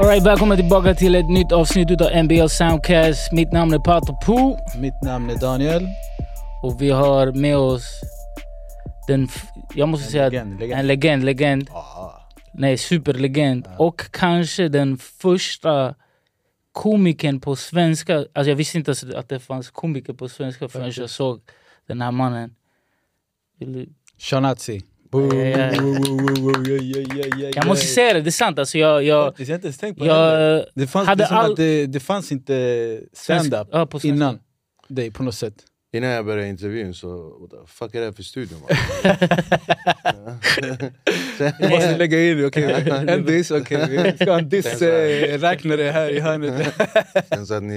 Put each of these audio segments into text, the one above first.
Alright, välkommen tillbaka till ett nytt avsnitt av NBL Soundcast. Mitt namn är Pato Poo Mitt namn är Daniel. och vi har med oss den, jag måste En säga, legend, legend. en legend, legend. Ah, Nej, superlegend. Och kanske den första komikern på svenska. Alltså jag visste inte att det fanns komiker på svenska förrän jag såg den här mannen. Shanazi. Ja, ja, ja. Jag måste säga det, det är sant. Alltså jag, jag, Jag har inte ens tänkt på jag Det fanns, hade det, all- att det, det fanns inte stand-up ja, innan dig på något sätt. Innan jag började intervjun så, what the fuck är det här för studio? man? Jag måste lägga in det, okej. En diss, okej. Vi ska ha en diss-räknare här i hörnet. Sen så att ni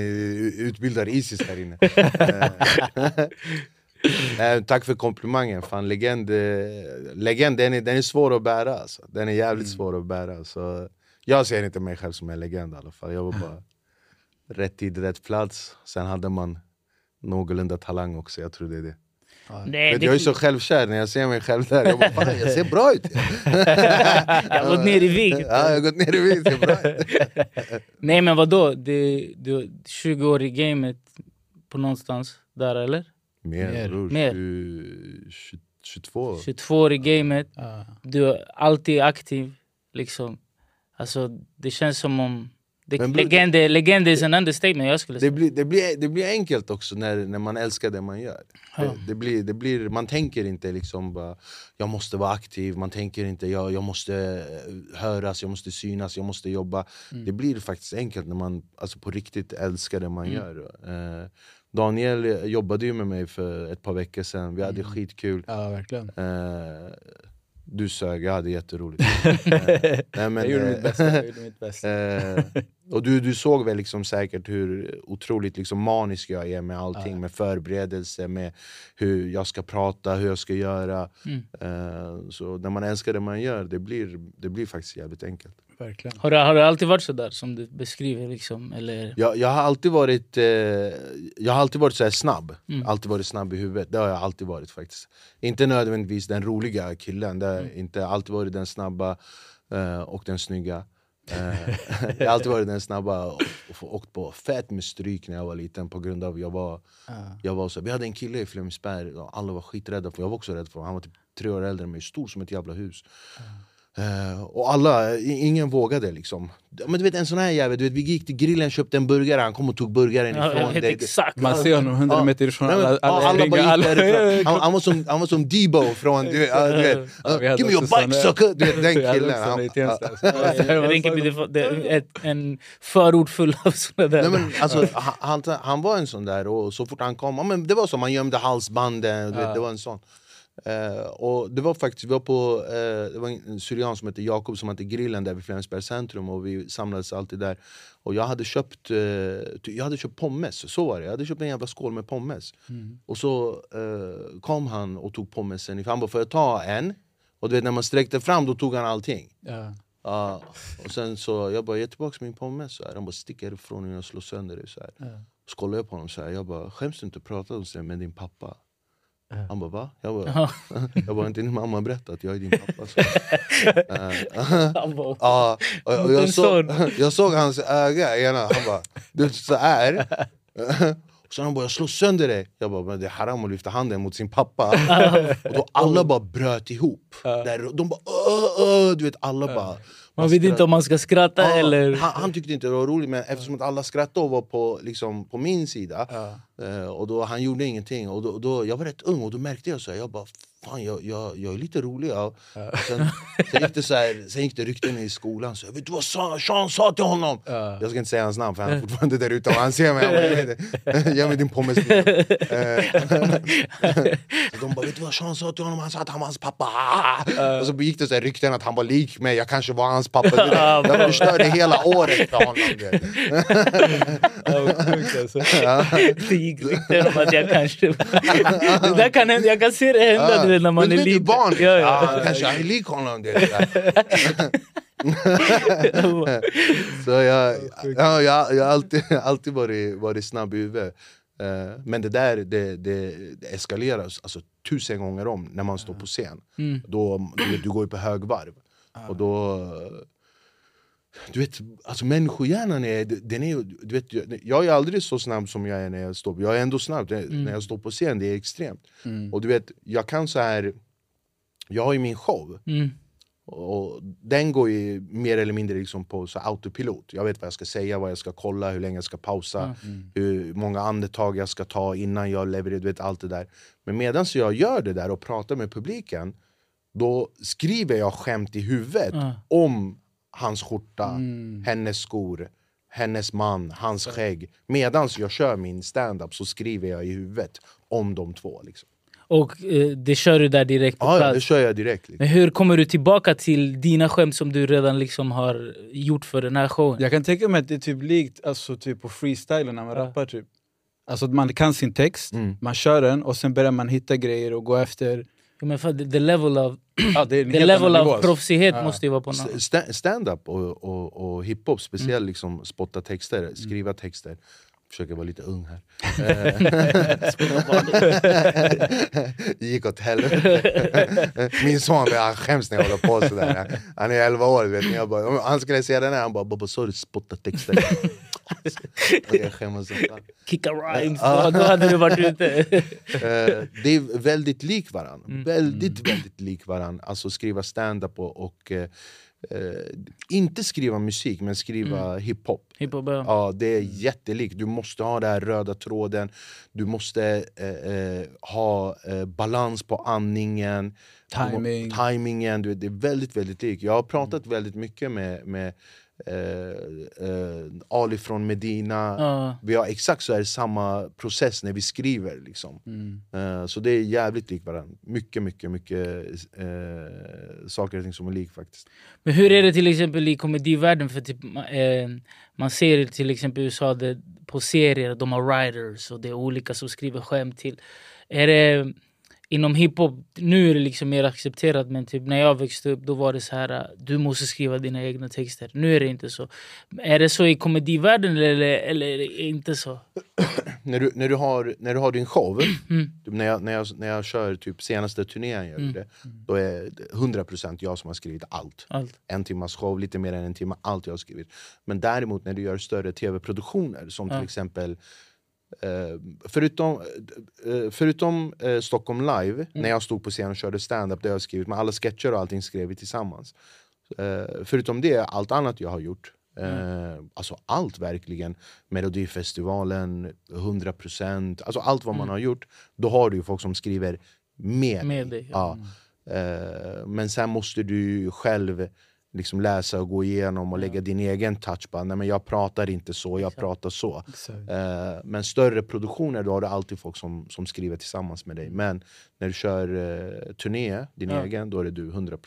utbildar Isis här inne. Nej, tack för komplimangen, fan legend, eh, legend den, är, den är svår att bära alltså. Den är jävligt svår att bära så Jag ser inte mig själv som en legend i alla fall, jag var bara rätt tid, rätt plats Sen hade man någorlunda talang också, jag tror det är det Nej, Vet, det- Jag är så självkär när jag ser mig själv där, jag bara fan jag ser bra ut Jag har gått ner i vikt. Ja, jag har gått ner i vikt, ser bra ut Nej men vadå? Du, du 20 år i gamet på någonstans där eller? Mer Mer. bror, Mer. 20, 20, 22 22 år i gamet, Ja. du är alltid aktiv. Liksom. Alltså, det känns som om... Det, Men legend, är en understatement jag skulle det säga. blir, det, blir, det blir enkelt också när, när man älskar det man gör. Det, det blir, det blir, man tänker inte liksom bara, jag måste vara aktiv, man tänker inte jag, jag måste eh, höras, jag måste synas, jag måste jobba. Det blir faktiskt enkelt när man alltså på riktigt älskar det man gör. Eh, Daniel jobbade ju med mig för ett par veckor sedan, vi hade skitkul. ja, verkligen. Eh, du sög, jag hade jätteroligt. Eh, nej, men, Jag gjorde mitt eh, bästa. Jag gjorde mitt bästa. Eh, och du, du såg väl liksom säkert hur otroligt liksom manisk jag är med allting, med förberedelse, med hur jag ska prata, hur jag ska göra. Eh, så när man älskar det man gör, det blir, det blir faktiskt jävligt enkelt. Verkligen. Har det, har det alltid varit så där som du beskriver? Liksom, eller? Jag, jag har alltid varit, eh, jag har alltid varit så snabb, alltid varit snabb i huvudet. Det har jag alltid varit faktiskt. Inte nödvändigtvis den roliga killen, det har inte alltid varit den snabba eh, och den snygga. Eh, jag har alltid varit den snabba och, och åkt på fett med stryk när jag var liten på grund av jag var, jag var så, Vi hade en kille i Flemingsberg, alla var skiträdda för Jag var också rädd för honom, han var typ tre år äldre än mig, stor som ett jävla hus. Eh, och alla, ingen vågade liksom. Men du vet en sån här jävel, du vet, vi gick till grillen, köpte en burgare, han kom och tog burgaren Ja, jag ifrån vet dig. exakt. Man ser honom 100 Ja. meter ifrån alla, ja, alla, alla bara alla. Han, han, var som, han var som Debo från, du vet, ja, du vet hade Give me your bike sucker! Du vet den killen. Han. Rinkeby, det, är en förort full av såna där. Nej, men, alltså, han, han, han var en sån där, och så fort han kom, men det var som man gömde halsbanden, du vet, det var en sån. Eh, och det var faktiskt, vi var på, eh, det var en syrian som hette Jakob som hade grillen där vid Flemingsbergs centrum och vi samlades alltid där. Och jag hade köpt, ty- jag hade köpt pommes, så var det. Jag hade köpt en jävla skål med pommes. Och så kom han och tog pommesen, ifrån. han bara får jag ta en? Och du vet när man sträckte fram då tog han allting. Ja. Ja, och sen så jag bara, ge tillbaka min pommes. Så här. Han bara, stick härifrån och jag slår sönder dig. Så, här. så kollade jag på honom så här. Jag bara, skäms du inte att prata om det med din pappa? Han bara, va? Jag bara, jag bara inte din mamma berättat att jag är din pappa. Så. Eh, Han bara, Ja, och, jag, såg, jag såg hans öga ena, han bara du så här. Så han bara jag slår sönder dig. Jag bara men det är haram att lyfta handen mot sin pappa. och då alla bara bröt ihop. Där, de bara öh, öh, du vet alla bara. man vet inte om man ska skratta Ja, eller... han, han tyckte inte det var roligt men eftersom att alla skrattade och var på, liksom, på min sida eh, och då, Han gjorde ingenting och då, då, Jag var rätt ung och då märkte jag så här, jag bara Fan jag, jag, jag är lite rolig ja. sen, sen, gick det så här, sen gick det rykten i skolan så, Vet du vad Sean, Sean sa till honom? Jag ska inte säga hans namn för han är fortfarande där ute och han ser mig, han "Ge mig det." Din pommes Eh, så De bara vet du vad Sean sa till honom? Han sa att han var hans pappa. Och så gick det så här rykten att han var lik mig, jag kanske var hans pappa Du vet, Jag förstörde hela året för honom alltså. Det gick rykten om att jag kanske... det där kan jag kan se det hända vet, när man Men är liten. barn, Ja, ja, ja. kanske han är lik honom det. Så jag, ja, jag, jag har alltid, alltid varit, varit snabb i huvudet Eh, Men det där det, det, det eskaleras alltså, tusen gånger om när man står på scen. Då, du, du går ju på högvarv. Och då, du vet, alltså människohjärnan är, den är du vet, jag är aldrig så snabb som jag är när jag står Jag är ändå snabb mm. när jag står på scen, det är extremt. Mm. Och du vet, jag kan så här Jag har ju min show mm. och Den går ju mer eller mindre liksom på så autopilot Jag vet vad jag ska säga, vad jag ska kolla, hur länge jag ska pausa mm. Hur många andetag jag ska ta innan jag levererar, du vet allt det där Men medan jag gör det där och pratar med publiken Då skriver jag skämt i huvudet om hans skjorta, mm. hennes skor, hennes man, hans skägg. Medan jag kör min stand-up så skriver jag i huvudet om de två. Liksom. Och eh, det kör du där direkt på plats? Ja, det kör jag direkt. Liksom. Men hur kommer du tillbaka till dina skämt som du redan liksom har gjort för den här showen? Jag kan tänka mig att det är typ likt alltså, typ på freestylen när man ja. rappar. Typ. Alltså man kan sin text, mm. man kör den och sen börjar man hitta grejer och gå efter men för the level of, the level of proffsighet ja. måste ju vara på något. Stand-up och, och, och hiphop, speciellt mm. liksom spotta texter, skriva mm. texter försöker vara lite ung här. gick åt helvete. Min son han skäms när jag håller på sådär. Han är 11 år, vet ni. Jag bara, han skulle se den här, han bara “Babba sa du spotta texter?” Jag skäms Kicka rhymes, då hade du varit ute. Eh, det är väldigt lik varandra. Mm. Väldigt, mm. väldigt lik varandra. Alltså skriva stand-up och, och Eh, inte skriva musik, men skriva mm. hiphop. hiphop ja. ja. det är jättelikt. Du måste ha den här röda tråden, du måste eh, eh ha balans på andningen, Timing. timingen. Du, det är väldigt, väldigt likt. Jag har pratat mm. väldigt mycket med, med eh, eh, Ali från Medina. Uh. Vi har exakt så här samma process när vi skriver. Liksom. Mm. Eh, så det är jävligt likt varandra. Mycket, mycket, mycket eh, saker och ting som är likt faktiskt. Men hur är det till exempel i komedivärlden? För typ, eh, man ser till exempel i USA det, på serier, de har writers och det är olika som skriver skämt till. Är det inom hiphop, nu är det liksom mer accepterat men typ när jag växte upp då var det så här du måste skriva dina egna texter. Nu är det inte så. Är det så i komedivärlden eller, eller är det inte så? när, du, när, du har, när du har din show, mm. typ när, jag, när, jag, när jag kör typ senaste turnén jag mm. då är det 100% jag som har skrivit allt. allt. En timmas show, lite mer än en timme, allt jag har skrivit. Men däremot när du gör större tv-produktioner som ja. till exempel förutom uh, förutom uh, Stockholm live, mm. när jag stod på scen och körde stand-up, det jag skrivit med alla sketcher och allting skrev vi tillsammans. förutom det, allt annat jag har gjort. Mm. Alltså allt verkligen. Melodifestivalen, 100%, alltså allt vad man mm. har gjort. Då har du folk som skriver med, med dig. Ja. Mm. men sen måste du själv liksom läsa och gå igenom och lägga din egen touch på Nej, men Jag pratar inte så, jag pratar så. Uh, men större produktioner, då har du alltid folk som, som skriver tillsammans med dig. Men när du kör uh, turné, din ja. egen, då är det du 100%.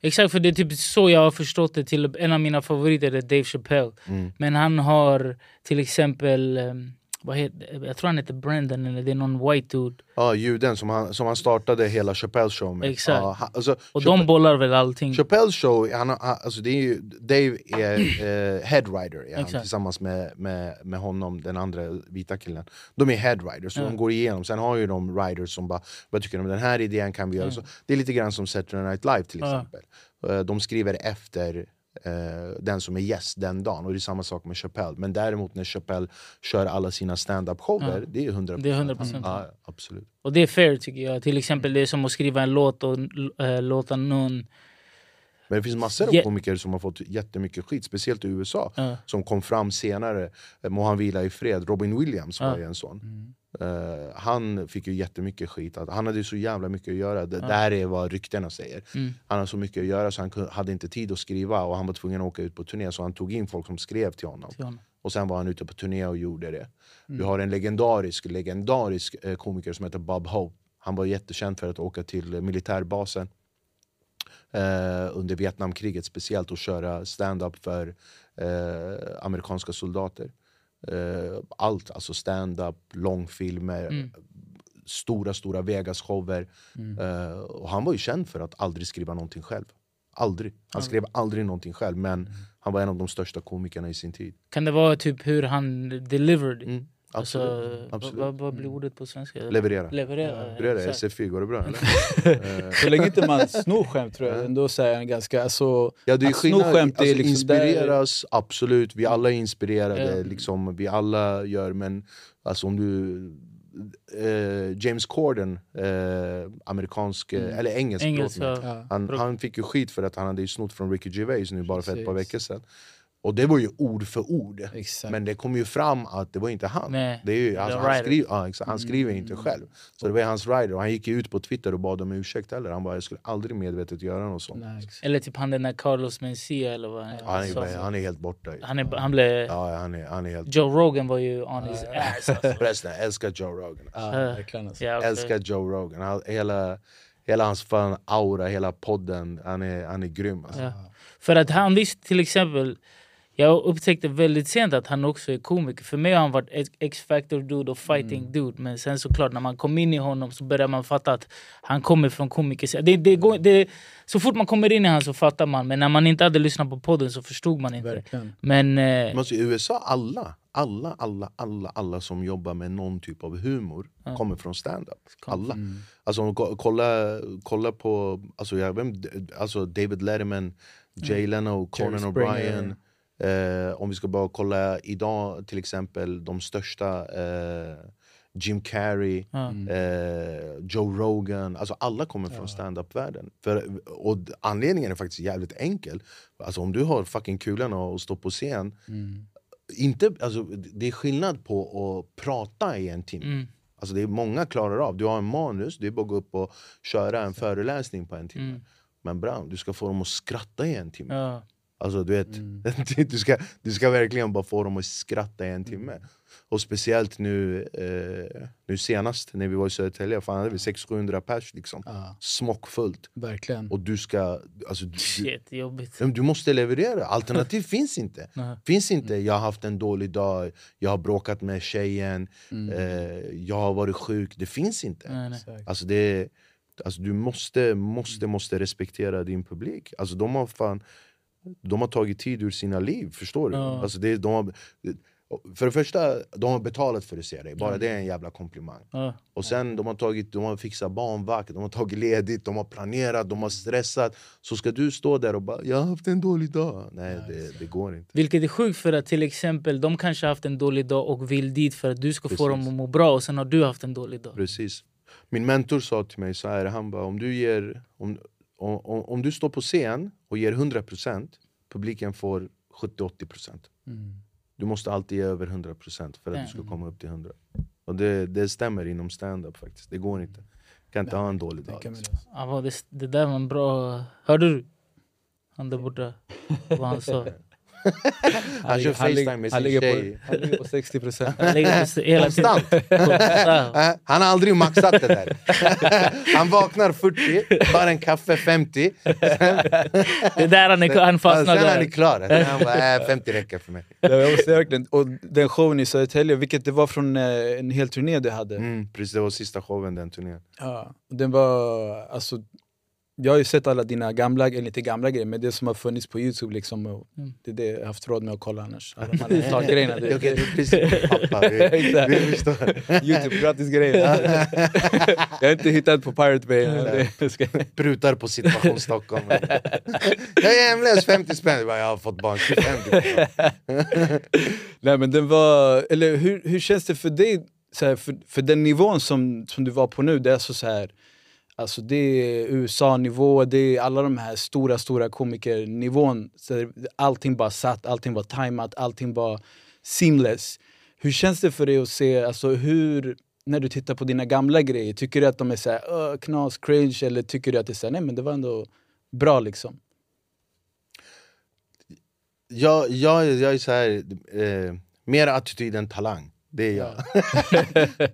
Exakt, för det är typ så jag har förstått det. till En av mina favoriter är Dave Chappelle. Mm. Men han har till exempel um, vad heter, jag tror han heter Brandon, eller det är någon white dude. Ja, juden som han, som han startade hela Chappelle show med. Exakt. Ja, han, alltså, och Chappelle, de bollar väl allting. Chappelle show, han, alltså det är ju, Dave är eh, headwriter han, tillsammans med, med, med honom, den andra vita killen. De är headwriters, så ja. de går igenom. Sen har ju de writers som bara, vad tycker du om den här idén kan vi göra? Så, det är lite grann som Saturday Night Live till exempel. Eh, de skriver efter eh, den som är gäst den dagen. Och det är samma sak med Chappelle. Men däremot när Chappelle kör alla sina stand-up-shower, ja. det är 100%. Det är 100%. Ja, absolut. Och det är fair tycker jag. Till exempel det är som att skriva en låt och äh, låta någon men det finns massor av komiker som har fått jättemycket skit, speciellt i USA, uh. som kom fram senare. Må han vila i fred. Robin Williams var uh. en sån. Mm. Uh, han fick ju jättemycket skit, han hade så jävla mycket att göra. Det uh. där är vad ryktena säger. Mm. Han hade så mycket att göra så han hade inte tid att skriva och han var tvungen att åka ut på turné så han tog in folk som skrev till honom. Till honom. Och sen var han ute på turné och gjorde det. Mm. Vi har en legendarisk, legendarisk eh, komiker som heter Bob Hope. Han var jättekänd för att åka till militärbasen eh, under Vietnamkriget speciellt och köra stand-up för eh, amerikanska soldater. Eh, allt, alltså stand-up, långfilmer, mm. stora, stora Vegas-shower. Mm. Och han var ju känd för att aldrig skriva någonting själv. Aldrig. Han skrev aldrig någonting själv, men mm. han var en av de största komikerna i sin tid. Kan det vara typ hur han delivered? Mm. Alltså, Absolut. vad, Absolut. vad, blir ordet på svenska? Leverera. Leverera. Är exakt. SFI, går det bra eller? Så länge inte man snor skämt tror jag ändå så är den ganska... Alltså, Ja, det är att sno skillnad, skämt är alltså, liksom inspireras, absolut, vi alla är inspirerade, Ja. liksom, vi alla gör, men alltså om du... Eh, James Corden, eh, amerikansk, eh, eller engelsk, Engelsk, ja. Ja. han, han fick ju skit för att han hade snott från Ricky Gervais nu bara för ett par Precis. veckor sedan Och det var ju ord för ord, Exakt. men det kom ju fram att det var inte han Nej, det är ju, alltså, han, skriver, ja, exakt, han skriver Mm. inte själv Så det var hans rider, och han gick ju ut på Twitter och bad om ursäkt heller Han bara, jag skulle aldrig medvetet göra något sånt Nej. Eller typ han den där Carlos Mencia eller vad han, sa. är, han är helt borta han, är, han blev... Ja, han är, han är helt... Joe Rogan var ju on his ass alltså. Förresten, jag älskar Joe Rogan Ja, verkligen alltså. Ja. Älskar Joe Rogan, han, hela, hela hans fan aura, hela podden, han är, han är grym alltså. Ja. För att han visste till exempel jag upptäckte väldigt sent att han också är komiker. För mig har han varit X- X-Factor-dude och fighting-dude. Men sen såklart när man kom in i honom så började man fatta att han kommer från komiker. Det, det, går, det, så fort man kommer in i honom så fattar man. Men när man inte hade lyssnat på podden så förstod man inte. Verkligen. Men... Eh, Men alltså, I USA, alla, alla, alla, alla, alla som jobbar med någon typ av humor kommer från stand-up. Alla. Alltså, om ko- kolla, kolla på alltså, jag vet, inte, alltså David Letterman, Jay Leno, Conan Springer. O'Brien. Eh, om vi ska bara kolla idag till exempel, de största eh, Jim Carrey, eh, Joe Rogan, alltså alla kommer från stand-up-världen. För- Och anledningen är faktiskt jävligt enkel. Alltså om du har fucking kulan och står på scen, inte, alltså, det är skillnad på att prata i en timme. mm, Alltså det är många klarar av, du har en manus, det är bara att gå upp och köra en föreläsning på en timme. Men bra, du ska få dem att skratta i en timme. ja. Alltså du vet, du, ska, du ska verkligen bara få dem att skratta i en timme. Och speciellt nu, eh, nu senast när vi var i Södertälje, fan hade vi 600-700 pers liksom. Ja, Smockfullt. verkligen. Och du ska, alltså, du, Shit, jobbigt. men Du måste leverera, alternativ finns inte. Finns inte, jag har haft en dålig dag, jag har bråkat med tjejen, eh, jag har varit sjuk. Det finns inte. Nej, nej. Alltså det, alltså du måste, måste, måste respektera din publik. Alltså de har fan de har tagit tid ur sina liv, förstår du? Ja. Alltså det, de har, för det första, de har betalat för att se dig, bara det är en jävla komplimang. Ja. Och sen de har, tagit, de har fixat barnvakt, de har tagit ledigt, de har planerat, de har stressat. Så ska du stå där och bara 'jag har haft en dålig dag' Nej, det, det går inte. Vilket är sjukt för att till exempel de kanske haft en dålig dag och vill dit för att du ska få Precis. dem att må bra och sen har du haft en dålig dag. Precis. Min mentor sa till mig så här, han bara, om du, ger, om, om, om, du står på scen och ger 100% publiken får 70-80% Du måste alltid ge över 100% för att du ska komma upp till 100 Och det, det stämmer inom stand-up faktiskt, det går inte kan inte ha en dålig dag. Ja, det, det där var en bra... Hörde du? Han där borta. Vad han sa. Han kör Facetime med sin ligger tjej på, han ligger på 60 procent. Konstant! Han har aldrig maxat det där Han vaknar 40, tar en kaffe 50 Det är där han, är, han fastnar Sen är han där. klar, Sen han bara, äh, 50 räcker för mig Jag måste verkligen. Och den showen i Södertälje, vilket det var från eh, en hel turné du hade. mm, Precis, det var sista showen den turnén Ja, den var, alltså, jag har ju sett alla dina gamla, eller inte gamla grejer, men det som har funnits på youtube liksom, och Mm. det är det jag har haft råd med att kolla annars. Alla de här startgrejerna, Okej, det, du är precis pappa, Exakt. du förstår youtube, gratis grejer. jag har inte hittat på Pirate Bay. Prutar på situation Stockholm Jag är hemlös, 50 spänn, jag, har fått barn 25 nej men den var, eller hur, hur känns det för dig, så här, för, för den nivån som, som du var på nu, det är så, så här Alltså det är USA-nivå, det är alla de här stora, stora komikernivån. Så allting bara satt, allting var tajmat, allting var seamless. Hur känns det för dig att se, alltså hur, när du tittar på dina gamla grejer, tycker du att de är så här, knas, cringe, eller tycker du att det är så här, nej men det var ändå bra liksom? jag, jag, jag är så här, eh, mer attityd än talang det är jag.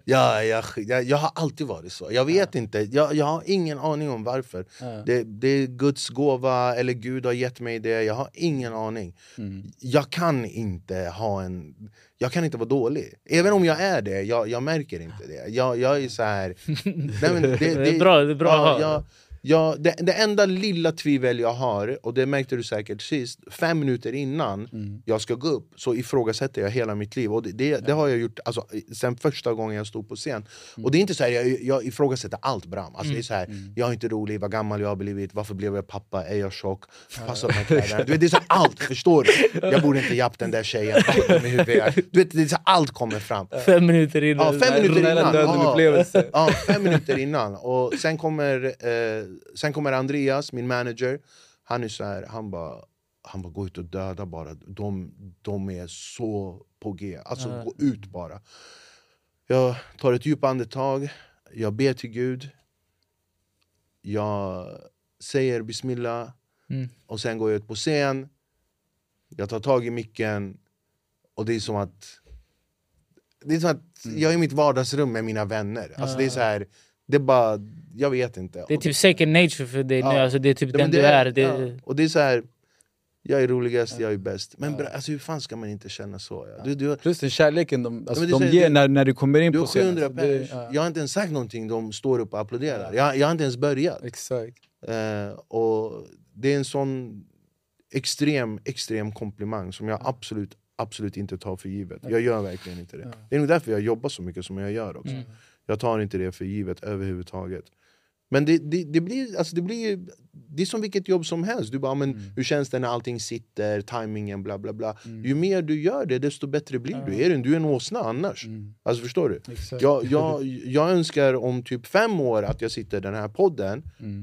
ja, jag, jag. Jag har alltid varit så. Jag vet inte, jag, jag har ingen aning om varför. Ja. Det, det är Guds gåva, eller Gud har gett mig det. Jag har ingen aning. Mm. Jag kan inte ha en... Jag kan inte vara dålig. Även om jag är det, jag, jag märker inte det. Jag, jag är så här... Nej, men det, Det är bra, det är bra ja. Jag, Ja, det, det enda lilla tvivel jag har, och det märkte du säkert sist, fem minuter innan Mm. jag ska gå upp så ifrågasätter jag hela mitt liv. Och det, det, det har jag gjort alltså, sen första gången jag stod på scen. Mm. Och det är inte så här, jag, jag ifrågasätter allt Bram. Alltså, det är så här, Jag är inte rolig, vad gammal jag har blivit, varför blev jag pappa, är jag tjock, passar de här kläderna? Du vet, det är så här, allt, förstår du? Jag borde inte japp den där tjejen, i huvudet du vet, det är så här, Allt kommer fram. Fem minuter innan. Ja, fem minuter innan. Ja. Ja, fem minuter innan. Och sen kommer, eh, sen kommer Andreas, min manager. Han är så här, han bara, han bara gå ut och döda bara. De, de är så på G. Alltså gå ut bara. Jag tar ett djupt andetag, jag ber till Gud. Jag säger bismillah. Mm. Och sen går jag ut på scen. Jag tar tag i micken. Och det är som att det är som att jag är i mitt vardagsrum med mina vänner. Alltså det är så här, det är bara, jag vet inte. Det är typ second nature för dig nu, Ja. alltså det är typ Ja, den det du är. Det, ja. Och det är så här, jag är roligast, jag är bäst. Men bra, alltså, hur fan ska man inte känna så? Ja? Du, du, Plus den kärleken de, alltså, de säger- ger när, när du kommer in du på har scenen. 700 det- pers, ja, jag har inte ens sagt någonting, de står upp och applåderar. Jag, jag har inte ens börjat. Exakt. Eh, och det är en sån extrem, extrem komplimang som jag absolut, absolut inte tar för givet. Jag gör verkligen inte det. Det är nog därför jag jobbar så mycket som jag gör också. Jag tar inte det för givet överhuvudtaget. Men det, det, det, blir, alltså det, blir, det är som vilket jobb som helst. Du bara, men, Hur känns det när allting sitter, timingen, bla bla bla. Ju mer du gör det, desto bättre blir du. Är du, du är en åsna annars. Alltså förstår du? Exakt. Jag, jag, jag önskar om typ fem år att jag sitter i den här podden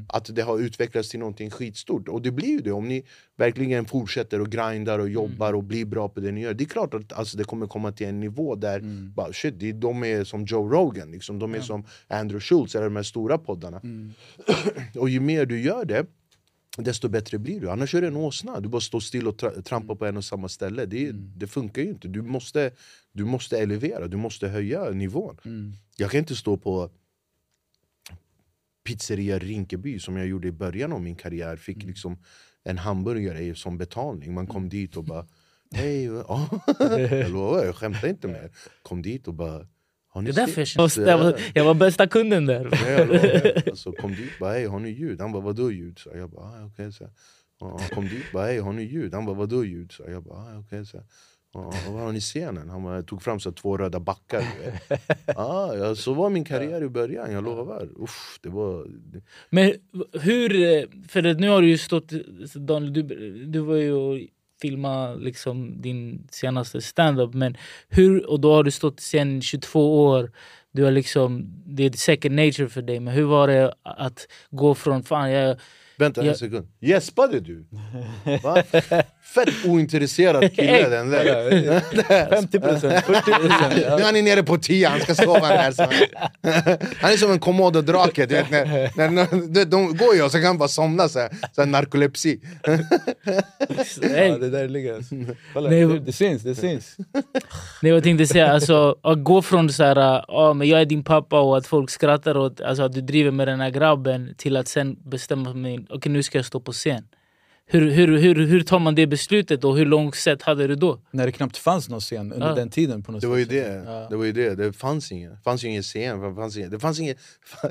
Att det har utvecklats till någonting skitstort Och det blir ju det om ni verkligen fortsätter och grindar och jobbar och blir bra på det ni gör Det är klart att alltså, det kommer komma till en nivå där bara, shit, de är som Joe Rogan, liksom. de är som Andrew Schultz eller de här stora poddarna Och ju mer du gör det desto bättre blir du. Annars är du en åsna. Du bara står still och tra trampar på en och samma ställe. Det, det funkar ju inte. Du måste, du måste elevera, du måste höja nivån. Jag kan inte stå på pizzeria Rinkeby som jag gjorde i början av min karriär. Fick liksom en hamburgare som betalning. Man kom dit och bara Hej, ja. jag lovar, jag skämtar inte mer. Kom dit och bara har ni det är därför jag, kände- jag, var, jag var bästa kunden där. Lovar. alltså, kom dit bara, hej har ni ljud? Han bara, vadå ljud? Så jag bara, ah, okej. Så ja, han kom dit bara, hej har ni ljud? Han bara, vadå ljud? Så jag bara, ah, okej. Så ja, vad har ni scenen? Han tog fram så två röda backar. ah, ja, så var min karriär i början, jag lovar. Uff, det var... Men hur, för nu har du ju stått, Daniel, du, du var ju och filma liksom din senaste standup men hur, och då har du stått sen 22 år, du har liksom, det är second nature för dig men hur var det att gå från fan jag, Vänta Ja. en sekund, gäspade du? Va? Fett ointresserad kille den där. 50 procent, 40 procent. Nu är han nere på 10, han ska sova där. Så. Han är som en komodo-drake, du vet, när, när, när, de, de går ju och så kan han bara somna så här, så här narkolepsi. Ja, det där ligger alltså. Kolla, Nej, det, det syns, det syns. Nej, jag tänkte säga, alltså, att gå från så här, ja men jag är din pappa och att folk skrattar åt alltså, att du driver med den här grabben till att sen bestämma mig, okej nu ska jag stå på scen. Hur, hur, hur, hur tar man det beslutet och hur långt sätt hade du då? När det knappt fanns någon scen under Ja. den tiden. på något Det var ju det, Ja. det, var ju det. det fanns ingen, det fanns ingen scen, det fanns ingen, det fanns ingen,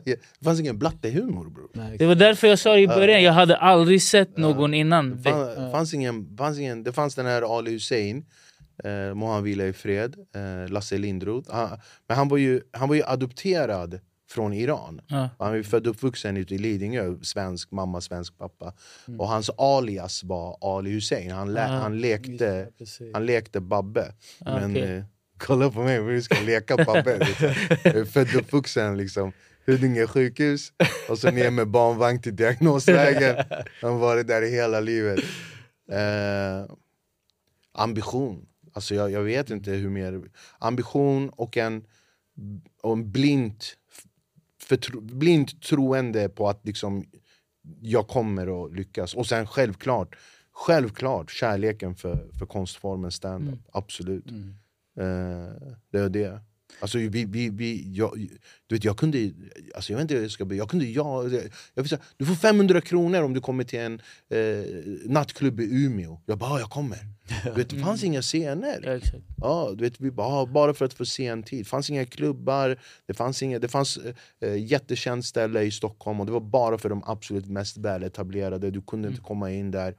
det fanns ingen blattehumor bror. Det var därför jag sa i början, jag hade aldrig sett någon innan. Det fann, fanns ingen, fanns ingen, det fanns den här Ali Hussein, eh, må han vila i fred, eh, Lasse Lindroth. Han, men han var, ju, han var ju adopterad från Iran. Ja. Han ju född och uppvuxen ute i Lidingö, svensk mamma, svensk pappa. Och hans alias var Ali Hussein, han, Ah, han, lekte, Ja, han lekte Babbe. Ah, Men okej. eh, kolla på mig, hur ska leka Babbe? liksom. Är född och uppvuxen liksom. Huddinge sjukhus, och så ner med barnvagn till diagnoslägen. Han har varit där hela livet. Eh, ambition. Alltså jag, jag vet inte hur mer... Ambition och en, och en blint, förtro, blint troende på att liksom, jag kommer att lyckas. Och sen självklart, självklart kärleken för, för konstformen stand-up. Absolut. Eh, det är det. Alltså, vi, vi, vi, jag, du vet, jag kunde, alltså, jag vet inte jag ska jag kunde, jag, jag, jag säga, Du får 500 kronor om du kommer till en eh, nattklubb i Umeå. Jag bara, jag kommer. Du vet, det fanns inga scener. Ja, exakt. Ja, du vet, vi bara, bara för att få se en tid. Det fanns inga klubbar, det fanns, inga, det fanns eh, jättekänt ställe i Stockholm och det var bara för de absolut mest väletablerade. Du kunde inte komma in där.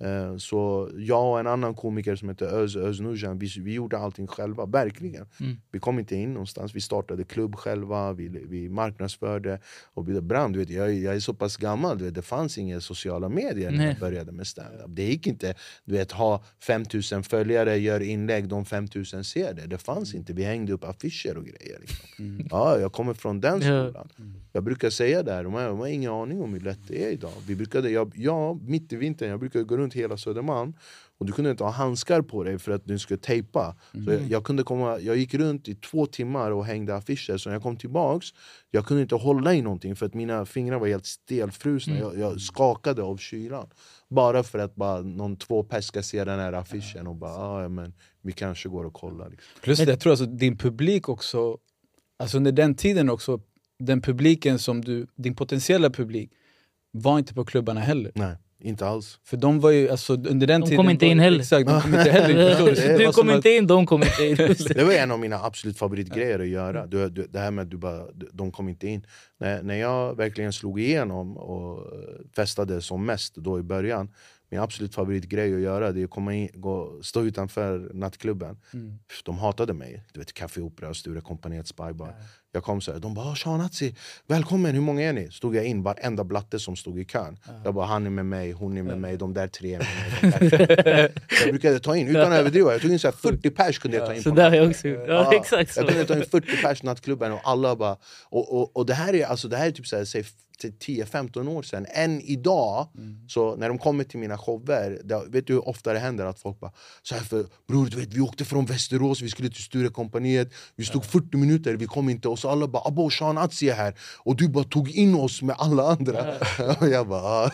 Eh, Så jag och en annan komiker som heter Öz, Öz vi, vi gjorde allting själva, verkligen. Mm. Vi kom inte in någonstans, vi startade klubb själva, vi, vi marknadsförde och vi brann. Du vet, jag, jag är så pass gammal, du vet, det fanns inga sociala medier när Nej. jag började med stand-up. Det gick inte du vet, ha 5000 följare, gör inlägg, de 5000 ser det. Det fanns inte, vi hängde upp affischer och grejer. Liksom. Ja, jag kommer från den skolan. Jag brukar säga där, de har, de har ingen aning om hur lätt det är idag. Vi brukade, jag, jag, mitt i vintern, jag brukade gå runt hela Södermalm och du kunde inte ha handskar på dig för att du skulle tejpa. Så jag, jag, kunde komma, jag gick runt i två timmar och hängde affischer, så när jag kom tillbaks jag kunde inte hålla i någonting för att mina fingrar var helt stelfrusna. Jag, jag skakade av kylan. Bara för att bara någon två pers ska se den här affischen och bara ah, ja, men vi kanske går och kollar. Liksom. Plus det, jag tror alltså din publik också, alltså under den tiden också, den publiken som du, din potentiella publik var inte på klubbarna heller. Nej, inte alls. För de var ju, alltså under den De tiden... kom inte in heller. Exakt, de kom inte heller du? Kom inte in, de kom inte in. Det. Var en av mina absolut favoritgrejer att göra. Du, du, det här med att du bara, de kom inte in. När, när jag verkligen slog igenom och eh, festade som mest då i början min absolut favoritgrej att göra det är att komma in, gå, stå utanför nattklubben. Mm. De hatade mig. Du vet, Café Opera, Sturecompagniet, Spybar. Jag kom så här, de bara "Ah, “Sean Hatzi, välkommen, hur många är ni?” Stod jag in varenda blatte som stod i kön. Jag bara “Han är med mig, hon är med mig, de där tre är med mig”. de där." jag brukade ta in, utan att överdriva, jag tog in så här 40 pers kunde jag ta in Så där jag också. Ja, exakt så. jag kunde ta in 40 pers i nattklubben och alla bara... Och, och, och det här är, alltså, det här är typ så här, säg, till 10-15 år sedan. Än idag, så när de kommer till mina shower, det, vet du hur ofta det händer att folk bara så här för, Bror, du vet, vi åkte från Västerås, vi skulle till Sturecompagniet Vi stod 40 minuter, vi kom inte och så alla bara “Abo, Sean Atzi är här” och du bara tog in oss med alla andra. och jag bara "Ah."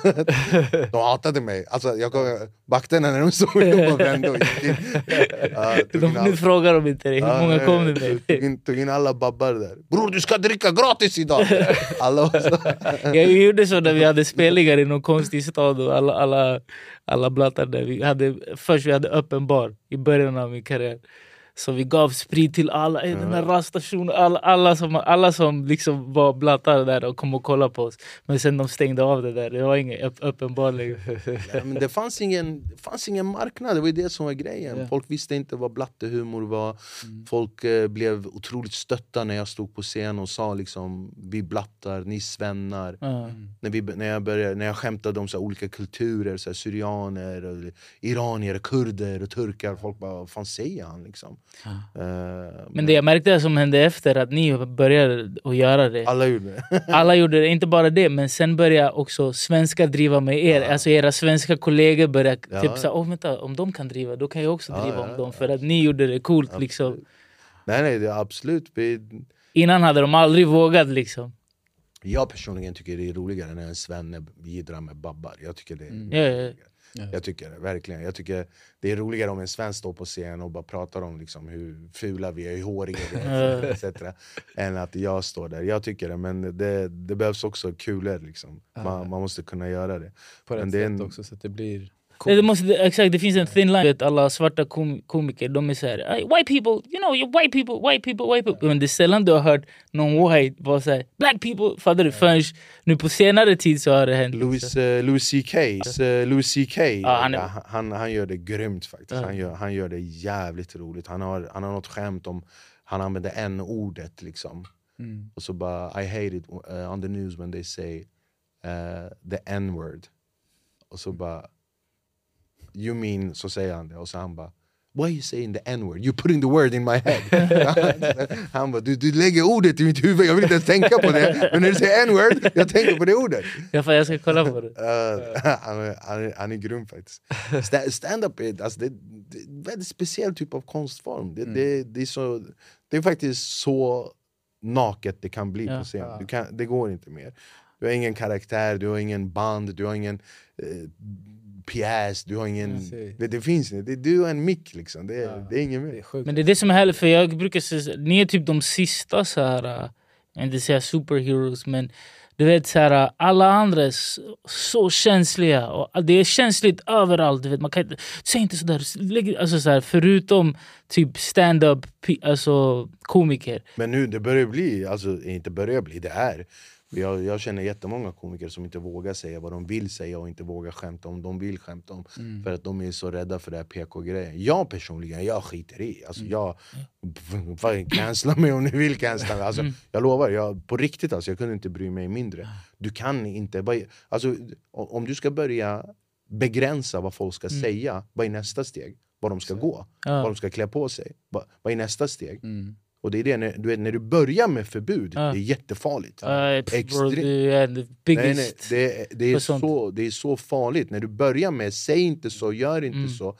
De hatade mig. Alltså, jag kom, vakterna när de såg mig, de bara vände och gick in. Tog alla- nu frågar de inte dig, hur många kom det Tog med? in, tog in alla babbar där. Bror du ska dricka gratis idag! alla. Jag gjorde så när vi hade spelningar i någon konstig stad och alla, alla, alla blattar där. Vi hade, först vi hade öppen bar i början av min karriär. Så vi gav sprit till alla i den här raststationen, alla, alla som, alla som liksom var blattar där och kom och kollade på oss. Men sen de stängde av det där, det var ingen öpp, öppen bar längre. Ja, men det, fanns ingen, det fanns ingen marknad, det var det som var grejen. Ja. Folk visste inte vad blattehumor var. Folk eh, blev otroligt stötta när jag stod på scen och sa liksom vi blattar, ni svennar. Ja. När, vi, när, jag började, när jag skämtade om så olika kulturer, så syrianer, och iranier, kurder och turkar. Folk bara, vad fan säger han? Liksom. Eh, Men det jag märkte som hände efter att ni började att göra det Alla gjorde det. Alla gjorde det, inte bara det, men sen började också svenskar driva med er. Alltså era svenska kollegor började Ja. typ såhär, oh, vänta, om de kan driva, då kan jag också Ja, driva ja, om dem. ja. För att ni gjorde det coolt liksom. Nej, nej, det absolut. Vi, Innan hade de aldrig vågat liksom. Jag personligen tycker det är roligare när en svenne jiddrar med babbar. Jag tycker det är Ja, Ja. Jag tycker det, verkligen. Jag tycker det är roligare om en svensk står på scen och bara pratar om liksom hur fula vi är, hur håriga vi är etc. Än att jag står där. Jag tycker det, men det, det behövs också kulor. Liksom. Man, man måste kunna göra det. På rätt sätt en- också så att det blir... Nej, det, måste, exakt, det finns en thin line. Vet, Alla svarta kom, komiker de är såhär White people, you know, you're white people, white people, white people. Men det är sällan du har hört någon white vara såhär Black people, fattar du? Förrän nu på senare tid så har det hänt. Louis, eh, Louis CK, eh, Louis CK Ja, han är- han, han gör det grymt faktiskt. Ja. Han, gör, han gör det jävligt roligt. Han har, han har något skämt om, han använder n-ordet liksom. Mm. Och så bara, I hate it uh, on the news when they say uh, the n-word. Och så bara, you mean, så säger han det. Och så han bara, why are you saying the n-word? You're putting the word in my head. han bara, du, du lägger ordet i mitt huvud, jag vill inte ens tänka på det. Men när du säger n-word, jag tänker på det ordet. Ja, för jag ska kolla på det. Uh, han, är, han, han är grym faktiskt. Sta- Stand-up är, alltså, det, det är en väldigt speciell typ av konstform. Det, det, det, är, så, det är faktiskt så naket det kan bli Ja. på scen. Du kan, det går inte mer. Du har ingen karaktär, du har ingen band, du har ingen eh, pjäs, du har ingen... Det, det finns inte, det, du är en mick liksom, det, Ja. det är inget Det är mer. sjukt. Men det är det som är härligt för jag brukar säga, ni är typ de sista så här, äh, jag vill inte säga superheroes men du vet så här, äh, alla andra är så, känsliga och det är känsligt överallt. Du vet, man kan inte, säg inte sådär, alltså så här, förutom typ stand-up alltså komiker. Men nu, det börjar bli, alltså inte börjar bli, det är. Jag, jag känner jättemånga komiker som inte vågar säga vad de vill säga och inte vågar skämta om de vill skämta om. För att de är så rädda för det här PK-grejen. Jag personligen, jag skiter i. Alltså, jag, fan, cancella mig om ni vill cancella mig. Alltså, Jag lovar, jag, på riktigt alltså, jag kunde inte bry mig mindre. Du kan inte, alltså, om du ska börja begränsa vad folk ska säga, vad är nästa steg? Vad de ska gå, Ja. vad de ska klä på sig. Vad, vad är nästa steg? Mm. Och det är det, när, du vet, när du börjar med förbud, Ja. det är jättefarligt. Uh, Extre- Nej, nej, det, är- det, så, det är så farligt. När du börjar med säg inte så, gör inte Mm. så.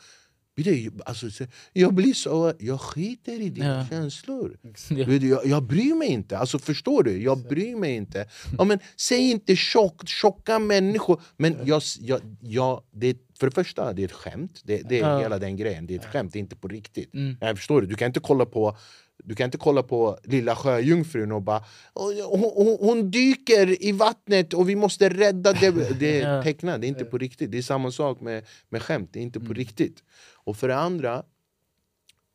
Alltså, så- jag blir så, jag skiter i dina Ja. känslor. Jag, jag bryr mig inte. Alltså, förstår du? Jag bryr mig inte. Ja, men, säg inte tjock, tjocka människor. Men jag, jag, jag, det, för det första, det är ett skämt. Det, det är Ja. hela den grejen. Det är ett skämt, det är inte på riktigt. Mm. Jag förstår du? Du kan inte kolla på du kan inte kolla på Lilla Sjöjungfrun och bara "Oj, hon, hon, hon dyker i vattnet och vi måste rädda det. Det är tecknat, det är inte på riktigt. Det är samma sak med, med skämt, det är inte på Mm. riktigt. Och för det andra,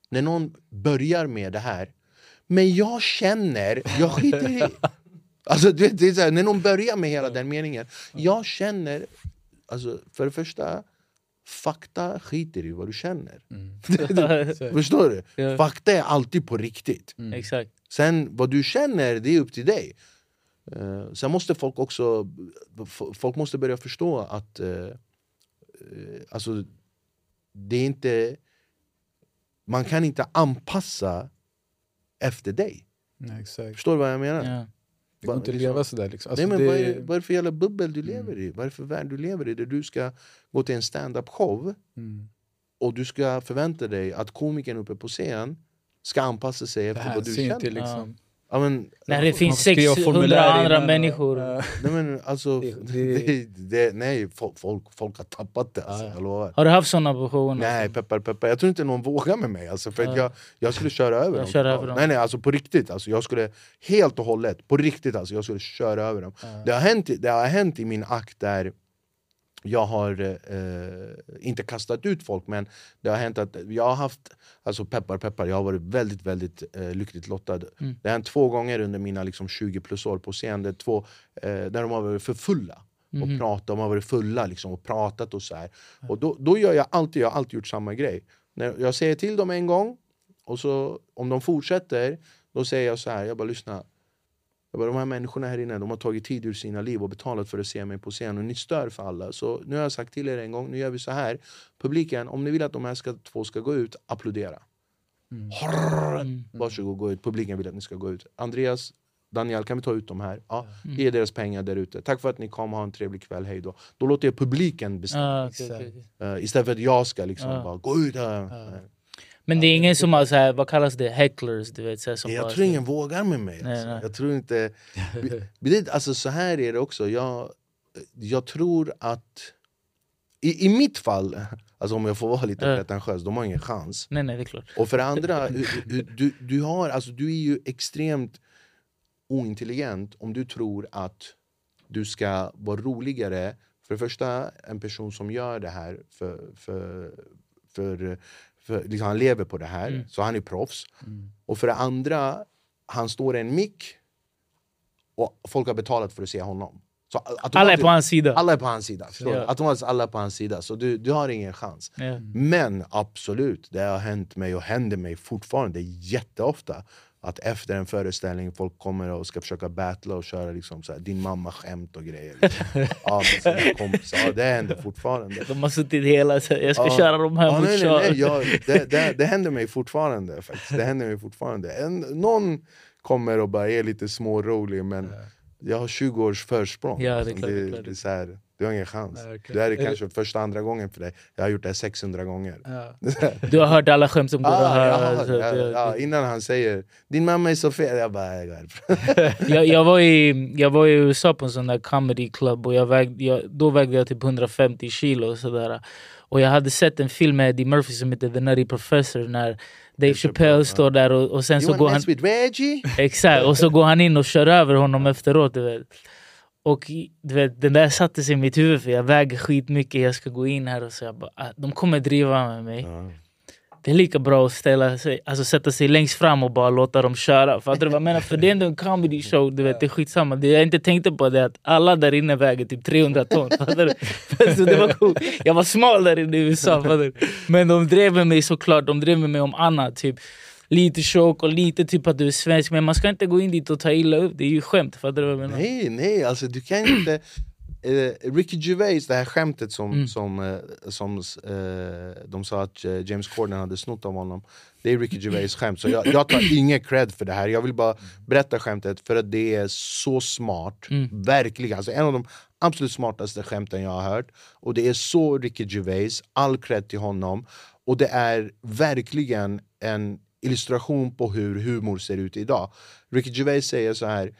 när någon börjar med det här Men jag känner, jag skiter i Alltså, det är så här, när någon börjar med hela den meningen Jag känner, alltså, för det första Fakta skiter i vad du känner Förstår du? Ja. Fakta är alltid på riktigt Exakt. Sen vad du känner, det är upp till dig. Uh, sen måste folk också folk måste börja förstå att uh, alltså, det är inte man kan inte anpassa efter dig. Nej, exakt. Förstår du vad jag menar? Ja. Det går inte att leva sådär. Liksom. Alltså, Nej, men det, vad, är, vad är det för jävla bubbel du lever i? Vad är det för värld du lever i? Där du ska gå till en stand-up show mm. och du ska förvänta dig att komikern uppe på scen ska anpassa sig efter vad du känner. inte liksom... Ja, men, När det finns får skriva 600 formulär andra innan människor. Ja. Nej men alltså, Det- det, det- nej, folk, folk, har tappat det alltså, Ja, ja. jag lovar. Har du haft såna på showen? Nej, peppar peppar. Jag tror inte någon vågar med mig alltså, för jag, jag skulle köra över Jag dem. kör över dem. Nej nej, alltså på riktigt. Alltså, jag skulle helt och hållet, på riktigt alltså, jag skulle köra över dem. Det, har hänt, det har hänt i min akt där jag har eh, inte kastat ut folk men det har hänt att jag har haft, alltså peppar peppar, jag har varit väldigt väldigt eh, lyckligt lottad. Mm. Det har hänt två gånger under mina liksom, 20 plus år på scen, det två, eh, där de har varit för fulla. Mhm. Och pratat, de har varit fulla liksom, och pratat och så här. Och då, då gör jag alltid, jag har alltid gjort samma grej. När jag säger till dem en gång, och så om de fortsätter, då säger jag så här, jag bara lyssna. Jag bara, de här människorna här inne de har tagit tid ur sina liv och betalat för att se mig på scen och ni stör för alla. Så nu har jag sagt till er en gång, nu gör vi så här. Publiken, om ni vill att de här ska, två ska gå ut, applådera. Horrr! Mm. Varsågod, gå ut. Publiken vill att ni ska gå ut. Andreas, Daniel, kan vi ta ut dem här? Ja, ge deras pengar där ute. Tack för att ni kom, ha en trevlig kväll, hej då. Då låter jag publiken bestämma. Ah, okej, okej. Eh, istället för att jag ska liksom Ja. bara gå ut här. Nej. Men det är ingen som har så här, vad kallas det, hecklers? Du vet, så här, som Jag bara, tror ingen vågar med mig. Nej, Alltså. nej. Jag tror inte... Alltså, så här är det också. Jag, jag tror att... I, I mitt fall, alltså om jag får vara lite pretentiös, de har ingen chans. Nej, nej, det är klart. Och för det andra, du, du, har, alltså, du är ju extremt ointelligent om du tror att du ska vara roligare. För det första, en person som gör det här för, för, för, för liksom han lever på det här, Mm. så han är proffs. Och för det andra, han står i en mick och folk har betalat för att se honom. Så Alla är på hans sida. alla är på hans sida. Ja. Automatiskt alla på hans sida, så du, du har ingen chans. Ja. Men absolut, det har hänt mig och händer mig fortfarande jätteofta att efter en föreställning folk kommer och ska försöka battla och köra liksom så här, din mamma skämt och grejer. ja, med sina kompisar. ja, det händer fortfarande. De har suttit hela, så här, jag ska Ja. köra dem hem Ja, nej, nej, nej, jag, det, det, det händer mig fortfarande faktiskt. Det händer mig fortfarande. En, någon kommer och bara är lite smårolig men jag har 20 års försprång. Ja, det är Liksom. klart, det är det är så här, Du har ingen chans. Nej, okej. Det här är Är det- kanske första, andra gången för dig. Jag har gjort det här 600 gånger. Ja. Du har hört alla skämt som går Ah, höra. ja, ja, innan han säger din mamma är så fel, jag bara jag jag, jag, var i, jag var i USA på en sån där comedy club och jag vägde, jag, då vägde jag typ 150 kilo och sådär. Och jag hade sett en film med Eddie Murphy som heter The Nutty Professor när Dave Chappelle står där och, och sen You så går han... with Reggie? Exakt, och så går han in och kör över honom efteråt. Du vet. Och du vet, den där satte sig i mitt huvud för jag väger skitmycket, jag ska gå in här och så jag bara, ah, de kommer driva med mig. Ja. Det är lika bra att ställa sig, alltså sätta sig längst fram och bara låta dem köra. Fattar du vad jag menar? För det är ändå en comedy show, du vet, det är skitsamma. Det jag inte tänkte på det är att alla där inne väger typ 300 ton. Fattar du? Så det var coolt. Jag var smal där inne i USA. Fattar du? Men de drev med mig såklart, de drev med mig om annat. Typ lite tjock och lite typ att du är svensk. Men man ska inte gå in dit och ta illa upp, det är ju skämt. Fattar du vad jag menar? Nej, nej, alltså du kan inte... Eh, Ricky Gervais, det här skämtet som, Mm. som, eh, som eh, de sa att eh, James Corden hade snott av honom Det är Ricky Gervais skämt, så jag, jag tar ingen cred för det här Jag vill bara berätta skämtet för att det är så smart Mm. Verkligen, alltså en av de absolut smartaste skämten jag har hört Och det är så Ricky Gervais, all cred till honom Och det är verkligen en illustration på hur humor ser ut idag Ricky Gervais säger så här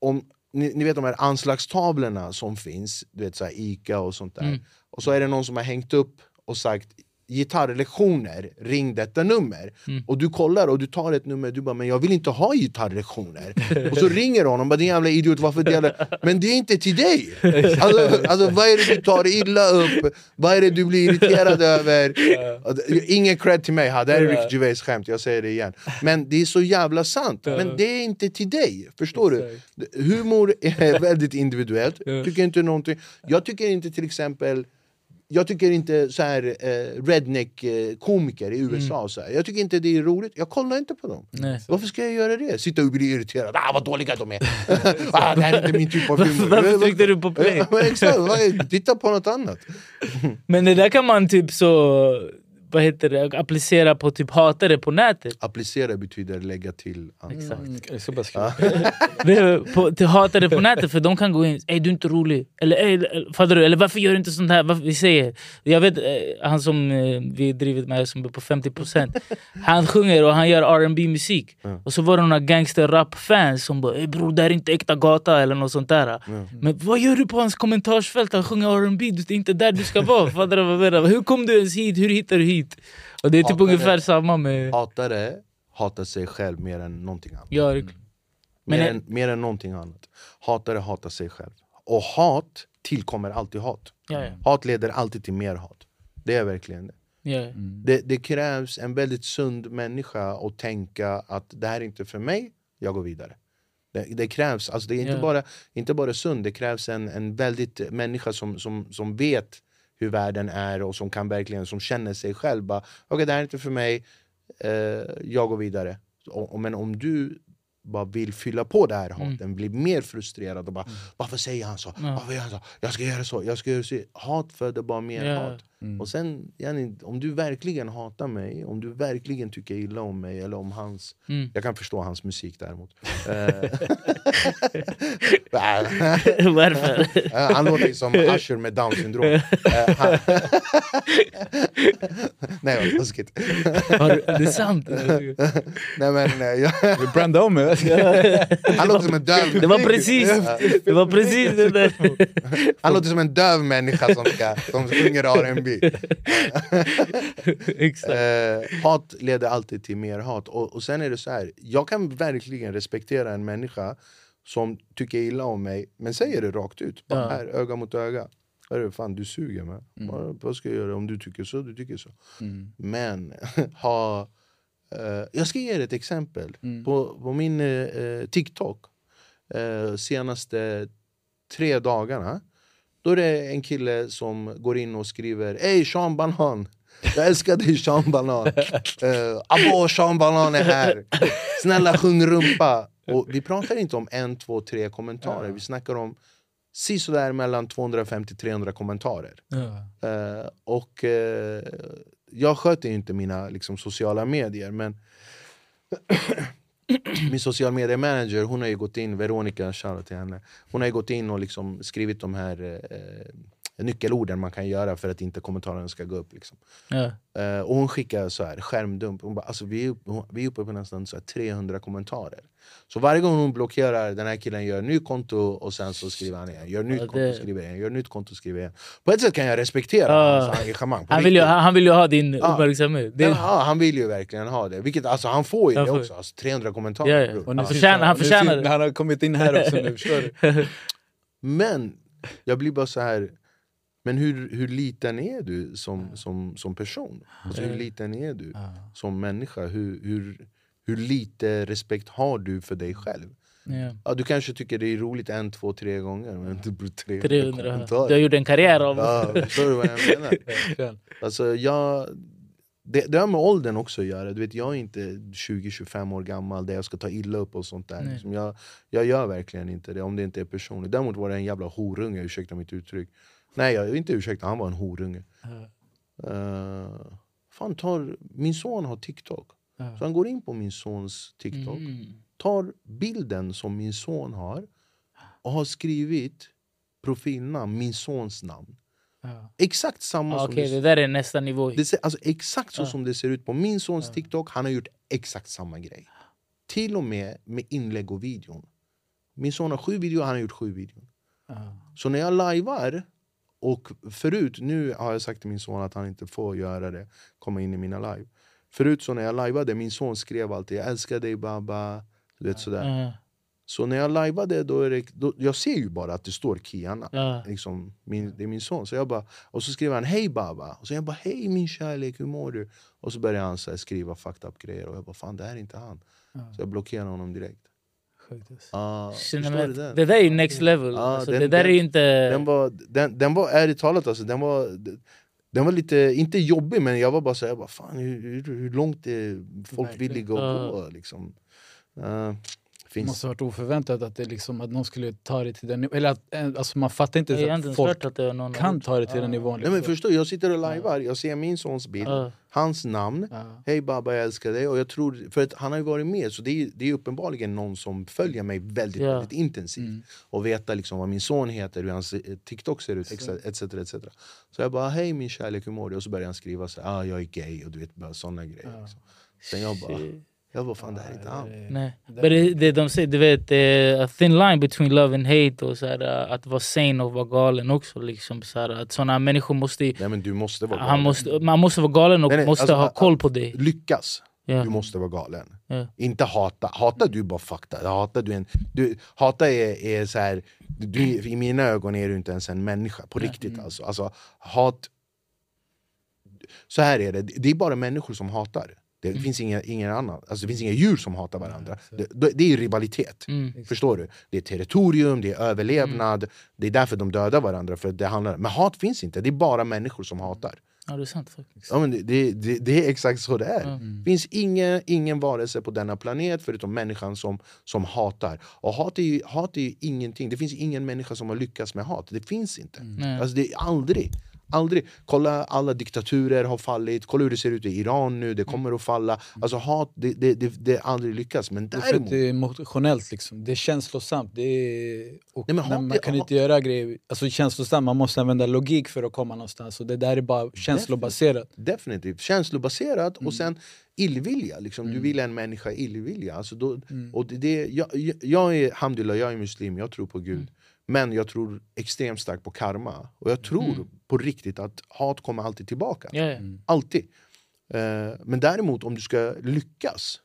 om, ni, ni vet de här anslagstavlorna som finns, du vet så här Ica och sånt där. Mm. Och så är det någon som har hängt upp och sagt gitarrlektioner, ring detta nummer. Mm. Och du kollar och du tar ett nummer, du bara men jag vill inte ha gitarrlektioner. och så ringer honom, bara din jävla idiot varför delar Men det är inte till dig! Alltså, alltså vad är det du tar illa upp? Vad är det du blir irriterad över? Ingen cred till mig, här. det här är Ricky Gervais skämt, jag säger det igen. Men det är så jävla sant, men det är inte till dig, förstår du? Humor är väldigt individuellt, tycker inte någonting. Jag tycker inte till exempel jag tycker inte så här eh, redneck-komiker i USA, så här. jag tycker inte det är roligt, jag kollar inte på dem. Nej. Varför ska jag göra det? Sitta och bli irriterad, ah, vad dåliga de är! ah, det här är inte min typ av humor. Varför tryckte du på play? Exakt, titta på något annat. Men det där kan man typ så, vad heter det, applicera på typ hatare på nätet. Applicera betyder lägga till. Exakt. Mm, bara på, till hatare på nätet för de kan gå in Ey du är inte rolig Eller, ey, fattar du? Eller varför gör du inte sånt här? Varför, vi säger Jag vet eh, han som eh, vi drivit med som är på 50% Han sjunger och han gör R&B musik Och så var det några gangster-rap-fans som bara Ey bror det här är inte äkta gata eller något sånt där Men vad gör du på hans kommentarsfält? Han sjunger R&B det är inte där du ska vara Fattar du vad jag menar? Hur kom du ens hit? Hur hittar du hit? Och det är typ Hatare. ungefär samma med Hatare hatar sig själv mer än någonting annat. Ja, det- Men mer, än, mer än någonting annat. Hatare hatar sig själv. Och hat tillkommer alltid hat. Ja, ja. Hat leder alltid till mer hat. Det är verkligen det. ja. det. Det krävs en väldigt sund människa att tänka att det här är inte för mig, jag går vidare. Det, det krävs, alltså det är inte, Ja. bara, inte bara sund, det krävs en, en väldigt människa som, som, som vet hur världen är och som kan verkligen, som känner sig själv. bara, Okej, det här är inte för mig, eh, jag går vidare. Och, men om du bara vill fylla på det här haten, blir mer frustrerad och bara Varför säger han så? Ja. Varför gör han så? Jag ska göra så, jag ska göra så. Hat föder bara mer Ja. hat. Och sen, yani, om du verkligen hatar mig, om du verkligen tycker illa om mig eller om hans... Mm. Jag kan förstå hans musik däremot. Eh, Varför? Eh, han låter som Usher med down syndrom. Eh. Nej vad taskigt. Har du- det är sant. Nej, men, jag... Vi brandar om mig. Han låter som en döv Det var precis det, var precis det där. Han låter som en döv människa som, ska, som sjunger R&B Exakt. eh, Hat leder alltid till mer hat. Och, och sen är det så här, jag kan verkligen respektera en människa som tycker illa om mig, men säger det rakt ut. Bara Ja. här, öga mot öga. Hörru, fan du suger med. Vad, vad ska jag göra om du tycker så? Du tycker så. Men ha... Eh, jag ska ge er ett exempel. På, på min eh, TikTok, eh, senaste tre dagarna, då är det en kille som går in och skriver Ey Sean Banan! Jag älskar dig Sean Banan! Uh, Abo Sean Banan är här! Snälla sjung rumpa! Och vi pratar inte om en, två, tre kommentarer, vi snackar om sisådär mellan 250-300 kommentarer. Eh, och eh, jag sköter ju inte mina liksom, sociala medier men min social media manager, hon har ju gått in, Veronica, shoutout till henne. Hon har ju gått in och liksom skrivit de här eh, nyckelorden man kan göra för att inte kommentarerna ska gå upp. Liksom. Ja. Eh, och hon skickar så här, skärmdump, hon bara, alltså, vi, är uppe, vi är uppe på nästan så här 300 kommentarer. Så varje gång hon blockerar, den här killen gör ny konto och sen så skriver han igen. Gör nytt Ja, konto, det- skriver igen. Gör nytt konto, skriver igen. På ett sätt kan jag respektera Ja. hans engagemang. Han, vill ju, han vill ju ha din Ja. uppmärksamhet. Det, Ja, ja, han vill ju verkligen ha det. Vilket, alltså, han får ju Han det får- också. Alltså, 300 kommentarer. Ja, ja. Och nu Han förtjänar- han förtjänar det. Han har kommit in här också nu, förstår du? Men jag blir bara så här. Men hur, hur liten är du som, som, som person? Alltså, hur liten är du som människa? Hur, hur, hur lite respekt har du för dig själv? ja. Ja, du kanske tycker det är roligt en, två, tre gånger men inte på 300, 300. Du har gjort en karriär av Ja, förstår du vad jag menar? Alltså, jag, det, det har med åldern också att göra. Du vet, jag är inte 20-25 år gammal där jag ska ta illa upp och sånt där. Liksom, jag, jag gör verkligen inte det om det inte är personligt. Däremot var det en jävla horunge, ursäkta mitt uttryck. Nej, jag inte ursäkta, han var en horunge. Uh, fan, tar, min son har TikTok. Ja. Så han går in på min sons TikTok, Mm. tar bilden som min son har och har skrivit profilnamn, min sons namn. Exakt samma Ja, som det det där är nästa nivå. det ser, alltså, exakt så som det ser ut på min sons TikTok, han har gjort exakt samma grej. Till och med med inlägg och videon. Min son har sju videor, han har gjort sju videor. Så när jag lajvar, och förut, nu har jag sagt till min son att han inte får göra det, komma in i mina live. Förut så när jag lajvade, min son skrev alltid 'Jag älskar dig baba' du vet sådär. Ja. Så när jag lajvade, då är det, då, jag ser ju bara att det står Kiana. Ja. Liksom, min, det är min son. Så jag bara, och så skriver han hej baba. Och så jag bara hej min kärlek, hur mår du? Och så börjar han så skriva fucked up grejer. Och jag bara fan det här är inte han. Så jag blockerar honom direkt. Alltså. Ah, den? Det där är ju next level. Ja, alltså, den- det där den- är ju inte... Den var, den, den var ärligt talat, alltså, den var den var lite, inte jobbig men jag var bara så här, jag bara, fan hur, hur, hur långt är folk villiga att Ja. gå? Liksom. Uh, Det finns. måste ha varit oförväntat att, det liksom, att någon skulle ta det till den nivån. Eller att, eh, alltså man fattar inte inte att ens folk att det kan ta det till Ja. den nivån. Nej, men Liksom. förstår, jag sitter och lajvar, jag ser min sons bild, Ja. hans namn Ja. Hej baba jag älskar dig och jag tror, för att han har ju varit med så det är, det är uppenbarligen någon som följer mig väldigt, Ja. väldigt intensivt Mm. och veta liksom vad min son heter, hur hans eh, TikTok ser ut etc. etc. Så jag bara hej min kärlek hur mår du? Och så börjar han skriva så här, ah, jag är gay och du vet bara såna grejer Ja. liksom. Sen jag bara, Shit. Jag bara fan det här är inte han Nej. Men det, det de säger, du vet, eh, a thin line between love and hate och så här, eh, att vara sane och vara galen också. Liksom, så här, att såna människor måste... Nej men du måste vara Han galen. måste man måste vara galen och Nej, nej, måste alltså, ha koll på dig. Lyckas, Ja. du måste vara galen Ja. Inte hata, hata du bara fakta hata, du en, du, hata är, är så här, du, I mina ögon är du inte ens en människa, på riktigt alltså. alltså hat Så här är det, det är bara människor som hatar Det finns inga, ingen annan, alltså det finns inga djur som hatar varandra det, det- det är rivalitet Mm. Förstår du? Det är territorium, det är överlevnad Det är därför de dödar varandra, för det handlar, men hat finns inte, det är bara människor som hatar Ja, det är sant faktiskt. Ja, men det, det, det, det är exakt så det är. Mm. Det finns ingen, ingen varelse på denna planet förutom människan som, som hatar. Och hat är, ju, hat är ju ingenting. Det finns ingen människa som har lyckats med hat. Det finns inte. Nej. Alltså, det är aldrig. Aldrig. Kolla alla diktaturer har fallit. Kolla hur det ser ut i Iran nu. Det kommer att falla. Alltså hat, det, det, det, det aldrig lyckats. Men däremot... det är emotionellt, liksom. det är känslosamt. Det är, och Nej, hat man kan inte göra grejer alltså känslosamt, man måste använda logik för att komma någonstans. Och det där är bara känslobaserat. Definitivt. Känslobaserat Mm. och sen illvilja. Liksom. Du vill en människa illvilja. Alltså då, Mm. och det, jag, jag- är, alhamdulillah, jag är muslim, jag tror på Gud. Mm. Men jag tror extremt starkt på karma. Och jag tror Mm. på riktigt att hat kommer alltid tillbaka. Ja. Alltid. Eh, men däremot om du ska lyckas,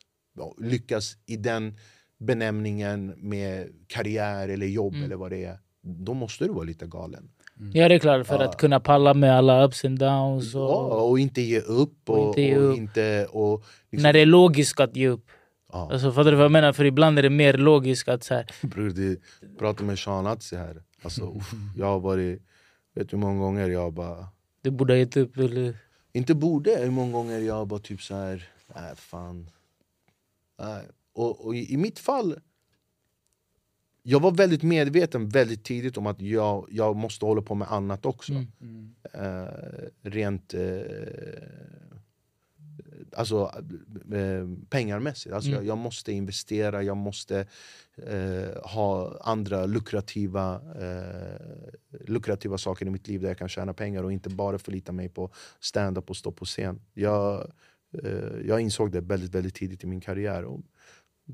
lyckas i den benämningen med karriär eller jobb Mm. eller vad det är. Då måste du vara lite galen. ja, det är klart. För Ja. att kunna palla med alla ups and downs. Och, Ja, och inte ge upp. Och, Och inte ge och upp. inte, och liksom, När det är logiskt att ge upp. Ja. Alltså, fattar du vad jag menar? För ibland är det mer logiskt att så här, Bror, det pratar med Sean Atzi här. Alltså, uff, jag har varit... Vet du hur många gånger jag bara... du borde ha gett upp. Eller, Inte borde, hur många gånger jag bara typ så här... Nej, fan. Nej. Och, och i, i mitt fall... Jag var väldigt medveten väldigt tidigt om att jag, jag måste hålla på med annat också. Mm. Eh, rent... Eh, alltså, eh, pengarmässigt. Alltså, Mm. jag, jag måste investera, jag måste eh, ha andra lukrativa, eh, lukrativa saker i mitt liv där jag kan tjäna pengar och inte bara förlita mig på stand-up och stå på scen. Jag, eh, jag insåg det väldigt, väldigt tidigt i min karriär. Och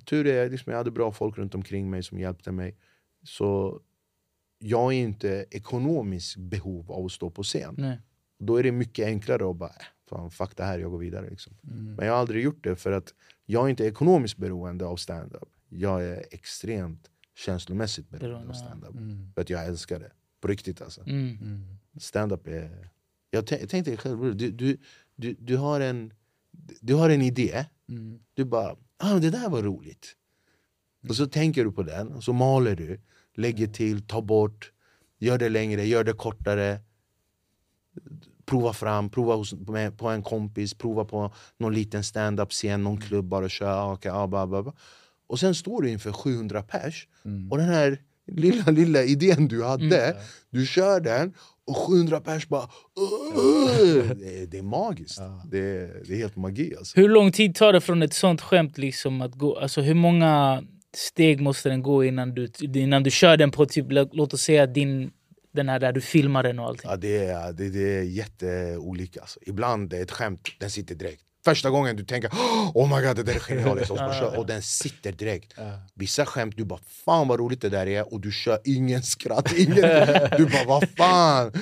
tur är liksom, jag hade bra folk runt omkring mig som hjälpte mig. Så jag är inte ekonomiskt behov av att stå på scen. Nej. Då är det mycket enklare att bara, äh, fan, fuck det här, jag går vidare. Liksom. Mm. Men jag har aldrig gjort det för att jag är inte ekonomiskt beroende av stand-up. Jag är extremt känslomässigt beroende Beroende, av stand-up. Mm. För att jag älskar det. På riktigt alltså. Mm. Mm. Stand-up är... Jag, tän- jag tänkte själv, du, du, du, du, har en, du har en idé. Mm. Du bara, ah, det där var roligt. Och så tänker du på den, och så maler du. Lägger till, tar bort, gör det längre, gör det kortare. Prova fram, prova hos, med, på en kompis, prova på någon liten stand-up scen, någon klubb, bara kör. ah, Okay, ah, bla, bla, bla. Och sen står du inför 700 pers, och den här lilla, lilla idén du hade, du kör den och 700 pers bara... Det, är- det är magiskt. Det, är, det är helt magi alltså. Hur lång tid tar det från ett sånt skämt liksom att gå? Alltså hur många steg måste den gå innan du, innan du kör den på typ, lå- låt oss säga din, den här där du filmar den och allting? Ja, det, är, det, det är jätteolika. Alltså. Ibland är ett skämt, den sitter direkt. Första gången du tänker oh my god det där är genialiskt och, och den sitter direkt. Vissa skämt du bara fan vad roligt det där är och du kör ingen skratt, ingen, du bara vad fan.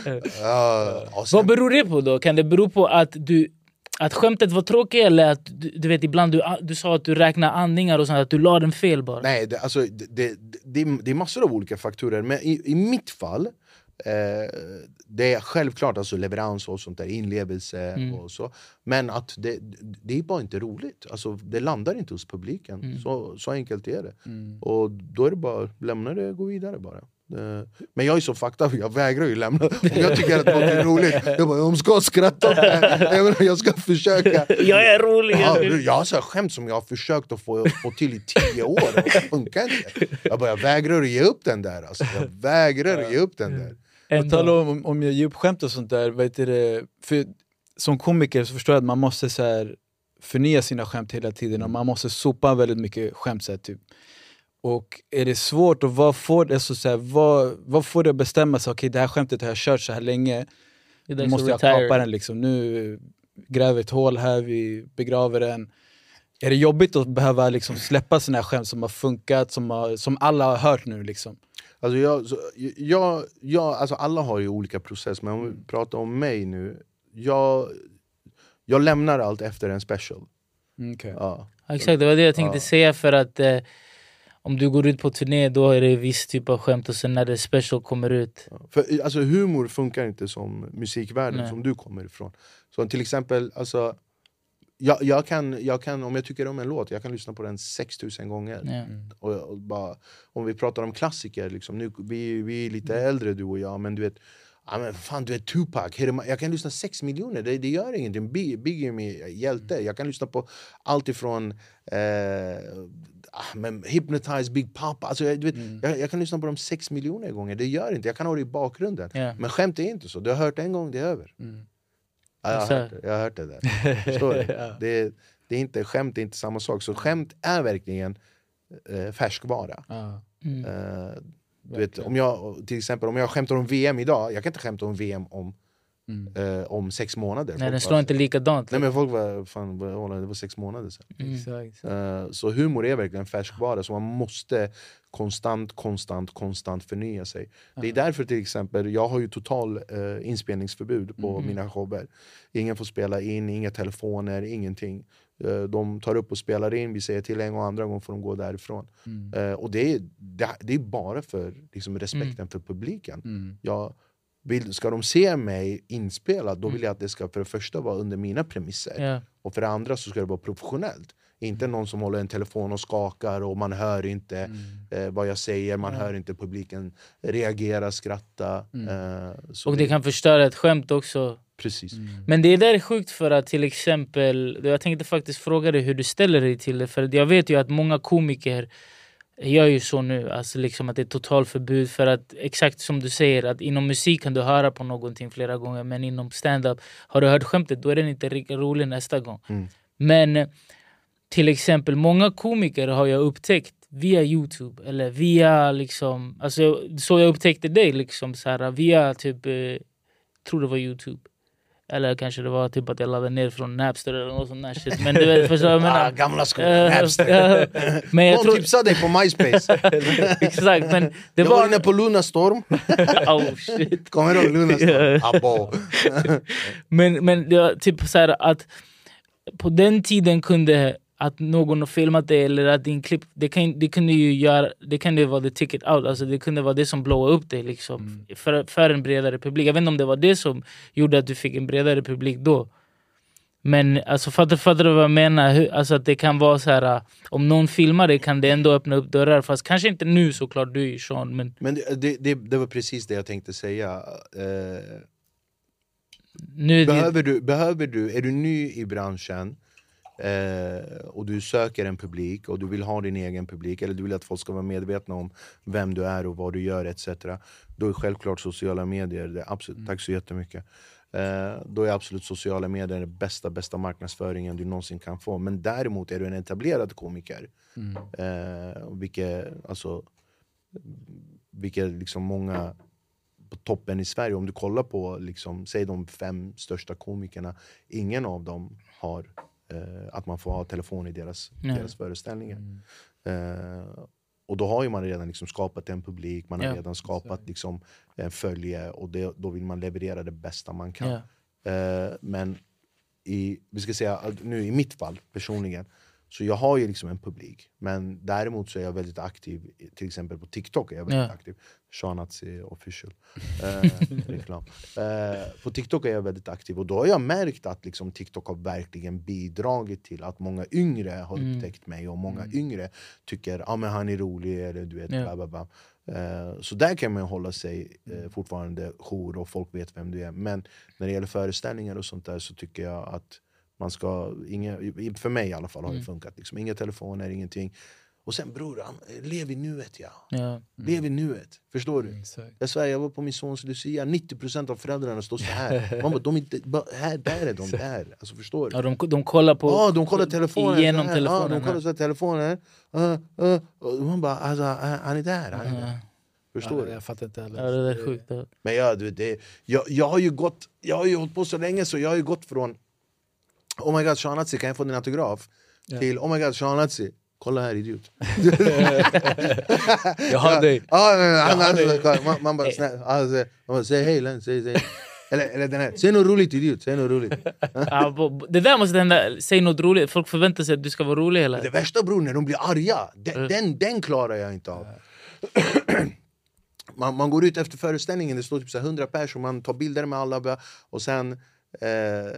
Ja, och sen- Vad beror det på då? Kan det bero på att du att skämtet var tråkigt eller att du, du vet ibland du, du sa att du räknar andningar och sånt, att du la den fel bara? Nej, det, alltså, det, det, det, är- det är massor av olika faktorer. Men i, i mitt fall, eh, det är självklart alltså leverans och sånt där, inlevelse och så. Men att det, det är bara inte roligt. Alltså, det landar inte hos publiken. Så, så enkelt är det. Och då är det bara lämna det och gå vidare bara. Eh, Men jag är så up, jag vägrar ju lämna. Om jag tycker att något är roligt, jag bara, de ska skratta. Jag, jag ska försöka. Jag är rolig! Ja, jag har så här skämt som jag har försökt att få, få till i tio år, och det funkar inte. Jag, bara, jag vägrar att ge upp den där. Alltså. Jag vägrar att ge upp den där. På Ändå. tal om, om jag ger upp skämt och sånt där, vet du, för som komiker så förstår jag att man måste så här, förnya sina skämt hela tiden och man måste sopa väldigt mycket skämt. Så här, typ. Och är det svårt, och vad får, alltså, så här, vad, vad får det att bestämma sig? Okej, det här skämtet har jag kört så här länge, nu måste jag retire. kapa den. Liksom. Nu gräver ett hål här, vi begraver den. Är det jobbigt att behöva liksom släppa här skämt som har funkat, som, har, som alla har hört nu? Liksom? Alltså jag, så, jag, jag, alltså alla har ju olika processer, men om vi pratar om mig nu. Jag, jag lämnar allt efter en special. Mm. Ja. Ja, exakt, det var det jag tänkte Ja. säga för att eh, om du går ut på turné då är det viss typ av skämt och sen när det special kommer ut För alltså, humor funkar inte som musikvärlden Nej. som du kommer ifrån. Så till exempel, alltså, jag, jag, kan, jag kan, om jag tycker om en låt, jag kan lyssna på den 6000 gånger. ja. Och, och bara, om vi pratar om klassiker, liksom, nu, vi, vi är lite äldre du och jag, men du vet Ja, men fan, du vet Tupac, jag kan lyssna sex miljoner, det, det gör ingenting. Biggie, Biggie är min hjälte. Jag kan lyssna på allt ifrån eh, ah, men Hypnotize, Big Papa. Alltså, jag, du vet, jag, jag kan lyssna på dem sex miljoner gånger, det gör inte. Jag kan ha det i bakgrunden. Ja. Men skämt är inte så, du har hört en gång, det är över. Ja, jag, har hört det, jag har hört det där. Förstår du? det, det är inte, skämt är inte samma sak. Så skämt är verkligen eh, färskvara. Ja. Mm. Eh, du vet, om jag, till exempel om jag skämtar om VM idag, jag kan inte skämta om VM om, eh, om sex månader. Nej Folk den bara- slår inte likadant Nej men folk var, fan, det var sex månader sedan. Mm. Exakt. Eh, så humor är verkligen färskvara, så man måste konstant, konstant, konstant förnya sig. Det är därför till exempel, jag har ju total eh, inspelningsförbud på mina shower. Ingen får spela in, inga telefoner, ingenting. Eh, de tar upp och spelar in, vi säger till en och andra gång får de gå därifrån. Eh, och det är, det, det är bara för liksom, respekten för publiken. Mm. Jag vill, ska de se mig inspelad, då vill jag att det ska för det första vara under mina premisser. Ja. Och för det andra så ska det vara professionellt. Inte någon som håller en telefon och skakar och man hör inte eh, vad jag säger, man hör inte publiken reagera, skratta. Eh, så Och det kan förstöra ett skämt också Precis. Men det där är sjukt för att till exempel, jag tänkte faktiskt fråga dig hur du ställer dig till det. För jag vet ju att många komiker gör ju så nu, alltså liksom att det är totalförbud. För att exakt som du säger, att inom musik kan du höra på någonting flera gånger men inom stand-up, har du hört skämtet då är den inte lika rolig nästa gång. Mm. Men till exempel många komiker har jag upptäckt via Youtube eller via liksom, alltså så jag upptäckte dig liksom så här, via typ, eh, tror det var Youtube. Eller kanske det var typ att jag laddade ner från Napster eller något sånt där shit. Men du vet, förstår jag menar? Ah, gamla skolan, Eh, Napster. men jag Någon tror, tipsade dig på MySpace. exakt, men det jag var var... inne på Lunarstorm. oh shit. Kommer du ihåg Lunarstorm? Abo. Men, men det var typ så här att på den tiden kunde att någon har filmat det eller att din klipp, det, kan, det kunde ju göra, det kunde vara the ticket out, alltså det kunde vara det som blåade upp dig liksom, för, för en bredare publik. Jag vet inte om det var det som gjorde att du fick en bredare publik då. Men alltså, fattar, fattar du vad jag menar? Hur, alltså att det kan vara så här, om någon filmar det kan det ändå öppna upp dörrar. Fast kanske inte nu såklart, du Sean. Men Men det, det, det, det var precis det jag tänkte säga. Eh, nu behöver, du, behöver du, är du ny i branschen eh, och du söker en publik och du vill ha din egen publik eller du vill att folk ska vara medvetna om vem du är och vad du gör etc. Då är självklart sociala medier, det absolut, tack så jättemycket. Eh, då är absolut sociala medier den bästa, bästa marknadsföringen du någonsin kan få. Men däremot är du en etablerad komiker, eh, vilket, alltså, vilket liksom många på toppen i Sverige, om du kollar på liksom, säg de fem största komikerna, ingen av dem har att man får ha telefon i deras, Nej. deras föreställningar. Eh, och då har ju man redan liksom skapat en publik, man har Ja. redan skapat liksom, en följe och det, då vill man leverera det bästa man kan. ja. Eh, men i, vi ska säga, nu i mitt fall personligen, så jag har ju liksom en publik. Men däremot så är jag väldigt aktiv, till exempel på TikTok är jag väldigt Ja. aktiv. Shanazi official. Eh, reklam. Eh, på TikTok är jag väldigt aktiv och då har jag märkt att liksom TikTok har verkligen bidragit till att många yngre har Mm. upptäckt mig och många yngre tycker ah, men han är rolig eller du vet, Ja. bla, bla, bla. Eh, så där kan man hålla sig eh, fortfarande jour och folk vet vem du är. Men när det gäller föreställningar och sånt där så tycker jag att man ska, inga, för mig i alla fall har det funkat, liksom, inga telefoner, ingenting. Och sen bror, lev i nuet ja. Ja. Lev i nuet, förstår du? Exakt. Jag svär, jag var på min sons lucia, 90% av föräldrarna står så här. Man bara, de är inte, här, där är de, där. Alltså förstår du? Ja, de, de kollar på... Ja, de kollar telefonen. Genom så här. telefonen. Ja, de kollar så här, telefonen. Uh, uh, man bara, alltså, han är där. Han är där. Förstår Ja, du? jag fattar inte heller. Ja, det är sjukt. Men jag, det, jag, jag har ju gått, jag har ju hållit på så länge så jag har ju gått från Oh my god, Shanazi, kan jag få din autograf? Till Oh my god, Shanazi, kolla här idiot. Jag har dig. Ja, han, han, man, man bara, snälla, alltså, man bara säg hej, Len, säg, säg. Eller, eller den här, säg något roligt idiot, säg något roligt. Det där måste hända. Säg något roligt. Folk förväntar sig att du ska vara rolig hela Det värsta bror, när de blir arga, den, den, den klarar jag inte av. man, man går ut efter föreställningen, det står typ så här 100 pers och man tar bilder med alla och sen eh,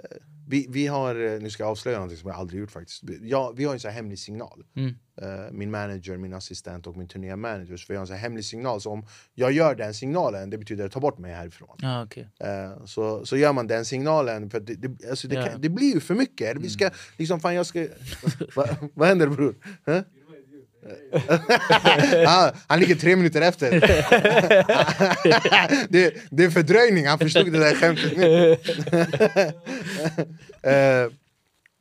vi, vi har, eh, nu ska jag avslöja något som jag aldrig gjort faktiskt. Ja, vi har en så hemlig signal. Mm. Eh, min manager, min assistent och min turnémanager. Så vi har en så hemlig signal. Så om jag gör den signalen, det betyder att ta bort mig härifrån. Ja, okej. Eh, så, så gör man den signalen, för det, det, alltså det, Ja. kan, det blir ju för mycket. Vi ska, liksom, fan jag ska... Va, vad händer bror? Huh? ah, han ligger tre minuter efter. det, det är fördröjning, han förstod det där skämtet nu. Eh,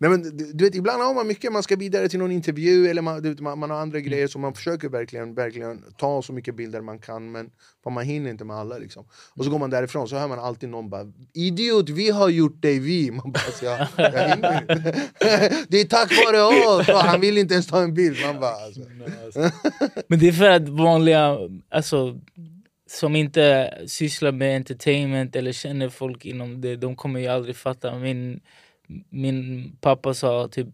nej men, du, du vet, ibland har man mycket, man ska vidare till någon intervju eller man, vet, man, man har andra grejer så man försöker verkligen, verkligen ta så mycket bilder man kan men man hinner inte med alla. Liksom. Och så går man därifrån så hör man alltid någon bara Idiot, vi har gjort dig vi! Man bara, alltså, jag, jag. Det är tack vare oss! Och han vill inte ens ta en bild. Man bara, alltså. Men det är för att vanliga, alltså, som inte sysslar med entertainment eller känner folk inom det, de kommer ju aldrig fatta. Min, min pappa sa typ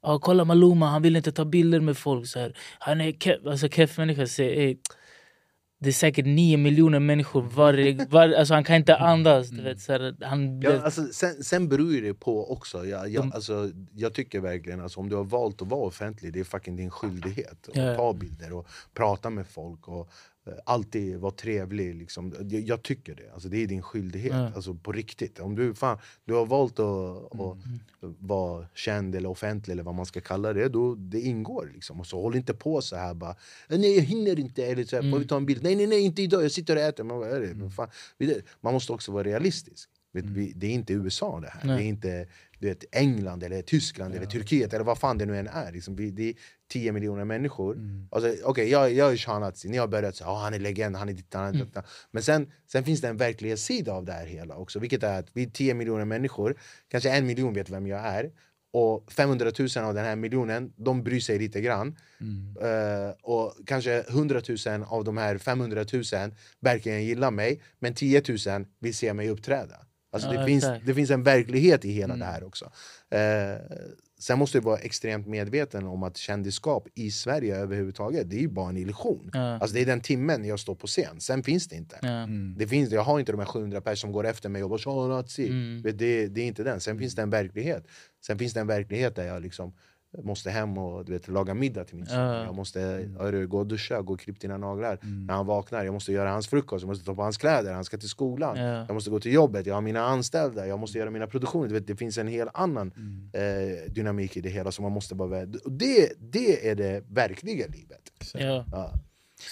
ah, kolla Maluma, han vill inte ta bilder med folk. Så här. Han är keff, alltså keff människa säger "Ey, det är säkert nio miljoner människor varje... Var, alltså han kan inte andas. Du vet, så här, han, Ja, alltså, sen, sen beror det på också. Jag, jag, alltså, jag tycker verkligen alltså, om du har valt att vara offentlig, det är fucking din skyldighet. Ja. Att ta bilder och prata med folk och alltid vara trevlig. Liksom. Jag, jag tycker det. Alltså, det är din skyldighet. Ja. Alltså, på riktigt. Om du, fan, du har valt att, Mm. att vara känd eller offentlig eller vad man ska kalla det, då det ingår. Liksom. Och så håll inte på så här bara Nej jag hinner inte, eller så här, får vi ta en bild? Nej nej nej inte idag, jag sitter och äter. Man, bara, är det, men fan, man måste också vara realistisk. Vi, det är inte USA det här, Nej. det är inte du vet, England eller Tyskland eller Turkiet eller vad fan det nu än är. Liksom, vi, det är 10 miljoner människor. Mm. Alltså, Okej, jag, jag är Shanazi, ni har börjat säga oh, han är legend, han är ditt, han är Mm. detta. Men sen, sen finns det en verklighetssida av det här hela också. Vilket är att vi är 10 miljoner människor, kanske en miljon vet vem jag är. Och 500 000 av den här miljonen, de bryr sig lite grann. Mm. Eh, och kanske 100 000 av de här 500 000 verkligen gillar mig. Men 10 000 vill se mig uppträda. Alltså Ja, det, finns, det finns en verklighet i hela Mm. det här också. Eh, sen måste du vara extremt medveten om att kändisskap i Sverige överhuvudtaget, det är ju bara en illusion. Ja. Alltså det är den timmen jag står på scen, sen finns det inte. Ja. Mm. Det finns, jag har inte de här 700 personer som går efter mig och bara "Tja, nazi. Mm. Det, det är inte den. Sen finns det en verklighet. Sen finns det en verklighet där jag liksom måste hem och du vet, laga middag till min son. Ja. Jag måste hörru, gå och duscha, gå och klippa dina naglar. Mm. När han vaknar, jag måste göra hans frukost, jag måste ta på hans kläder, han ska till skolan. Ja. Jag måste gå till jobbet, jag har mina anställda, jag måste göra mina produktioner. Du vet, det finns en helt annan Mm. eh, dynamik i det hela som man måste. Och det, det är det verkliga livet. Ja. Ja.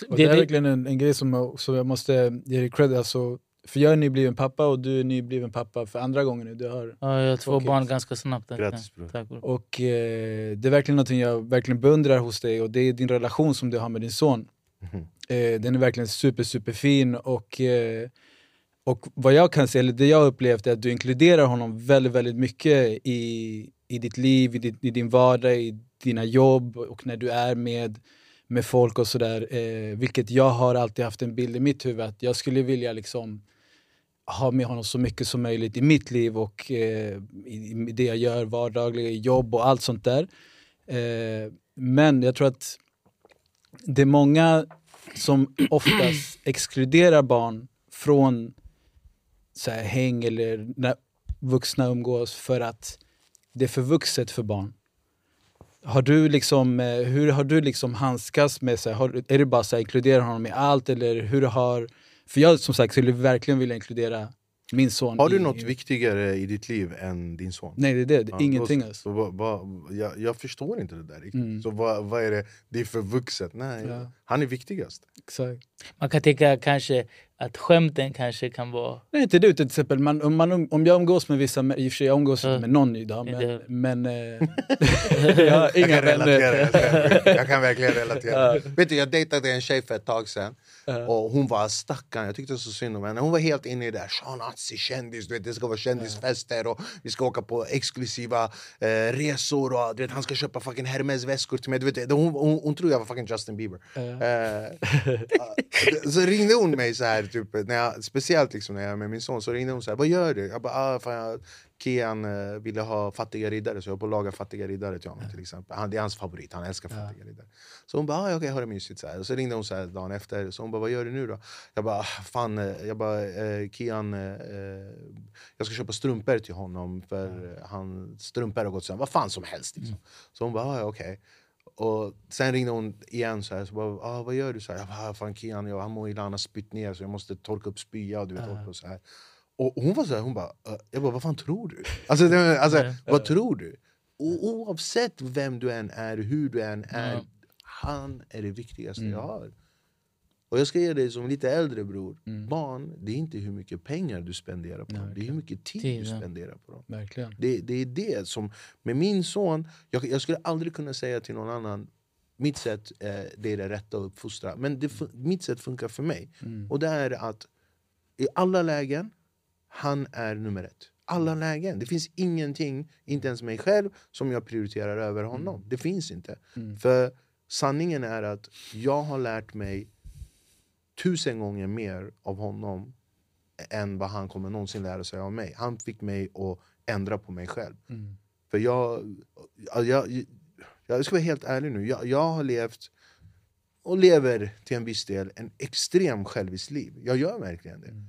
Och Det- det, är verkligen en, en grej som som jag måste ge dig cred. Alltså, för jag är nybliven pappa och du är nybliven pappa för andra gången nu. Du har, Ja, jag har två barn ganska snabbt. Grattis, bror. Tack, bror. och eh, det är verkligen något jag verkligen beundrar hos dig och det är din relation som du har med din son. Mhm. Eh, den är verkligen super, super fin och, eh, och vad jag kan se, eller det jag har upplevt är att du inkluderar honom väldigt, väldigt mycket i, i ditt liv, i, ditt, i din vardag, i dina jobb och när du är med, med folk och sådär. Eh, vilket jag har alltid haft en bild i mitt huvud att jag skulle vilja liksom ha med honom så mycket som möjligt i mitt liv och eh, i, i det jag gör vardagliga, jobb och allt sånt där. Eh, men jag tror att det är många som oftast exkluderar barn från så här, häng eller när vuxna umgås för att det är för vuxet för barn. Har du liksom, eh, hur har du liksom handskats med, så här, har, är det bara så här, inkludera honom i allt eller hur har, för jag som sagt skulle verkligen vilja inkludera min son Har du i, något i, viktigare i ditt liv än din son? Nej det är det, Ja, ingenting då- alltså. Så vad, vad, jag, jag förstår inte det där riktigt. Mm. Så vad, vad är det? Det är för vuxet. Nej, Ja. han är viktigast. Exakt. Man kan tänka kanske att skämten kanske kan vara... Nej inte du till exempel, man, om, man, om jag umgås med vissa, i och för sig jag umgås inte med någon idag men, men eh, jag har inga Jag kan relatera. Jag kan, jag kan verkligen relatera. Vet du, jag dejtade en tjej för ett tag sedan. Och hon var stackarn, jag tyckte så synd om henne. Hon var helt inne i det där. Shanazi, kändis, du vet, det ska vara kändisfester och vi ska åka på exklusiva eh, resor. Och, du vet, han ska köpa fucking Hermes-väskor till mig. Du vet, hon, hon, hon tror jag var fucking Justin Bieber. Eh, så ringde hon mig så här, typ, när jag, speciellt liksom när jag är med min son, så ringde hon så här, vad gör du? Jag bara, ah, fan, jag, Kian eh, ville ha fattiga riddare så jag är på att laga fattiga riddare till honom till exempel. Han, det är hans favorit, han älskar fattiga riddare. Så hon bara, ah, okej, har det mysigt. Så, här. Och så ringde hon så här dagen efter, så hon bara, vad gör du nu då? Jag bara, ah, fan, eh, jag bara, eh, Kian, eh, eh, jag ska köpa strumpor till honom för eh, han, strumpor har gått sönder, vad fan som helst. Liksom. Så hon bara, ah, ja, okej. Och sen ringde hon igen så här, så bara, ah, vad gör du? Så här, jag bara, ah, fan Kian, jag, han mår illa, han har spytt ner så jag måste torka upp spya. Och, du vet, och så här. och hon var så här, hon bara, "Eh." jag bara, vad fan tror du? Alltså, det, alltså vad tror du? O, oavsett vem du än är, hur du än är, han är det viktigaste Mm. jag har. Och jag ska ge dig som lite äldre bror, Mm. barn, det är inte hur mycket pengar du spenderar på dem, det är hur mycket tid, Tid, du spenderar på dem. Verkligen. Det, det är det som, med min son, jag, jag skulle aldrig kunna säga till någon annan mitt sätt eh, det är det rätta att uppfostra. Men det, mitt sätt funkar för mig. Mm. Och det är att i alla lägen, han är nummer ett. Alla lägen. Det finns ingenting, inte ens mig själv, som jag prioriterar över honom. Det finns inte. Mm. För sanningen är att jag har lärt mig tusen gånger mer av honom än vad han kommer någonsin lära sig av mig. Han fick mig att ändra på mig själv. Mm. För jag, jag, jag, jag ska vara helt ärlig nu, jag, jag har levt och lever till en viss del en extrem självisk liv. Jag gör verkligen det.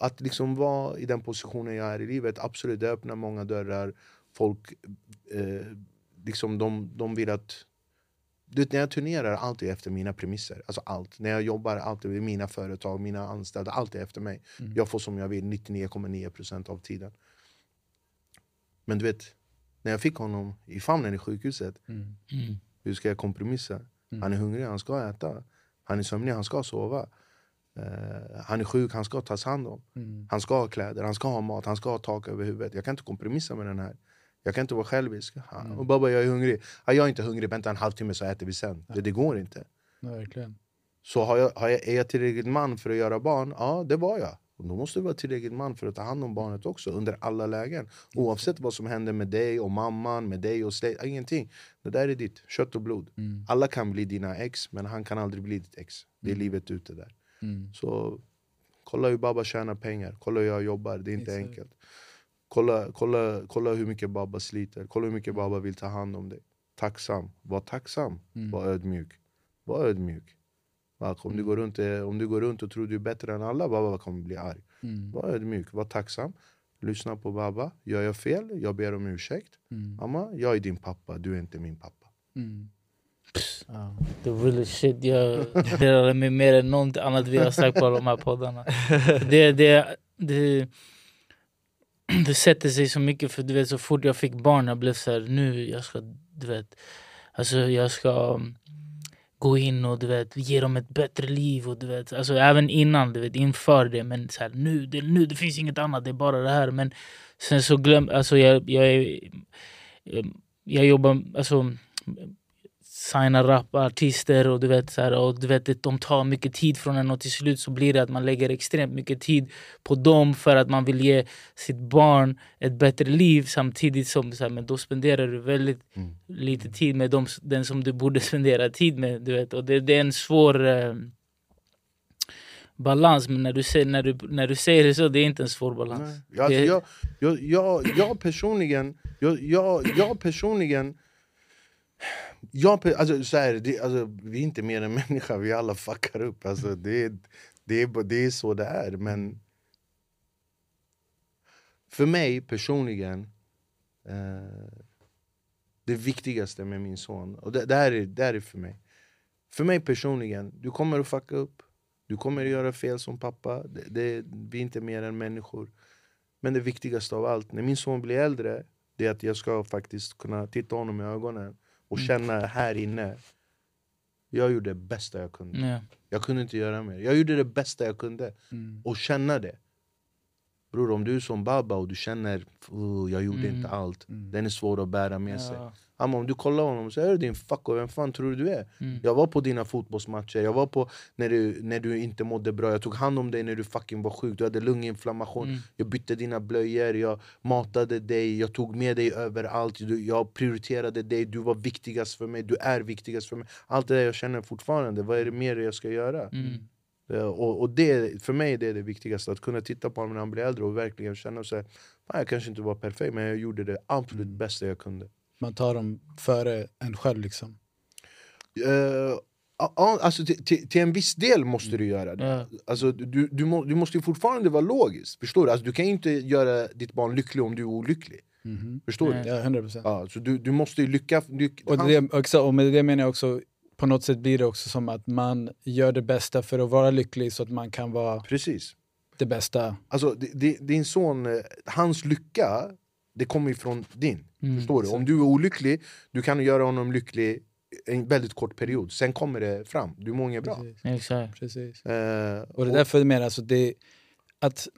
Att liksom vara i den positionen jag är i livet, absolut, det öppnar många dörrar. Folk eh, liksom de, de vill att... Du när jag turnerar, allt är efter mina premisser. Alltså allt. När jag jobbar, allt är mina företag, mina anställda, allt är efter mig. Jag får som jag vill 99,9% av tiden. Men du vet, när jag fick honom i famnen i sjukhuset, Mm. hur ska jag kompromissa? Han är hungrig, han ska äta. Han är sömnig, han ska sova. Eh, han är sjuk, han ska tas hand om. Mm. Han ska ha kläder, han ska ha mat, han ska ha tak över huvudet. Jag kan inte kompromissa med den här. Jag kan inte vara självisk. Han, Mm. och Baba, jag är hungrig. Ja, jag är inte hungrig, vänta en halvtimme så äter vi sen. Det, det går inte. Ja, verkligen. Så har jag, har jag, är jag tillräckligt man för att göra barn? Ja, det var jag. Och då måste du vara tillräckligt man för att ta hand om barnet också under alla lägen. Oavsett vad som händer med dig och mamman, med dig och släkt, ingenting. Det där är ditt, kött och blod. Mm. Alla kan bli dina ex, men han kan aldrig bli ditt ex. Det är Mm. livet ute där. Mm. Så kolla hur Baba tjänar pengar, kolla hur jag jobbar, det är inte Exakt. enkelt. Kolla, kolla, kolla hur mycket Baba sliter, kolla hur mycket Baba vill ta hand om dig. Tacksam, var tacksam, Mm. var ödmjuk. Var ödmjuk. Om, du Mm. går runt, eh, om du går runt och tror du är bättre än alla, Baba kommer bli arg. Mm. Var ödmjuk, var tacksam. Lyssna på Baba. Gör jag fel, jag ber om ursäkt. Mm. Mamma, jag är din pappa, du är inte min pappa. Mm. Ja. The real shit. Jag delar med mer än något annat vi har sagt på alla de här poddarna. Det, det, det, det sätter sig så mycket för du vet så fort jag fick barn jag blev så här, nu jag ska du vet alltså jag ska mm, gå in och du vet ge dem ett bättre liv och du vet alltså även innan du vet inför det men så här, nu det, nu det finns inget annat det är bara det här men sen så glöm alltså jag jag är jag, jag jobbar alltså signa rapartister och du vet så här, och du vet de tar mycket tid från en och till slut så blir det att man lägger extremt mycket tid på dem för att man vill ge sitt barn ett bättre liv samtidigt som så här, men då spenderar du väldigt Mm. lite tid med dem, den som du borde spendera tid med. Du vet. Och det, det är en svår eh, balans men när du, säger, när, du, när du säger det så det är inte en svår balans. Nej. Alltså, jag, jag, jag, jag personligen, jag, jag, jag personligen jag, alltså, så här, det, alltså, vi är inte mer än människa, vi alla fuckar upp. Alltså, det, är- det, det är så det är. Men för mig personligen, eh, det viktigaste med min son, och det, det, här är, det här är för mig. För mig personligen, du kommer att fucka upp. Du kommer att göra fel som pappa. Det, det, vi är inte mer än människor. Men det viktigaste av allt, när min son blir äldre, det är att jag ska faktiskt kunna titta honom i ögonen och känna här inne, jag gjorde det bästa jag kunde. Ja. Jag kunde inte göra mer. Jag gjorde det bästa jag kunde. Mm. Och känna det. Bror, om du är som Baba och du känner oh, jag gjorde Mm. inte allt, Mm. den är svår att bära med sig. Ja. Amma, om du kollar honom och säger "Är du din fuck och vem fan tror du du är? Mm. Jag var på dina fotbollsmatcher, jag var på när du, när du inte mådde bra, jag tog hand om dig när du fucking var sjuk, du hade lunginflammation Mm. Jag bytte dina blöjor, jag matade dig, jag tog med dig överallt du, Jag prioriterade dig, du var viktigast för mig, du är viktigast för mig Allt det där jag känner fortfarande, vad är det mer jag ska göra? Mm. Eh, Och, och det, för mig det är det viktigaste, att kunna titta på honom när han blir äldre och verkligen känna "Fan, Jag kanske inte var perfekt men jag gjorde det absolut bästa jag kunde Man tar dem före en själv liksom. Ja, ja, alltså till, till, en viss del måste du göra det. Ja. Alltså, du, du, må, du måste ju fortfarande vara logisk. Förstår du? Alltså, du kan inte göra ditt barn lycklig om du är olycklig. Mhm. Förstår Nej. du? Ja, 100 procent. Ja, så du, du måste ju lycka... lyck, Och, det, också, och med det menar jag också, på något sätt blir det också som att man gör det bästa för att vara lycklig så att man kan vara Precis. det bästa. Alltså, di- di- din son, eh, hans lycka, det kommer ifrån din. Mm. Förstår du? Om du är olycklig, du kan göra honom lycklig en väldigt kort period. Sen kommer det fram. Du mår inget bra. Precis. Exakt. Precis. Eh, Och det är därför jag menar alltså det, att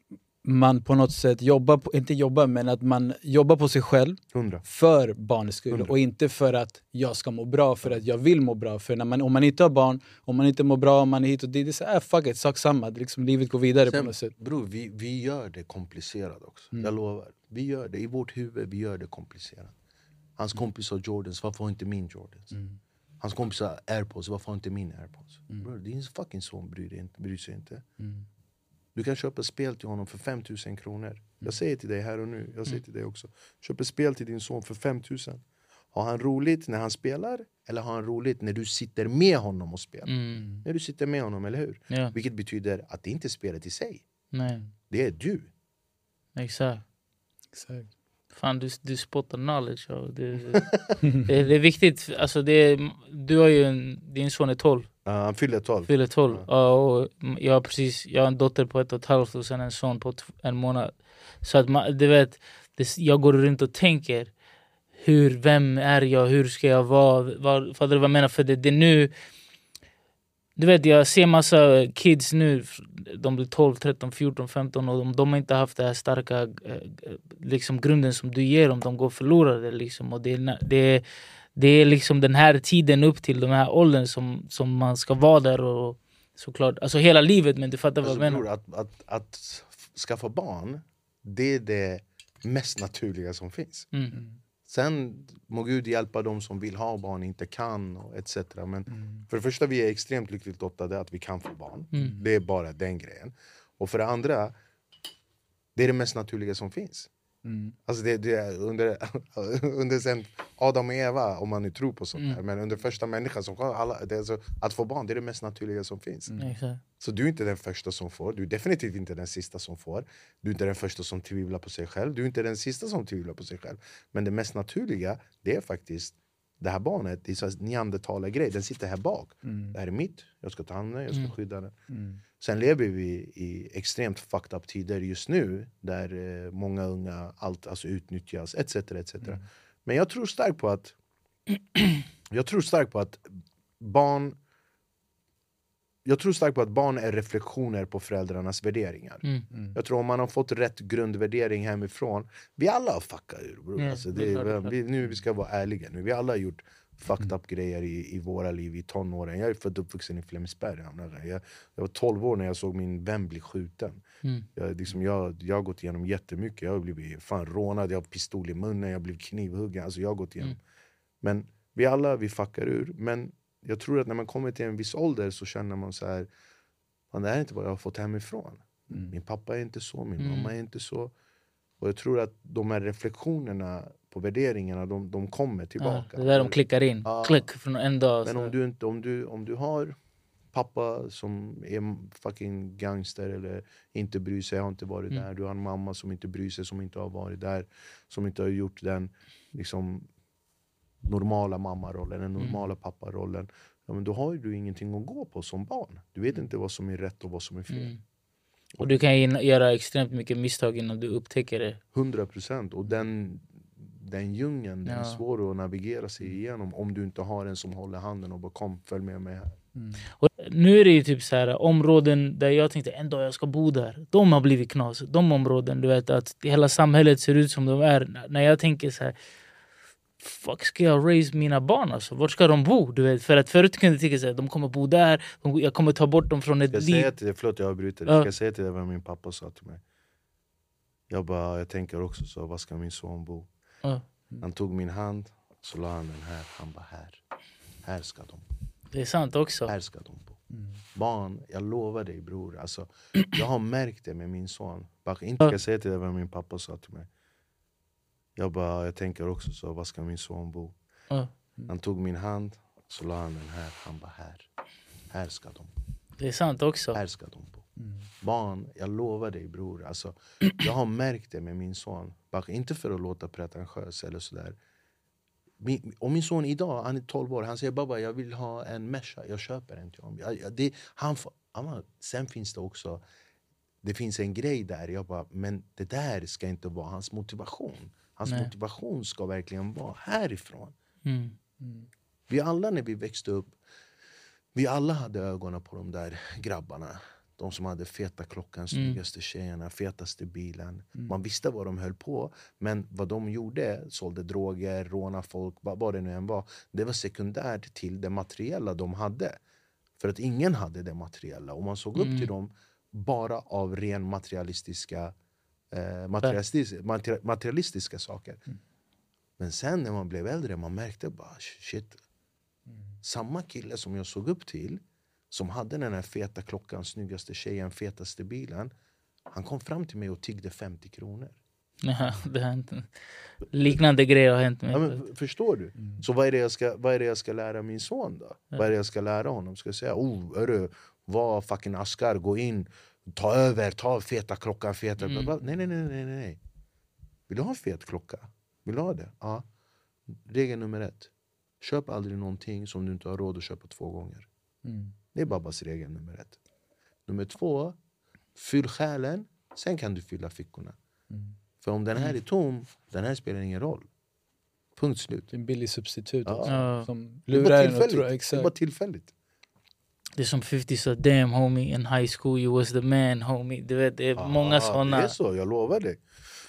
man på något sätt jobbar, på, inte jobbar, men att man jobbar på sig själv Hundra. för barnets skull Hundra. och inte för att jag ska må bra, för att jag vill må bra. För när man, om man inte har barn, om man inte mår bra, om man är hit och dit, det är så här, fuck it, sak samma. Liksom, livet går vidare Sen- på något sätt. Bror, vi, vi gör det komplicerat också. Mm. Jag lovar. Vi gör det i vårt huvud, vi gör det komplicerat. Hans kompis har Jordans, varför har inte min Jordans? Mm. Hans kompis har airpods, varför har inte min airpods? Bror, din fucking son bryr, bryr sig inte. Mm. Du kan köpa spel till honom för 5000 kronor. Mm. Jag säger till dig här och nu, jag säger till dig också. Köp ett spel till din son för 5000. Har han roligt när han spelar? Eller har han roligt när du sitter med honom och spelar? Mm. När du sitter med honom, eller hur? Ja. Vilket betyder att det inte är spelet i sig. Nej. Det är du. Exakt. Exakt. Fan, du, du spottar knowledge. Ja. Det, det, det är viktigt. Alltså, det är, du har ju en, din son är 12. Han fyller 12. Fyller 12. Ja, och jag, har precis, jag har en dotter på ett och ett halvt och sen en son på en månad. Så att man, du vet, det, jag går runt och tänker. Hur, vem är jag? Hur ska jag vara? Vad, fattar du vad jag menar? För det, det är nu Du vet jag ser massa kids nu, de blir 12, 13, 14, 15 och de, de har inte haft den här starka eh, liksom grunden som du ger dem. De går förlorade. Liksom. Och det, är, det, är, det är liksom den här tiden upp till den här åldern som, som man ska vara där. och såklart, Alltså hela livet, men du fattar alltså, vad jag menar. Bror, att, att, att skaffa barn, det är det mest naturliga som finns. Mm. Sen må Gud hjälpa dem som vill ha barn, inte kan och etc. Men Mm. för det första, vi är extremt lyckligt lottade att vi kan få barn. Mm. Det är bara den grejen. Och för det andra, det är det mest naturliga som finns. Mm. Alltså det, det är under, under sen Adam och Eva, om man nu tror på sånt Mm. här. Men under första människan som kom, alla, det är alltså, att få barn, det är det mest naturliga som finns. Exakt. Så du är inte den första som får, du är definitivt inte den sista som får. Du är inte den första som tvivlar på sig själv, du är inte den sista som tvivlar på sig själv. Men det mest naturliga, det är faktiskt det här barnet, det är neandertalargrej, den sitter här bak. Mm. Det här är mitt, jag ska ta hand om den, jag ska Mm. skydda den. Mm. Sen lever vi i extremt fucked up tider just nu där eh, många unga allt, alltså, utnyttjas etc. etc. Mm. Men jag tror starkt på att jag tror starkt på att barn jag tror starkt på att barn är reflektioner på föräldrarnas värderingar. Mm. Mm. Jag tror om man har fått rätt grundvärdering hemifrån Vi alla har fuckat ur bror. Ja, alltså, det är vi, nu vi ska vara ärliga nu. Vi alla har gjort fucked up grejer i, i våra liv i tonåren. Jag är född och uppvuxen i Flemingsberg. Jag, jag var 12 år när jag såg min vän bli skjuten. Mm. Jag, liksom, jag, jag har gått igenom jättemycket. Jag har blivit fan rånad, jag har pistol i munnen, jag har blivit knivhuggen. Alltså, jag har gått igenom. Mm. Men vi alla vi fuckar ur. Men jag tror att när man kommer till en viss ålder så känner man så här "Fan, det här är inte vad jag har fått hemifrån. Mm. Min pappa är inte så, min Mm. mamma är inte så. Och jag tror att de här reflektionerna på värderingarna, de, de kommer Ja, tillbaka. det är där de klickar in. Ja. Klick från en dag. Men om du, inte, om, du, om du har pappa som är fucking gangster eller inte bryr sig, har inte varit Mm. där. Du har en mamma som inte bryr sig, som inte har varit där. Som inte har gjort den liksom, normala mammarollen, den Mm. normala papparollen. Ja, men då har ju du ingenting att gå på som barn. Du vet inte vad som är rätt och vad som är fel. Mm. Och du kan göra extremt mycket misstag innan du upptäcker det. 100 procent. Och den, den djungeln, den är Ja. svår att navigera sig igenom om du inte har en som håller handen och bara kom, följ med mig här. Mm. Och nu är det ju typ så här, områden där jag tänkte en dag jag ska bo där. De har blivit knas. De områden, du vet att hela samhället ser ut som de är. När jag tänker så här, fuck ska jag raise mina barn alltså? Vart ska de bo? Du vet? För att förut kunde jag tänka här, de kommer bo där, de, jag kommer ta bort dem från ett jag liv. till förlåt jag avbryter. Ja. Ska jag säga till dig vad min pappa sa till mig? Jag bara, jag tänker också så, var ska min son bo? Ja, Han tog min hand, så la han den här. Han bara, här. Här ska de, det är sant också. här ska de bo. Mm. Barn, jag lovar dig bror. Alltså, jag har märkt det med min son. Bara, inte ska jag säga till dig vad min pappa sa till mig. Jag bara, jag tänker också så, var ska min son bo? Ja, Han tog min hand, så la han den här. Han bara, här. Här ska de, det är sant också. här ska de bo. Mm. Barn, jag lovar dig bror. Alltså, jag har märkt det med min son. Bara, inte för att låta pretentiös eller sådär. Min, och min son idag, han är 12 år, han säger baba jag vill ha en Merca, jag köper en till honom. Jag, jag, det, han amma, sen finns det också, det finns en grej där, jag bara, men det där ska inte vara hans motivation. Hans Nej. motivation ska verkligen vara härifrån. Mm. Vi alla när vi växte upp, vi alla hade ögonen på de där grabbarna. De som hade feta klockan, snyggaste tjejerna, fetaste bilen. Man visste vad de höll på, men vad de gjorde, sålde droger, rånade folk, vad, vad det nu än var. Det var sekundärt till det materiella de hade. För att ingen hade det materiella. Och man såg upp Mm. till dem bara av ren materialistiska, eh, materialistiska, materi- materialistiska saker. Men sen när man blev äldre man märkte bara shit. Samma kille som jag såg upp till, som hade den här feta klockan, snyggaste tjejen, fetaste bilen. Han kom fram till mig och tiggde 50 kronor. Ja, det har hänt. Liknande grejer har hänt mig. Ja, men, förstår du? Så vad är, det jag ska, vad är jag ska lära min son då? Vad är det jag ska lära honom? Ska jag säga oh, hörru, var fucking askar, gå in, ta över, ta feta klockan, feta... Mm. Nej, nej, nej, nej, nej. Vill du ha en fet klocka? Vill du ha det? Ja. Regel nummer ett. Köp aldrig någonting som du inte har råd att köpa två gånger. Mm. Det är Babbas regel nummer ett. Nummer två, fyll själen, sen kan du fylla fickorna. Mm. För om den här är tom, den här spelar ingen roll. Punkt slut. Det är en billig substitut Ja. också. Som lurar en att. Det är bara tillfälligt. Det är som 50 sa damn homie in high school you was the man homie. Du vet, det är många Ah, såna. Det är så, jag lovar dig.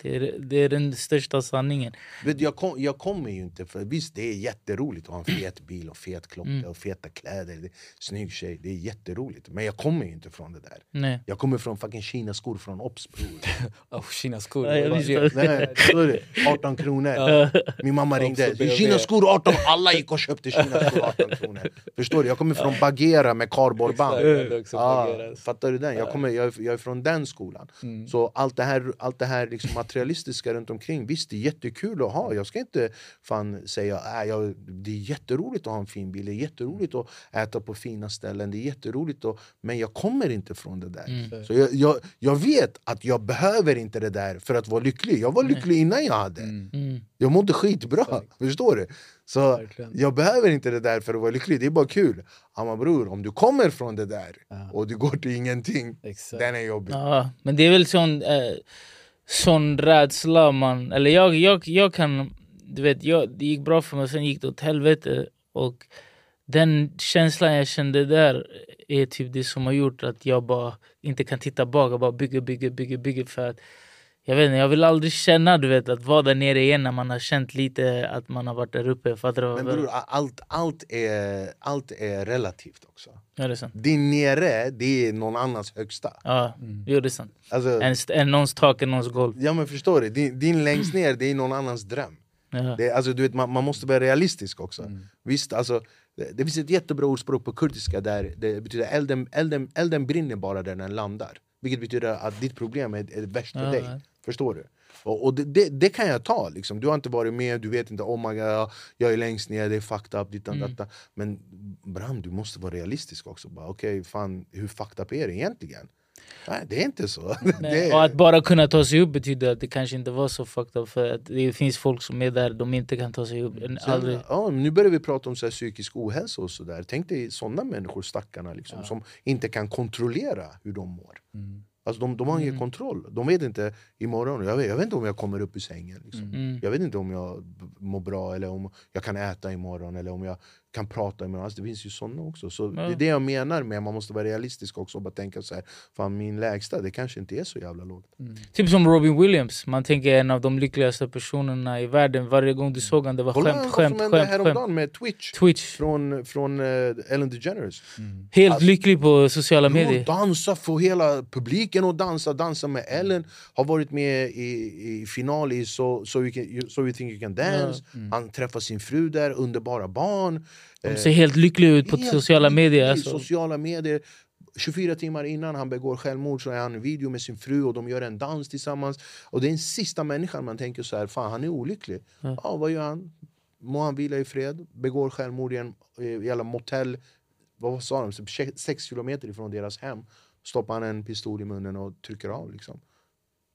Det är, det är den största sanningen. Vet, jag, kom, jag kommer ju inte för Visst det är jätteroligt att ha en fet bil och fet klocka Mm. och feta kläder. Det, snygg tjej, det är jätteroligt. Men jag kommer ju inte från det där. Nej. Jag kommer från fucking Kina-skor från Ops. Oh, Kina-skor. Nej, förstår du? 18 kronor. Min mamma ringde. Kina-skor 18, alla gick och köpte Kina-skor 18 kronor. Förstår du? Jag kommer från Bagheera med kardborreband. Bagheera. fattar du den? Jag, kommer, jag, är, jag är från den skolan. Mm. Så allt det här, allt det här liksom materialistiska runt omkring, visst det är jättekul att ha. Jag ska inte fan säga äh, jag, det är jätteroligt att ha en fin bil, det är jätteroligt att äta på fina ställen, det är jätteroligt att, men jag kommer inte från det där. Mm. Så jag, jag, jag vet att jag behöver inte det där för att vara lycklig. Jag var lycklig innan jag hade. Mm. Jag mådde skitbra, förstår du? Så Verkligen. jag behöver inte det där för att vara lycklig, det är bara kul. Men bror, om du kommer från det där Ja. och du går till ingenting, Exakt. den är jobbig. Ja, men det är väl sån, eh, sån rädsla man... Eller jag, jag, jag kan... Du vet, jag, det gick bra för mig, sen gick det åt helvete. Och den känslan jag kände där är typ det som har gjort att jag bara inte kan titta bak och bara bygger, bygger, bygger, bygger för att jag vet inte, jag vill aldrig känna du vet, att vara där nere igen när man har känt lite att man har varit där uppe. Fattar du? vad Men jag bror, allt, allt, är, allt är relativt också. Ja, det är sant. Din nere, det är någon annans högsta. Ja, jo, det är sant. Alltså, En, en någons tak är någons golv. ja men förstår du, din, din längst ner det är någon annans dröm. Ja. Det, är- alltså, du vet, man, man måste vara realistisk också. Visst, alltså, det, det finns ett jättebra ordspråk på kurdiska där det betyder elden, elden, elden brinner bara där den landar. Vilket betyder att ditt problem är, är värst för Ja, dig. Ja. Förstår du? Och, och det, det, det kan jag ta, liksom. du har inte varit med, du vet inte oh my God, jag är längst ner, det är fucked up, dittan Mm. datta. Men Bram, du måste vara realistisk också. Okej, fan, hur fucked up är det egentligen? Nej, det är inte så. det Och att bara kunna ta sig upp betyder att det kanske inte var så fucked up för att det finns folk som är där de inte kan ta sig upp. Aldrig. ja, nu börjar vi prata om så psykisk ohälsa och sådär. Tänk dig sådana människor, stackarna, liksom, som inte kan kontrollera hur de mår. Mm. Alltså, de, de har ingen kontroll. De vet inte imorgon, jag vet, jag vet inte om jag kommer upp ur sängen. Liksom. Mm. Jag vet inte om jag mår bra eller om jag kan äta imorgon eller om jag kan prata imorgon. Alltså, det finns ju sådana också. Så Det är det jag menar med man måste vara realistisk också och bara tänka så här, fan min lägsta det kanske inte är så jävla lågt. Typ som Robin Williams, man tänker en av de lyckligaste personerna i världen. Varje gång du såg honom det var Kolla skämt, vad skämt, som hände skämt, skämt. häromdagen med Twitch. Twitch. Från, från eh, Ellen DeGeneres. Helt Alltså- lycklig på sociala medier. dansa, få hela publiken att dansa, dansa med Ellen Har varit med i, i final i so, so, you can, so You Think You Can Dance Han träffar sin fru där, underbara barn De ser helt lyckliga ut på sociala medier. Alltså. Sociala medier 24 timmar innan han begår självmord så är han i video med sin fru och de gör en dans tillsammans. Och det är den sista människan man tänker så här, fan han är olycklig. Ja, vad gör han? Må han vila i fred, begår självmord i en eh, jävla motell, vad sa de, Typ sex kilometer ifrån deras hem. Stoppar han en pistol i munnen och trycker av liksom.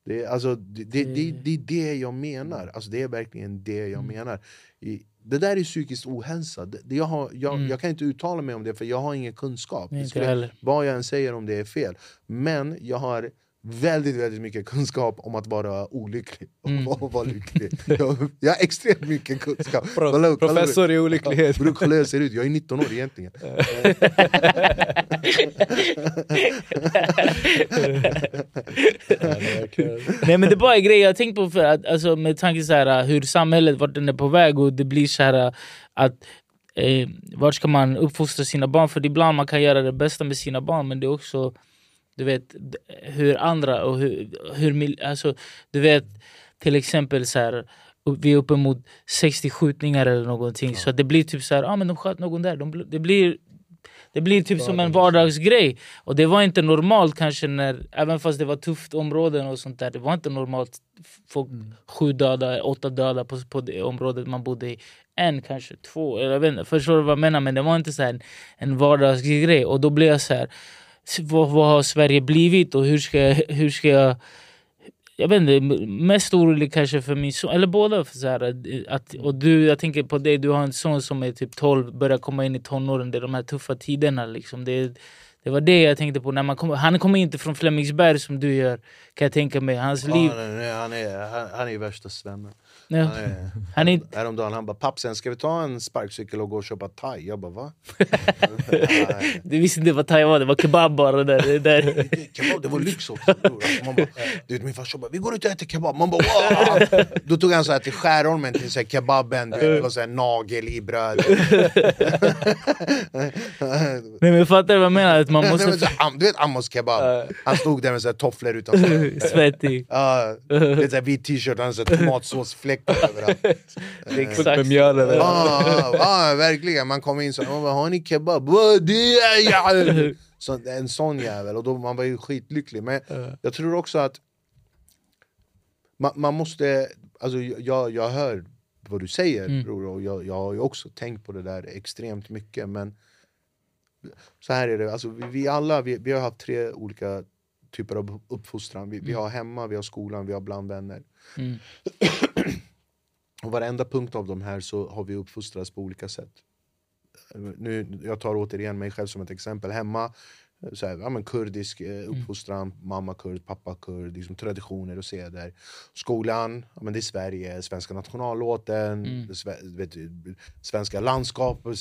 Det är, alltså, det, det, det, det är det jag menar. Alltså, det är verkligen det jag menar. I, det där är psykisk ohälsa. Det, jag, har, jag, jag kan inte uttala mig om det för jag har ingen kunskap. Inte skulle- vad jag än säger om det är fel. Men jag har väldigt, väldigt mycket kunskap om att vara olycklig och vara lycklig. Jag, jag har extremt mycket kunskap. Pro- Kolla- kolla- professor i olycklighet. Bror, kolla hur jag ser ut, jag är 19 år egentligen. Nej men det bara är grejer jag tänkt på för att, alltså, med tanke så här, hur samhället vart den är på väg och det blir så här att eh, vart ska man uppfostra sina barn? För ibland man kan göra det bästa med sina barn men det är också du vet hur andra och hur, hur alltså, du vet till exempel så här vi är uppemot 60 skjutningar eller någonting så det blir typ så här, ah, men de sköt någon där. De, det blir det blir typ som en vardagsgrej. Och det var inte normalt kanske när, även fast det var tufft områden och sånt där. Det var inte normalt folk, sju döda, åtta döda på, på det området man bodde i. En kanske, två, eller jag vet inte. Förstår du vad jag menar? Men det var inte så här en, vardagsgrej. Och då blev jag så här, vad, vad har Sverige blivit och hur ska hur ska jag jag vet inte, mest orolig kanske för min son, eller båda. För så här, att, och du, jag tänker på dig, du har en son som är typ 12, börjar komma in i tonåren. Det är de här tuffa tiderna. Liksom. Det, Det var det jag tänkte på. När man kom, han kommer inte från Flemingsberg som du gör, kan jag tänka mig. Hans liv... Ja, nej, han, är, han, han är värsta svennen. Ja. Han är. Häromdagen han bara “pappsen, ska vi ta en sparkcykel och gå och köpa thai?” Jag bara “va?” Du visste inte vad thai var, det var kebab bara. Där, det där. Kebab, det var lyx också. Alltså, man bara, du vet, min farsa bara “vi går ut och äter kebab” Man bara “wow!” Då tog han så här till Skärholmen till så här kebaben, det var så här nagel i brödet Nej men fattar du vad jag menar? Att man Nej, men måste... så, am- Du vet Amos kebab? Han stod där med så här tofflor utanför Svettig. Ja, det är så här vit t-shirt, han har så här tomatsåsfläckar överallt Exakt. Med mjöl över. Ja, ja, ja, verkligen. Man kom in så man bara, har ni kebab? "Vad, Det är! Så, en sån jävel, och då, man var ju skitlycklig. Men jag tror också att man, man måste, alltså jag, jag hör vad du säger bror, och jag, jag har ju också tänkt på det där extremt mycket. Men så här är det, alltså, vi, vi alla vi, vi har haft tre olika typer av uppfostran. Vi, vi har hemma, vi har skolan, vi har bland vänner. Mm. Och varenda punkt av de här så har vi uppfostrats på olika sätt. Eh, nu, jag tar återigen mig själv som ett exempel. Hemma, så här, ja, men kurdisk eh, uppfostran, mamma kurd, pappa kurd, liksom traditioner och seder. Skolan, ja, men det är Sverige, svenska nationallåten, sve, vet svenska landskap, och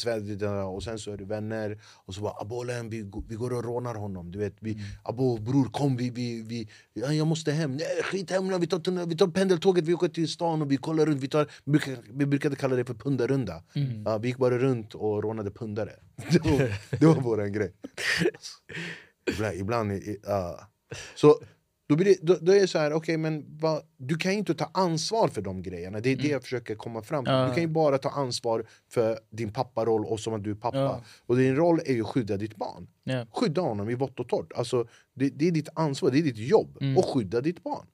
sen så är det vänner. Och så bara abolen, vi, vi går och rånar honom. Du vet, vi, Abo bror kom, vi, vi, vi, ja, jag måste hem. Nej, skit hemma, vi tar, vi tar pendeltåget, vi åker till stan och vi kollar runt. Vi, tar, vi, brukade, vi brukade kalla det för pundarrunda. Ja, vi gick bara runt och rånade pundare. Det var, det var vår grej. Ibland, ibland ja. Så då, blir det, då, då är det så här, okej men vad, du kan ju inte ta ansvar för de grejerna. Det är det jag försöker komma fram till. Ja. Du kan ju bara ta ansvar för din papparoll och som att du är pappa. Ja. Och din roll är ju att skydda ditt barn. Ja. Skydda honom i vått och torrt. Alltså, det, det är ditt ansvar, det är ditt jobb Mm. att skydda ditt barn.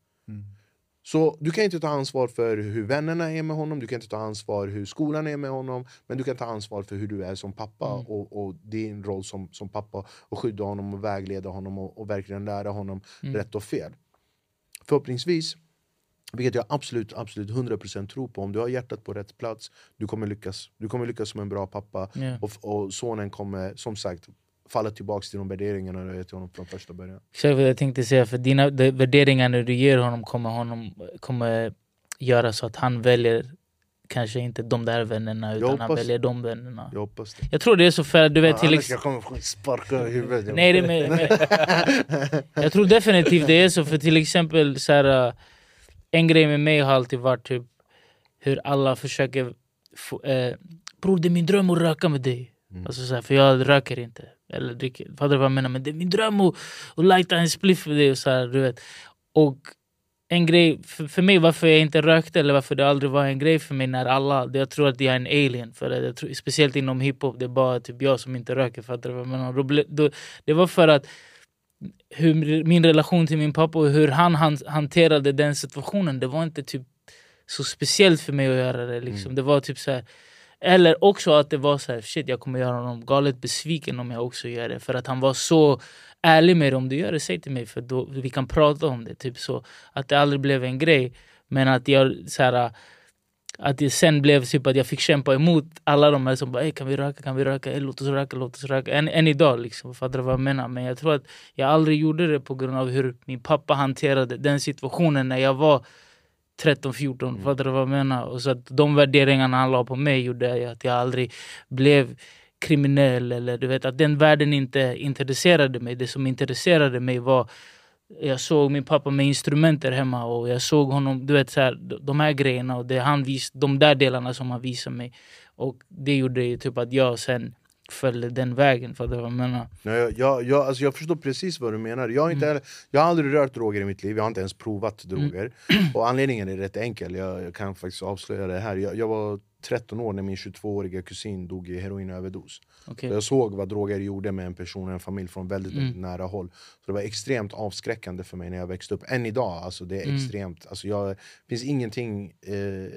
Så du kan inte ta ansvar för hur vännerna är med honom, du kan inte ta ansvar hur skolan är med honom men du kan ta ansvar för hur du är som pappa Mm. och, och din roll som, som pappa att skydda honom och vägleda honom och, och verkligen lära honom Mm. rätt och fel. Förhoppningsvis, vilket jag absolut, absolut 100% tror på, om du har hjärtat på rätt plats, du kommer lyckas. Du kommer lyckas som en bra pappa Ja. och, och sonen kommer som sagt falla tillbaka till de värderingarna du gett honom från första början. Exakt vad jag tänkte säga, för dina de, värderingar när du ger honom kommer, honom kommer göra så att han väljer kanske inte de där vännerna utan han hoppas- väljer de vännerna. Jag hoppas det. Jag tror det är så för att du vet till Annars ex- jag kommer sparka i huvudet. Nej, det med, med. Jag tror definitivt det är så, för till exempel så här, äh, en grej med mig har alltid varit typ hur alla försöker få, eh, Bror det är min dröm att röka med dig. Alltså, så här, för jag röker inte. Eller dricker. Fattar du vad jag menar? Men det är min dröm att, att lighta en spliff med dig. Och så här, du vet. Och en grej för, för mig varför jag inte rökte eller varför det aldrig var en grej för mig när alla, det, jag tror att jag är en alien. För det, tror, speciellt inom hiphop, det är bara typ jag som inte röker. Fattar du vad jag menar? Då, ble- då, det var för att hur min relation till min pappa och hur han, han hanterade den situationen, det var inte typ så speciellt för mig att göra det. Liksom. Det var typ så här, eller också att det var så här, shit jag kommer göra honom galet besviken om jag också gör det. För att han var så ärlig med det, om du gör det, säg till mig för då, vi kan prata om det. Typ så. Att det aldrig blev en grej. Men att jag så här, att det sen blev typ att jag fick kämpa emot alla de här som bara kan vi röka, kan vi röka, hey, låt oss röka, låt oss röka. Än, än idag liksom, fattar du vad jag menar? Men jag tror att jag aldrig gjorde det på grund av hur min pappa hanterade den situationen när jag var 13-14, Mm. fattar du vad jag menar? Och så att de värderingarna han la på mig gjorde att jag aldrig blev kriminell eller du vet att den världen inte intresserade mig. Det som intresserade mig var jag såg min pappa med instrumenter hemma och jag såg honom, du vet så här, de här grejerna och det han vis, de där delarna som han visade mig. Och det gjorde ju typ att jag sen följde den vägen, för det jag menar. Nej, jag, jag, alltså jag förstår precis vad du menar. Jag har, inte, heller- jag har aldrig rört droger i mitt liv, jag har inte ens provat droger. Och anledningen är rätt enkel, jag, jag kan faktiskt avslöja det här. Jag, jag var 13 år när min 22-åriga kusin dog i heroinöverdos. Okej. Så jag såg vad droger gjorde med en person och en familj från väldigt, väldigt nära håll. Så det var extremt avskräckande för mig när jag växte upp. Än idag, alltså det är extremt. Alltså jag, finns ingenting, eh,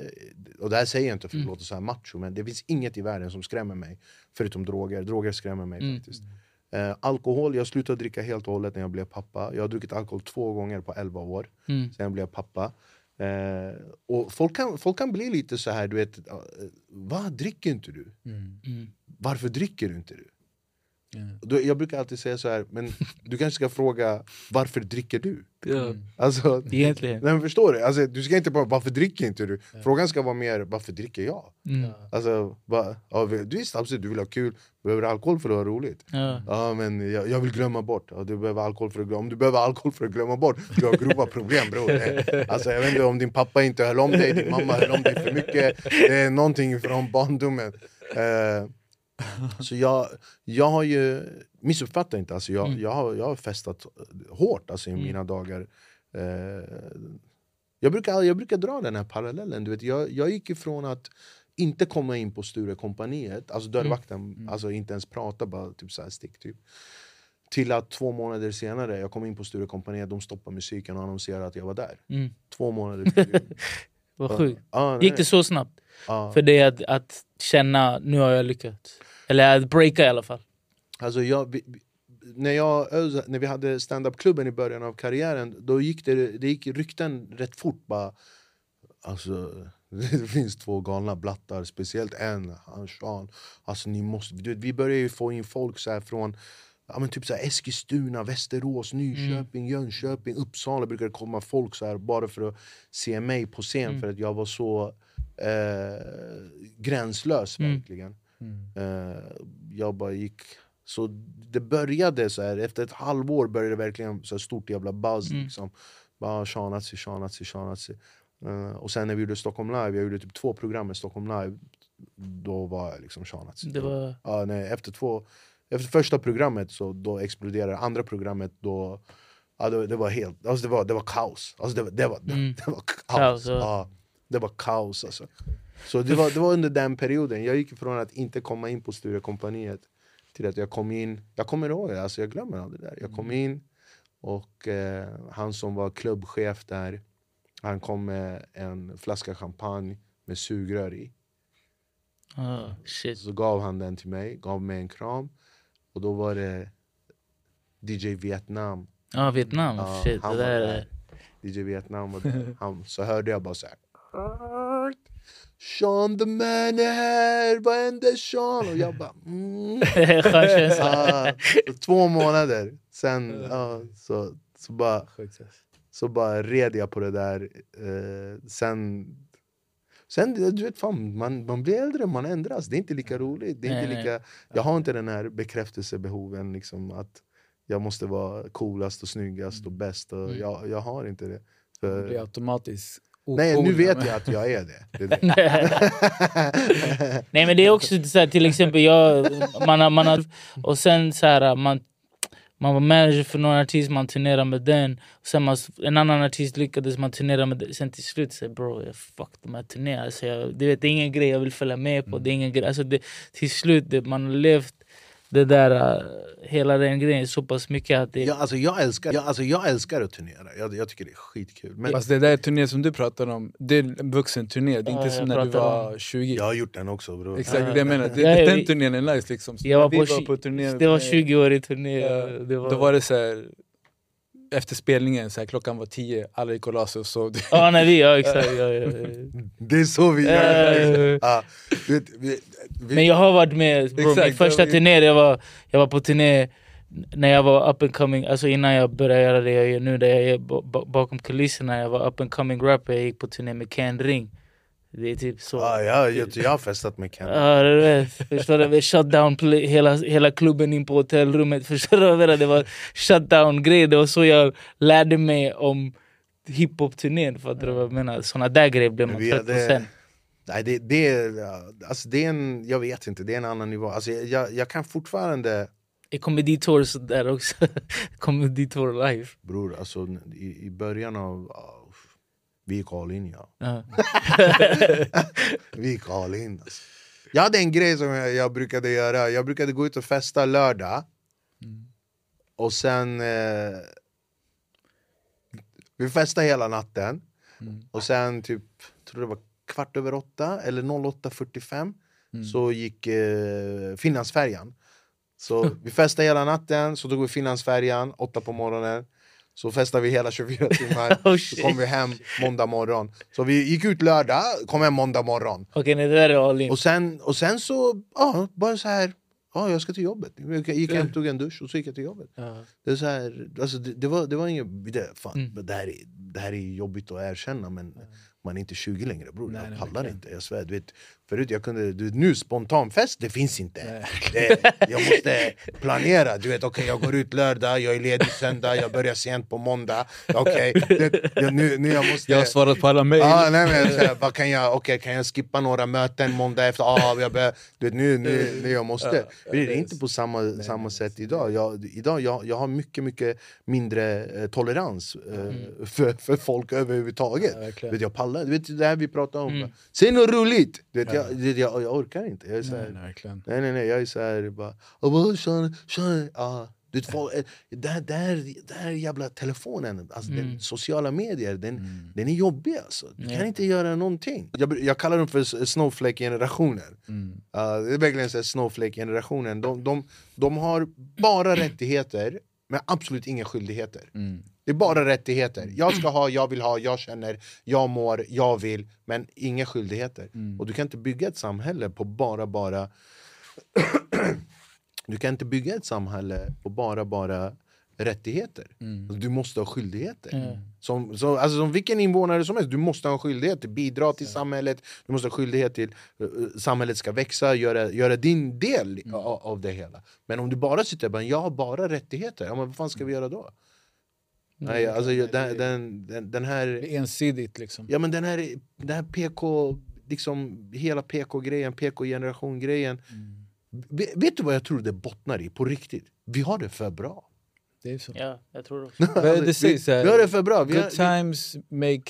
och det här säger jag inte för att låta så här macho, men det finns inget i världen som skrämmer mig. Förutom droger. Droger skrämmer mig faktiskt. Eh, alkohol, jag slutade dricka helt och hållet när jag blev pappa. Jag har druckit alkohol två gånger på 11 år. Mm. Sen blev jag pappa. Eh, och folk kan, folk kan bli lite så här, du vet, eh, vad dricker inte du? Mm. Varför dricker du inte du? Då, jag brukar alltid säga så här, men du kanske ska fråga varför dricker du? Ja. Alltså, Egentligen. nej, förstår du? Alltså, du ska inte bara varför dricker inte du? Frågan ska vara mer varför dricker jag? Mm. Alltså, va, ja, du visst absolut, du vill ha kul, behöver alkohol för att ha roligt. Ja. Ja men jag, jag vill glömma bort, ja, du behöver alkohol för att glömma. Om du behöver alkohol för att glömma bort, du har grova problem bror Alltså jag vet inte om din pappa inte höll om dig, din mamma höll om dig för mycket Det är någonting från barndomen eh, Så jag, jag har ju, missuppfatta inte, alltså jag, jag, har, jag har festat hårt alltså, i mina dagar eh, jag, brukar, jag brukar dra den här parallellen, du vet, jag, jag gick ifrån att inte komma in på Sturecompagniet, alltså dörrvakten, alltså inte ens prata, bara typ så här stick typ. Till att två månader senare, jag kom in på Sturecompagniet, de stoppade musiken och annonserade att jag var där. Mm. Två månader. Vad sjukt. Nej, Gick det så snabbt? ja. För dig att, att känna, nu har jag lyckats? Eller att breaka i alla fall? Alltså jag, när, jag, när vi hade stand-up-klubben i början av karriären, då gick det, det gick rykten rätt fort. Bara, alltså, det finns två galna blattar, speciellt en, han Sean. Alltså, ni måste, du vet, vi började ju få in folk så här från ja, men typ så här Eskilstuna, Västerås, Nyköping, Jönköping, Uppsala brukade komma folk så här bara för att se mig på scen för att jag var så eh, gränslös verkligen. Eh, jag bara gick... Så det började så här, efter ett halvår började det verkligen så här stort jävla buzz. Liksom. Bara Shanazi, Shanazi, Shanazi. Eh, och sen när vi gjorde Stockholm live, jag gjorde typ två program med Stockholm live, då var jag liksom Shanazi. Det var... Ja, nej, efter, två, efter första programmet så då exploderade andra programmet då ja, det, det var helt, alltså det var, det var kaos. Alltså det, var- det, var, Mm. det var kaos. Kaos, ja. Det var kaos alltså. Så det var, det var under den perioden, jag gick ifrån att inte komma in på Sturecompagniet till att jag kom in, jag kommer ihåg det, alltså jag glömmer aldrig det där. Jag kom in och eh, han som var klubbchef där, han kom med en flaska champagne med sugrör i. Ah, shit. Så gav han den till mig, gav mig en kram. Och då var det DJ Vietnam. Ja, Vietnam. Ja, shit, han var där där. är... DJ Vietnam var där. Han, så hörde jag bara så här. Sean the man är här, vad händer Sean? Och jag bara mm. Ah, Två månader, sen ja, så, så, bara, så bara red jag på det där. Eh, sen, sen du vet fan, man, man blir äldre, man ändras. Det är inte lika roligt. Det är inte lika, jag har inte den här bekräftelsebehoven liksom, att jag måste vara coolast och snyggast och bäst. Och jag, jag har inte det. Det blir För, automatiskt nej, nu vet jag att jag är det. det, är det. Nej men det är också så här, till exempel, jag, man har, man har, och sen så här, man, man var manager för någon artist, man turnerade med den. Och sen man, en annan artist lyckades, man turnerade med den. Sen till slut säger bro, jag fuck de här turnéerna. Alltså jag, det, vet, det är ingen grej jag vill följa med på. Det är ingen grej, alltså det, till slut, det, man har levt det där, uh, hela den grejen så pass mycket att det... jag, alltså, jag, älskar, jag, alltså, jag älskar att turnera, jag, jag tycker det är skitkul. Men Fast det där turné som du pratar om, det är en vuxen turné, det är Ja, inte som jag när du var 20 jag har gjort den också bror. Exakt det jag menar, det, Ja, ja, den turnén är nice liksom Så Jag var på, vi var på turné det var med- 20-årig turné. Ja, det var, Då var det så här, efter spelningen, så här, klockan var tio, alla gick och la sig och sov Ja, nej, vi, ja exakt. Ja, ja, ja. Det är så vi Ja, gör. ja, ja. Vet, vi, vi, Men jag har varit med, bro, Exakt, min första turné, jag var, jag var på turné när jag var up and coming, alltså innan jag började göra det jag gör nu, där jag är ba- ba- bakom kulisserna, jag var up and coming rapper, jag gick på turné med Ken Ring. Det är typ så. ja, jag, jag, jag har festat med Ken. Ja, du vet. Förstår du? Vi shut down play, hela, hela klubben in på hotellrummet. Förstår du vad jag menar? Det var shut down grej Det var så jag lärde mig om hiphop-turnén. Fattar du vad jag menar? Såna där grejer blev man trött på sen. Nej, det, det, är, alltså, det är en, jag vet inte, det är en annan nivå. Alltså, jag, jag kan fortfarande, I Comedy Tour sådär också. Comedy Tour live. bror, alltså, i, i början av... vi gick all in ja. Ja. Vi gick all in alltså. Jag hade en grej som jag, jag brukade göra, jag brukade gå ut och festa lördag. Och sen eh, Vi festade hela natten. Och sen typ, tror det var kvart över åtta eller 08.45 Så gick eh, Finlandsfärjan. Så vi festade hela natten, så tog vi Finlandsfärjan åtta på morgonen Så festade vi hela 24 timmar, Oh, så kom vi hem måndag morgon Så vi gick ut lördag, kom hem måndag morgon Okej, nej, det där är all in. och sen, och sen så, ja, bara så här Ja, jag ska till jobbet. Jag gick hem, tog en dusch och så gick jag till jobbet. Ja. Det, är så här, alltså det, det, var, det var inget... Det, fan, Mm. det, här är, det här är jobbigt att erkänna men man är inte 20 längre bror. Nej, jag pallar inte. Jag svär, du vet, förut jag kunde, du, nu spontanfest, det finns inte. Det, jag måste planera. Du vet, okay, jag går ut lördag, jag är ledig söndag, jag börjar sent på måndag. Okay, det, jag, nu, nu jag måste... Jag har svarat på alla mejl. Ah, nej, men, vad kan, jag, okay, kan jag skippa några möten måndag efter? Ah, jag bör, du vet, nu, nu, nu jag måste. det är inte på samma, samma sätt idag. Jag, idag jag, jag har mycket, mycket mindre eh, tolerans eh, för, för folk överhuvudtaget. Ja, vet, jag pallar, du vet det här vi pratar om. Mm. Säg något roligt! Du vet, jag, det, jag, jag orkar inte. Jag är så här, Nej, nej, verkligen. Nej nej nej, jag är såhär bara... "Oh, Sean, Sean." Ja, du folk, eh, det, här, det, här, det här jävla telefonen, alltså den sociala medier, den, den är jobbig alltså. Du kan Ja. inte göra någonting. Jag, jag kallar dem för s- snowflake-generationen. Mm. Ja, det är verkligen så här snowflake-generationen. De, de, de har bara rättigheter, men absolut inga skyldigheter. Mm. Det är bara rättigheter. Jag ska ha, jag vill ha, jag känner, jag mår, jag vill. Men inga skyldigheter. Mm. Och du kan inte bygga ett samhälle på bara, bara... du kan inte bygga ett samhälle på bara, bara rättigheter. Mm. Du måste ha skyldigheter. Ja. Som, så, alltså, som vilken invånare som helst, du måste ha en skyldighet till bidra till samhället. Du måste ha skyldighet till uh, samhället ska växa, göra, göra din del Mm. av, av det hela. Men om du bara sitter och bara, jag har bara rättigheter, ja, men vad fan ska vi göra då? Nej, alltså, jag- den, den, den, den här... Det är ensidigt liksom. Ja men den här, den här PK, liksom hela PK-grejen, PK-generation-grejen. Ve- Vet du vad jag tror det bottnar i på riktigt? Vi har det för bra. Det är så. Ja, jag tror också. Det vi, sägs här? vi har det för bra. Vi har, Good times make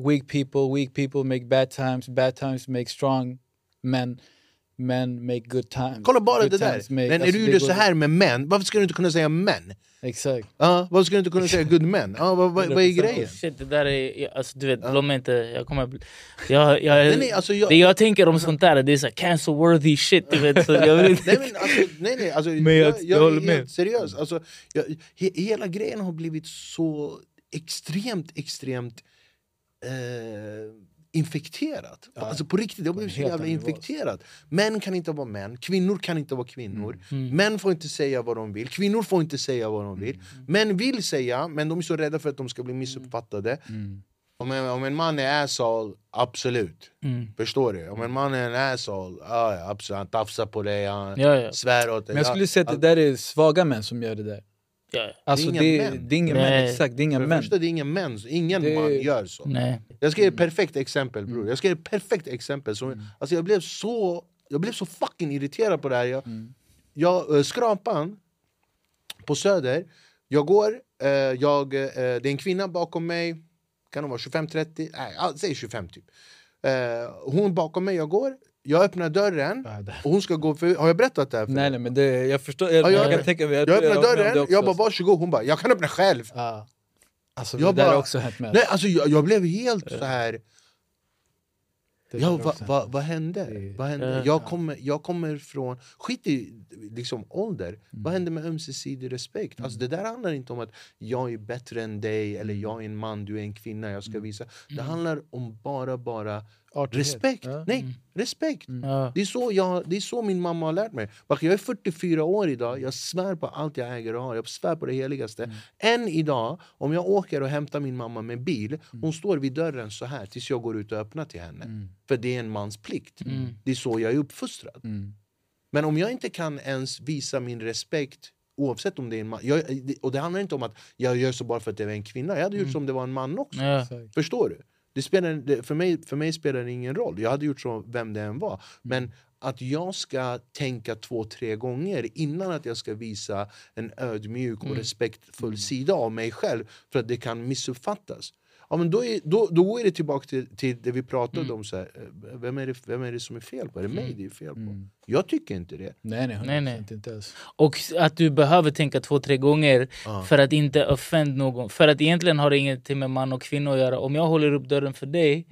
weak people, weak people make bad times, bad times make strong men, men make good times. kolla bara good det där. make- Men när alltså, du det gjorde så här med män, varför ska du inte kunna säga män? Exakt. Ja, varför ska du inte kunna säga good men? Ja, vad, vad, vad är 100%. grejen? Shit, det där är... Alltså, du vet, mig inte. Jag kommer... Jag, jag, Nej, nej, alltså, jag- Det jag tänker om sånt där, det är så här cancel worthy shit. Du vet, så jag vill inte... Nej men alltså, nej, nej, alltså Men jag- jag, jag jag, håller med. seriös. Alltså, jag, he, hela grejen har blivit så extremt, extremt eh, infekterat. Ja. Alltså på riktigt, det har blivit så jävla infekterat. Män kan inte vara män, kvinnor kan inte vara kvinnor. Mm. Män får inte säga vad de vill, kvinnor får inte säga vad de vill. Mm. Män vill säga, men de är så rädda för att de ska bli missuppfattade. Mm. Om en, om en man är asshole, absolut. Mm. Förstår du? Om en man är en asshole, ja, ja, absolut. Han tafsar på dig, han Ja, ja. svär åt dig. Men jag skulle säga att det där är svaga män som gör det där. Ja, ja. Alltså inga det, är- män. det är inga Nej. män, exakt. Det är inga För män. första, det är ingen män, ingen Det- man gör så. Nej. Jag ska ge ett perfekt exempel bror. Mm. Jag ska ge ett perfekt exempel. Som, alltså, jag, blev så, jag blev så fucking irriterad på det här. Jag, Mm. jag, eh, skrapan på Söder, jag går, eh, jag, eh, det är en kvinna bakom mig, kan hon vara 25-30? Nej, säg 25 typ. Eh, hon bakom mig, jag går, jag öppnar dörren och hon ska gå för, Har jag berättat det här för Nej nej men det, jag förstår, jag, Ja, jag- jag kan tänka mig. Jag tror öppnar det dörren, jag bara varsågod, hon bara jag kan öppna själv. Ja. Alltså Jag det där bara- har också hänt. Nej, alltså, jag, jag blev helt så här. Ja, vad va, vad hände? Det- Vad hände? Ja. Jag, kommer, jag kommer från, skit i liksom, ålder, Mm. vad händer med ömsesidig respekt? Alltså, det där handlar inte om att jag är bättre än dig, eller Mm. jag är en man, du är en kvinna, jag ska visa. Det handlar om bara, bara Artighet. respekt. Ja. Nej, respekt. Ja. Det är, så jag, det är så min mamma har lärt mig. Jag är 44 år idag, jag svär på allt jag äger och har. Jag svär på det heligaste. Mm. Än idag, om jag åker och hämtar min mamma med bil, Mm. hon står vid dörren så här tills jag går ut och öppnar till henne. För det är en mans plikt. Mm. Det är så jag är uppfostrad. Mm. Men om jag inte kan ens visa min respekt Oavsett om det är en man. Jag, och det handlar inte om att jag gör så bara för att det är en kvinna. Jag hade gjort så om det var en man också. Ja. Förstår du? Det spelar, det, för, mig, för mig spelar det ingen roll. Jag hade gjort så vem det än var. Men att jag ska tänka två, tre gånger innan att jag ska visa en ödmjuk och respektfull sida av mig själv för att det kan missuppfattas. Ja, men då, är, då, då går det tillbaka till, till det vi pratade om. Så här, eh, vem, är det, vem är det som är fel på? Är det mig det är fel på? Jag tycker inte det. Nej nej, 100% Nej, nej. inte alls. Och att du behöver tänka två, tre gånger Ja. för att inte offend någon. För att egentligen har det ingenting med man och kvinna att göra. Om jag håller upp dörren för dig,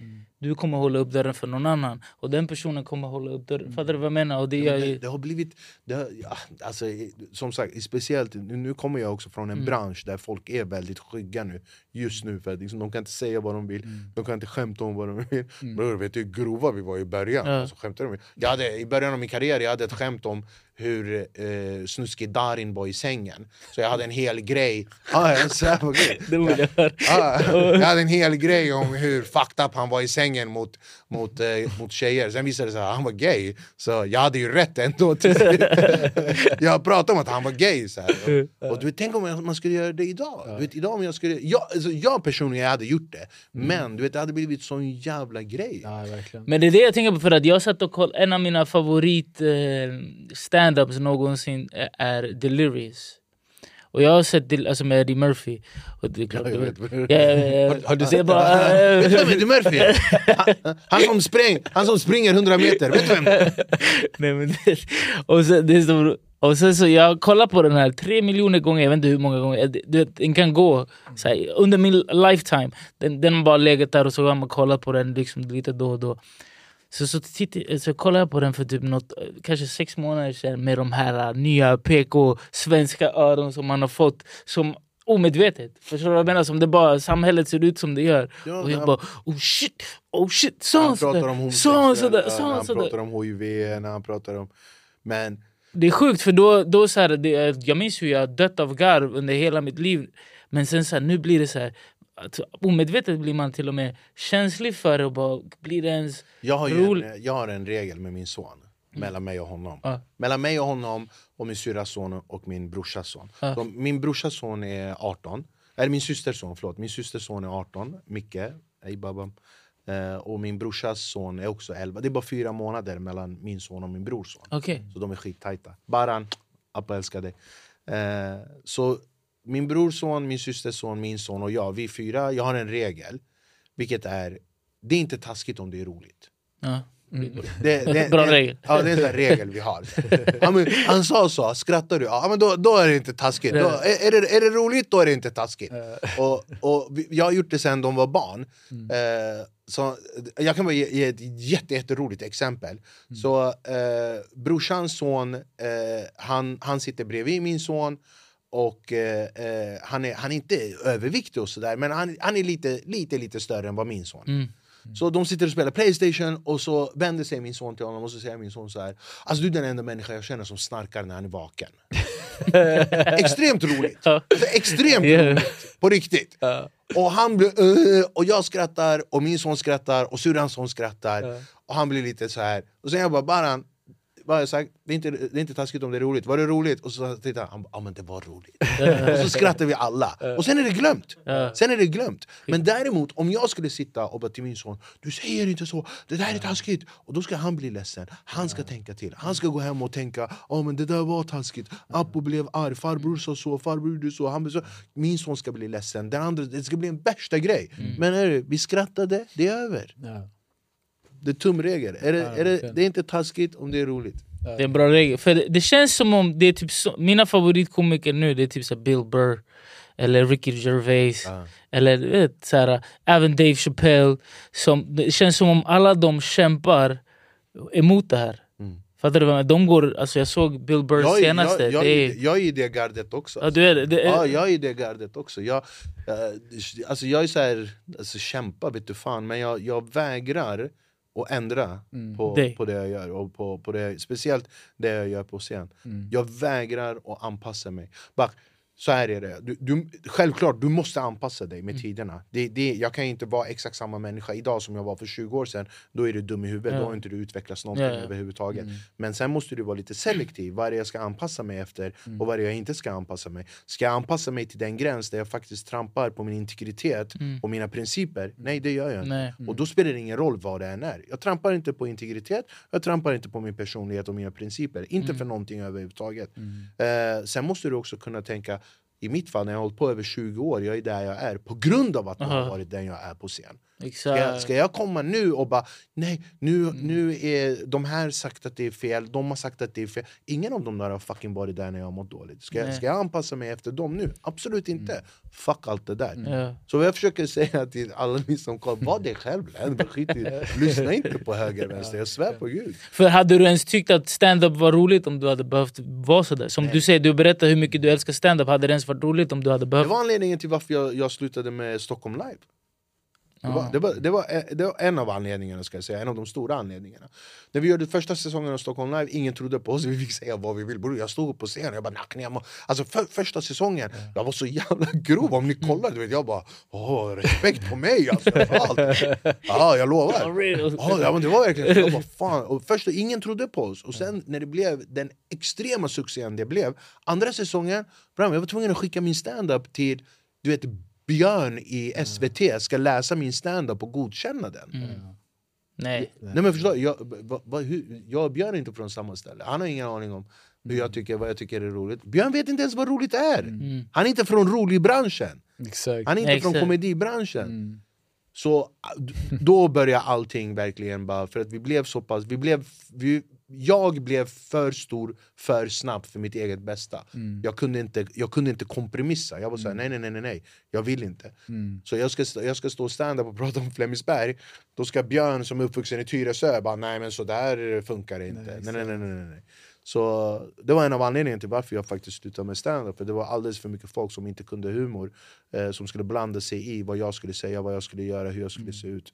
du kommer hålla upp dörren för någon annan. Och den personen kommer hålla upp dörren. Fattar du vad jag menar? Och det Ja, det, det har blivit... Det har, ja, alltså, som sagt, speciellt nu, kommer jag också från en bransch där folk är väldigt skygga nu Just nu, för att liksom, de kan inte säga vad de vill De kan inte skämta om vad de vill Bror, vet du hur grova vi var i början? Ja. Alltså, skämtar de? Jag hade, I början av min karriär jag hade ett skämt om hur eh, snuskig Darin var i sängen. Så jag hade en hel grej. Ah, jag, så här var grej. Det vill jag höra. Ah, jag hade en hel grej om hur fucked up han var i sängen mot, mot, eh, mot tjejer. Sen visade det sig att han var gay. Så jag hade ju rätt ändå. jag pratade om att han var gay. Så här. Och, och du vet, tänk om man skulle göra det idag. Du vet, idag om jag, skulle, jag, alltså, jag personligen hade gjort det. Men du vet, det hade blivit sån jävla grej. Ja, verkligen. Men det är det jag tänker på för att jag satt och kollade, en av mina favorit eh, stand-ups någonsin är- Delirious. Och jag har sett del, alltså med Eddie Murphy. Och det klart, jag vet. Ja, ja, ja. Har- har du sett bara, Vet du vem Eddie Murphy är? Han, han, som spräng, han som springer 100 meter, vet du vem? Nej, men det, och, sen, det så, och sen så jag kollar på den här tre miljoner gånger, jag vet inte hur många gånger. Det- Du vet, den kan gå så här, under min lifetime. Den, den har bara legat där och så har man kollat på den liksom, lite då och då. Så, så, titt, så kollade jag på den för typ något, kanske sex månader sedan med de här uh, nya PK svenska öron som man har fått som omedvetet. Förstår du vad jag menar? Som det bara, samhället ser ut som det gör. Ja, och jag han- bara oh shit, oh shit, sa han sådär? Han pratar om hiv, när han pratar om... Men Det är sjukt för då, då så här, det, jag minns hur jag dött av garv under hela mitt liv. Men sen så här, nu blir det så här, att omedvetet blir man till och med känslig för det och bara blir det ens jag har, en, jag har en regel med min son, mellan mig och honom. Ja. Mellan mig och honom, och min syrras son och min brorsas son. Ja. Så min brorsas son är 18, eller min systers son, förlåt. Min systers son är 18, Micke, hej babba. Eh, och min brorsas son är också 11. Det är bara fyra månader mellan min son och min brors son. Okej. Så de är skittajta. Baran, Appa älskar dig. Så min brorson, min systers son, min son och jag, vi fyra, jag har en regel. Vilket är, det är inte taskigt om det är roligt. Ja. Det, det, Bra det, regel. Ja, det är en sån regel vi har. Ja, men, han sa så, skrattar du? Ja, men då, då är det inte taskigt. Då, är, är, det, är det roligt, då är det inte taskigt. Och, och jag har gjort det sen de var barn. Eh, så, jag kan bara ge, ge ett jätte, jätteroligt exempel. Så eh, brorsans son, eh, han, han sitter bredvid min son och eh, eh, han, är, han är inte överviktig och sådär men han, han är lite, lite, lite större än vad min son. Mm. Så de sitter och spelar Playstation och så vänder sig min son till honom och så säger min son så här Alltså du är den enda människa jag känner som snarkar när han är vaken Extremt roligt! Extremt roligt! På riktigt! Och han blir uh, och jag skrattar och min son skrattar och syrrans son skrattar Och han blir lite så här och sen jag bara Baran vad har jag sagt? Det är, inte, det är inte taskigt om det är roligt, var det roligt? Och så tittar han, ja men det var roligt. Och så skrattar vi alla, och sen är det glömt. Sen är det glömt. Men däremot, om jag skulle sitta och bara till min son Du säger inte så, det där är taskigt. Och då ska han bli ledsen, han ska tänka till. Han ska gå hem och tänka, ja men det där var taskigt. Appo blev arg, farbror sa så, farbror gjorde så, han så Min son ska bli ledsen, den andra, det ska bli en värsta grej. Men är det, vi skrattade, det är över. Det är tumregel, är det, är det, det är inte taskigt om det är roligt Det är en bra regel. För det, det känns som om det är typ så, mina favoritkomiker nu det är typ så Bill Burr eller Ricky Gervais. Ja. Eller vet, så här, även Dave Chappelle. Som, det känns som om alla de kämpar emot det här. Mm. Fattar du? De går, alltså jag såg Bill Burrs jag, senaste. jag, jag, det är- jag är i det gardet också ja, du är, det, det är, Ja, jag är i det gardet också. Jag, eh, alltså jag är så här, alltså kämpa vet du fan, men jag, jag vägrar att ändra på, Dig. på det jag gör. Och på, på det, speciellt det jag gör på scen. Jag vägrar att anpassa mig. Bara, så här är det. Du, du, självklart, du måste anpassa dig med tiderna. Det, det, jag kan inte vara exakt samma människa idag som jag var för 20 år sedan. Då är du dum i huvudet, Ja. då har inte du utvecklats någonting Ja, ja. överhuvudtaget. Men sen måste du vara lite selektiv. Vad är det jag ska anpassa mig efter och vad är det jag inte ska anpassa mig? Ska jag anpassa mig till den gräns där jag faktiskt trampar på min integritet och mina principer? Nej, det gör jag inte. Och då spelar det ingen roll vad det än är. Jag trampar inte på integritet, jag trampar inte på min personlighet och mina principer. Inte för någonting överhuvudtaget. Eh, sen måste du också kunna tänka, i mitt fall när jag har hållit på över 20 år, jag är där jag är på grund av att jag har varit den jag är på scen. Ska exakt. jag, ska jag komma nu och bara nej, nu, nu är de här sagt att det är fel, de har sagt att det är fel. Ingen av dem där har fucking varit där när jag har mått dåligt. Ska, jag- Nej. ska jag anpassa mig efter dem nu? Absolut inte. Fuck allt det där. Ja. Så jag försöker säga till alla ni som kollar, var dig själv. skit i- Lyssna inte på höger vänster, jag svär på gud. För hade du ens tyckt att stand-up var roligt om du hade behövt vara sådär? Som du säger, du berättar hur mycket du älskar stand-up. Hade det ens varit roligt om du hade Det behövt... var anledningen till varför jag, jag slutade med Stockholm live. Det var, det, var, det, var, det var en av anledningarna, ska jag säga, en av de stora anledningarna. När vi gjorde första säsongen av Stockholm Live, ingen trodde på oss, vi fick säga vad vi vill. Bror, jag stod på scenen och jag bara nackade Alltså för, första säsongen, jag var så jävla grov, om ni kollar, du vet, jag bara åh, respekt på mig alltså, allt. Ja, jag lovar. Ja, ja, men det var verkligen jag bara, fan. Och först, ingen trodde på oss, och sen när det blev den extrema succén det blev, andra säsongen, jag var tvungen att skicka min stand-up till du vet, Björn i SVT ska läsa min standup och godkänna den. Mm. Nej. Nej men förstå, jag, va, va, hur, jag och Björn är inte från samma ställe. Han har ingen aning om hur jag tycker, vad jag tycker är roligt. Björn vet inte ens vad roligt är. Mm. Han är inte från rolig-branschen. Exakt. Han är inte Exakt. från komedibranschen. Mm. Så då började allting verkligen bara, för att vi blev så pass, vi blev, vi, jag blev för stor för snabbt för mitt eget bästa. Mm. Jag, kunde inte, jag kunde inte kompromissa, jag var såhär nej nej nej nej, nej jag vill inte. Mm. Så jag ska, jag ska stå och stand up och prata om Flemingsberg, då ska Björn som är uppvuxen i Tyresö bara nej men så där funkar det inte. Nej, nej, nej, nej, nej, nej. Så det var en av anledningarna till varför jag faktiskt slutade med stand-up. För det var alldeles för mycket folk som inte kunde humor. Eh, som skulle blanda sig i vad jag skulle säga, vad jag skulle göra, hur jag skulle se ut.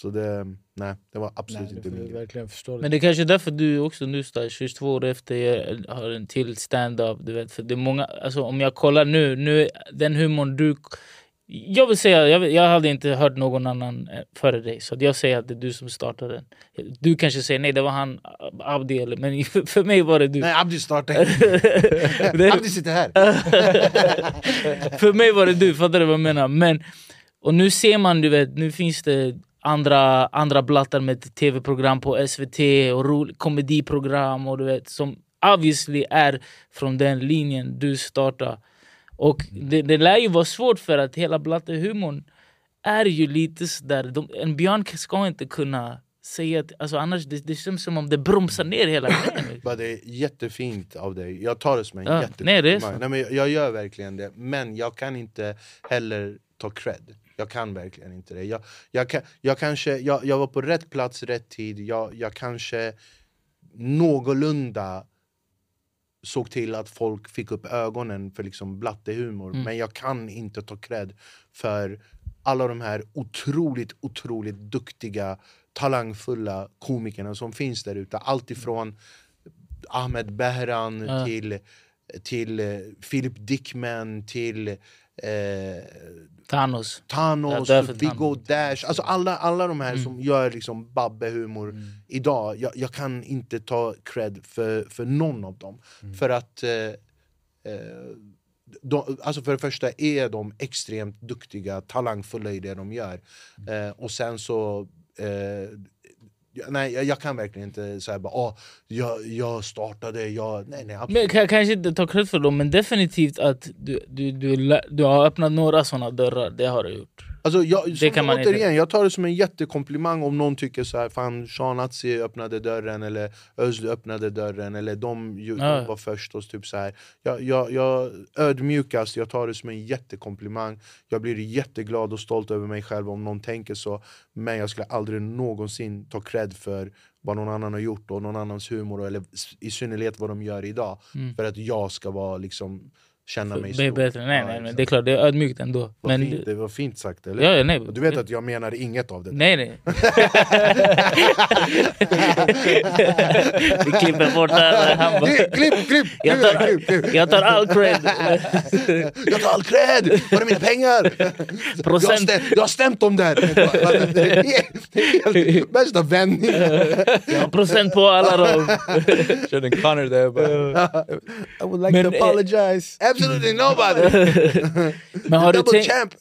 Så det, nej, det var absolut Nej, inte min grej. Men det är kanske är därför du också nu så här, 22 år efter jag har en till stand-up. Du vet, för det är många, alltså, om jag kollar nu, nu den humorn du... Jag vill säga, jag, jag hade inte hört någon annan eh, före dig. Så jag säger att det är du som startade den. Du kanske säger nej, det var han Abdi. Eller, men för, för mig var det du. Nej, Abdi startade. Det- Abdi sitter här. för mig var det du, fattar du vad jag menar? Men, och nu ser man, du vet, nu finns det andra, andra blattar med tv-program på SVT och ro, komediprogram och du vet, som obviously är från den linjen du startar. Och det, det lär ju vara svårt för att hela blattehumorn är ju lite sådär, de, en björn ska inte kunna säga att, alltså annars det, det känns som om det bromsar ner hela grejen. Bara det är jättefint av dig. Jag tar det som en Ja, jättefin nej, det är så. nej, men jag, jag gör verkligen det. Men jag kan inte heller ta cred. Jag kan verkligen inte det. Jag, jag, kan, jag, kanske, jag, jag var på rätt plats, rätt tid. Jag, jag kanske någorlunda såg till att folk fick upp ögonen för liksom blattehumor. Mm. Men jag kan inte ta cred för alla de här otroligt, otroligt duktiga, talangfulla komikerna som finns där ute. Allt ifrån Ahmed Behran Ja. till, till eh, Philip Dickman till eh, Thanos. Thanos, Viggo. Dash, alltså alla, alla de här Mm. som gör liksom Babbe-humor idag, jag, jag kan inte ta cred för, för någon av dem. För att eh, eh, de, alltså för det första är de extremt duktiga, talangfulla i det de gör. Eh, och sen så eh, Nej, jag, jag kan verkligen inte säga bara oh, jag, jag startade, jag... Nej, nej, absolut. Men kan, kanske inte ta cred för dem, men definitivt att du, du, du, du har öppnat några sådana dörrar. Det har du gjort. Alltså jag, som, kan man återigen, inte- jag tar det som en jättekomplimang om någon tycker så här, fan Sean Atzi öppnade dörren eller Özlü öppnade dörren eller de, ju, Ja. de var först och typ så här. Jag, jag, jag ödmjukast, jag tar det som en jättekomplimang Jag blir jätteglad och stolt över mig själv om någon tänker så Men jag skulle aldrig någonsin ta cred för vad någon annan har gjort och någon annans humor eller i synnerhet vad de gör idag Mm. För att jag ska vara liksom känna mig Det är stor bättre. Nej, nej, exakt. det är klart, det är ödmjukt ändå. Vad Men, fint, det var fint sagt eller? ja, ja, nej. Du vet att jag menar inget av det där. Nej, nej. Vi klipper bort det här. Han bara, Klipp, klipp, klipp! jag, klipp, klipp. tar, jag tar all cred. Jag tar all cred! Var är mina pengar? Du har, Procent. stämt, du har stämt dem där! Värsta vändning! Jag har procent på alla dem. Körde en Connor där jag bara... I would like Men, to eh, apologize. Absolutely nobody! Men har du, tänkt, champ!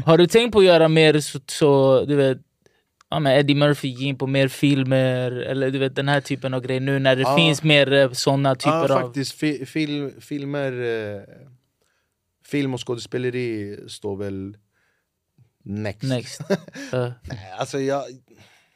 har du tänkt på att göra mer så, så du vet Ja, men Eddie Murphy gick in på mer filmer, eller du vet den här typen av grejer nu när det Ja. finns mer eh, såna Ja typer av... faktiskt, fi, film, filmer eh, Film och skådespeleri står väl next, Next. Ja. Nej, Alltså jag,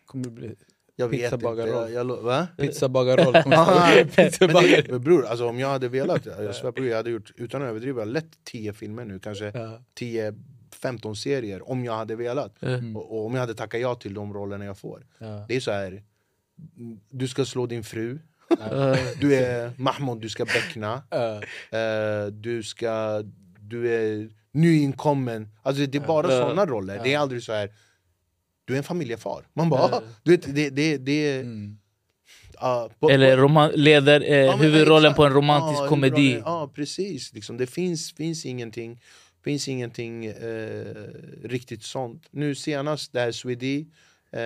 Kommer bli jag vet inte, Pizzabagarroll. jag, jag, va? pizzabagarroll. Men, bror, alltså, om jag hade velat, jag svär på jag hade gjort, utan att överdriva, lätt 10 filmer nu, kanske Ja. 10-15 serier om jag hade velat. Mm. Och, och om jag hade tackat ja till de rollerna jag får. Ja. Det är så här. du ska slå din fru, du är Mahmoud, du ska beckna. Ja. Eh, du ska... Du är nyinkommen. Alltså det är bara Ja. såna roller. Det är aldrig så här. Du är en familjefar. Man bara, du vet, det, det, det, Mm. ja, på- Eller roman- leder eh, Ja, huvudrollen exakt. på en romantisk ja, komedi. Ja, precis. Liksom, det finns, finns ingenting, finns ingenting eh, riktigt sånt. Nu senast, det här Swedi eh,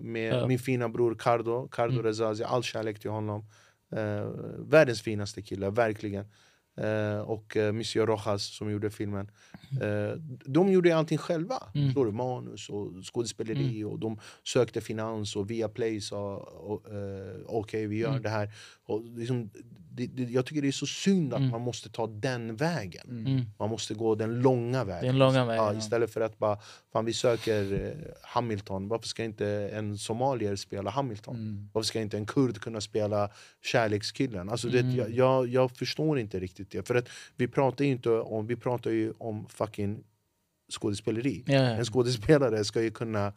med Ja. min fina bror Cardo, Cardo Mm. Rezazi, all kärlek till honom. Eh, världens finaste kille, verkligen. Eh, och eh, Monsieur Rojas som gjorde filmen. Eh, de gjorde allting själva. Mm. Du? Manus och skådespeleri och de sökte finans och via Play sa och, eh, okej vi gör Mm. det här. Och liksom, det, det, jag tycker det är så synd att Mm. man måste ta den vägen. Mm. Man måste gå den långa vägen. Den långa vägen, ja, ja. istället för att bara, fan vi söker eh, Hamilton, varför ska inte en somalier spela Hamilton? Mm. Varför ska inte en kurd kunna spela kärlekskillen? Alltså, det, Mm. jag, jag, jag förstår inte riktigt det. För att vi pratar ju inte om, vi pratar ju om fucking skådespeleri. Ja. En skådespelare ska ju kunna...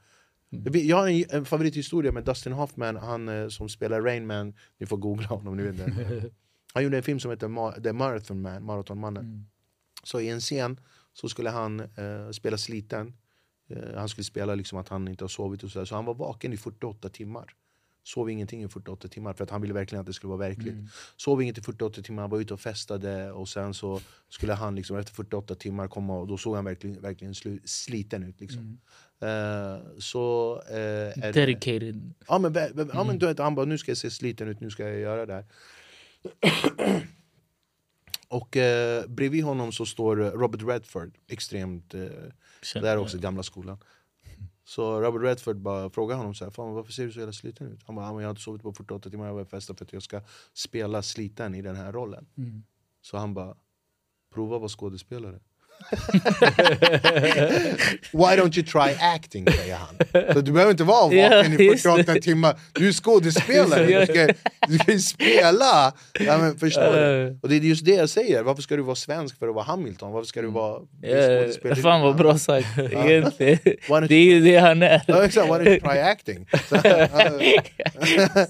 Vi- Jag har en, en favorithistoria med Dustin Hoffman, han eh, som spelar Rain Man. Ni får googla honom, ni vet det. Han gjorde en film som heter Ma- The Marathon Man, Maratonmannen. Mm. Så i en scen så skulle han eh, spela sliten. Eh, han skulle spela liksom att han inte har sovit och så, där. så han var vaken i 48 timmar. Sov ingenting i 48 timmar för att han ville verkligen att det skulle vara verkligt. Mm. Sov inget i 48 timmar, han var ute och festade och sen så skulle han liksom efter 48 timmar komma och då såg han verkligen, verkligen sliten ut. Liksom. Mm. Eh, så det- Dedicated. Ja men, ja, Mm. men du vet, han bara, nu ska jag se sliten ut, nu ska jag göra det här. Och eh, bredvid honom så står Robert Redford, extremt, eh, det här är också gamla skolan. Så Robert Redford bara frågar honom så här, Fan, varför ser du så jävla sliten ut? Han bara, "Ja, men jag har inte sovit på 48 timmar, jag var festa för att jag ska spela sliten i den här rollen. Mm. Så han bara, prova att vara skådespelare. Why don't you try acting, säger han. Så du behöver inte vara vaken i just 48 timmar, du är skådespelare, du ska, du ska ju spela! Ja, men förstår du? Och det är just det jag säger, varför ska du vara svensk för att vara Hamilton? Varför ska du vara skådespelare? fan vad bra sagt egentligen. Det är ju det han är. Ja, exakt, why don't you try acting?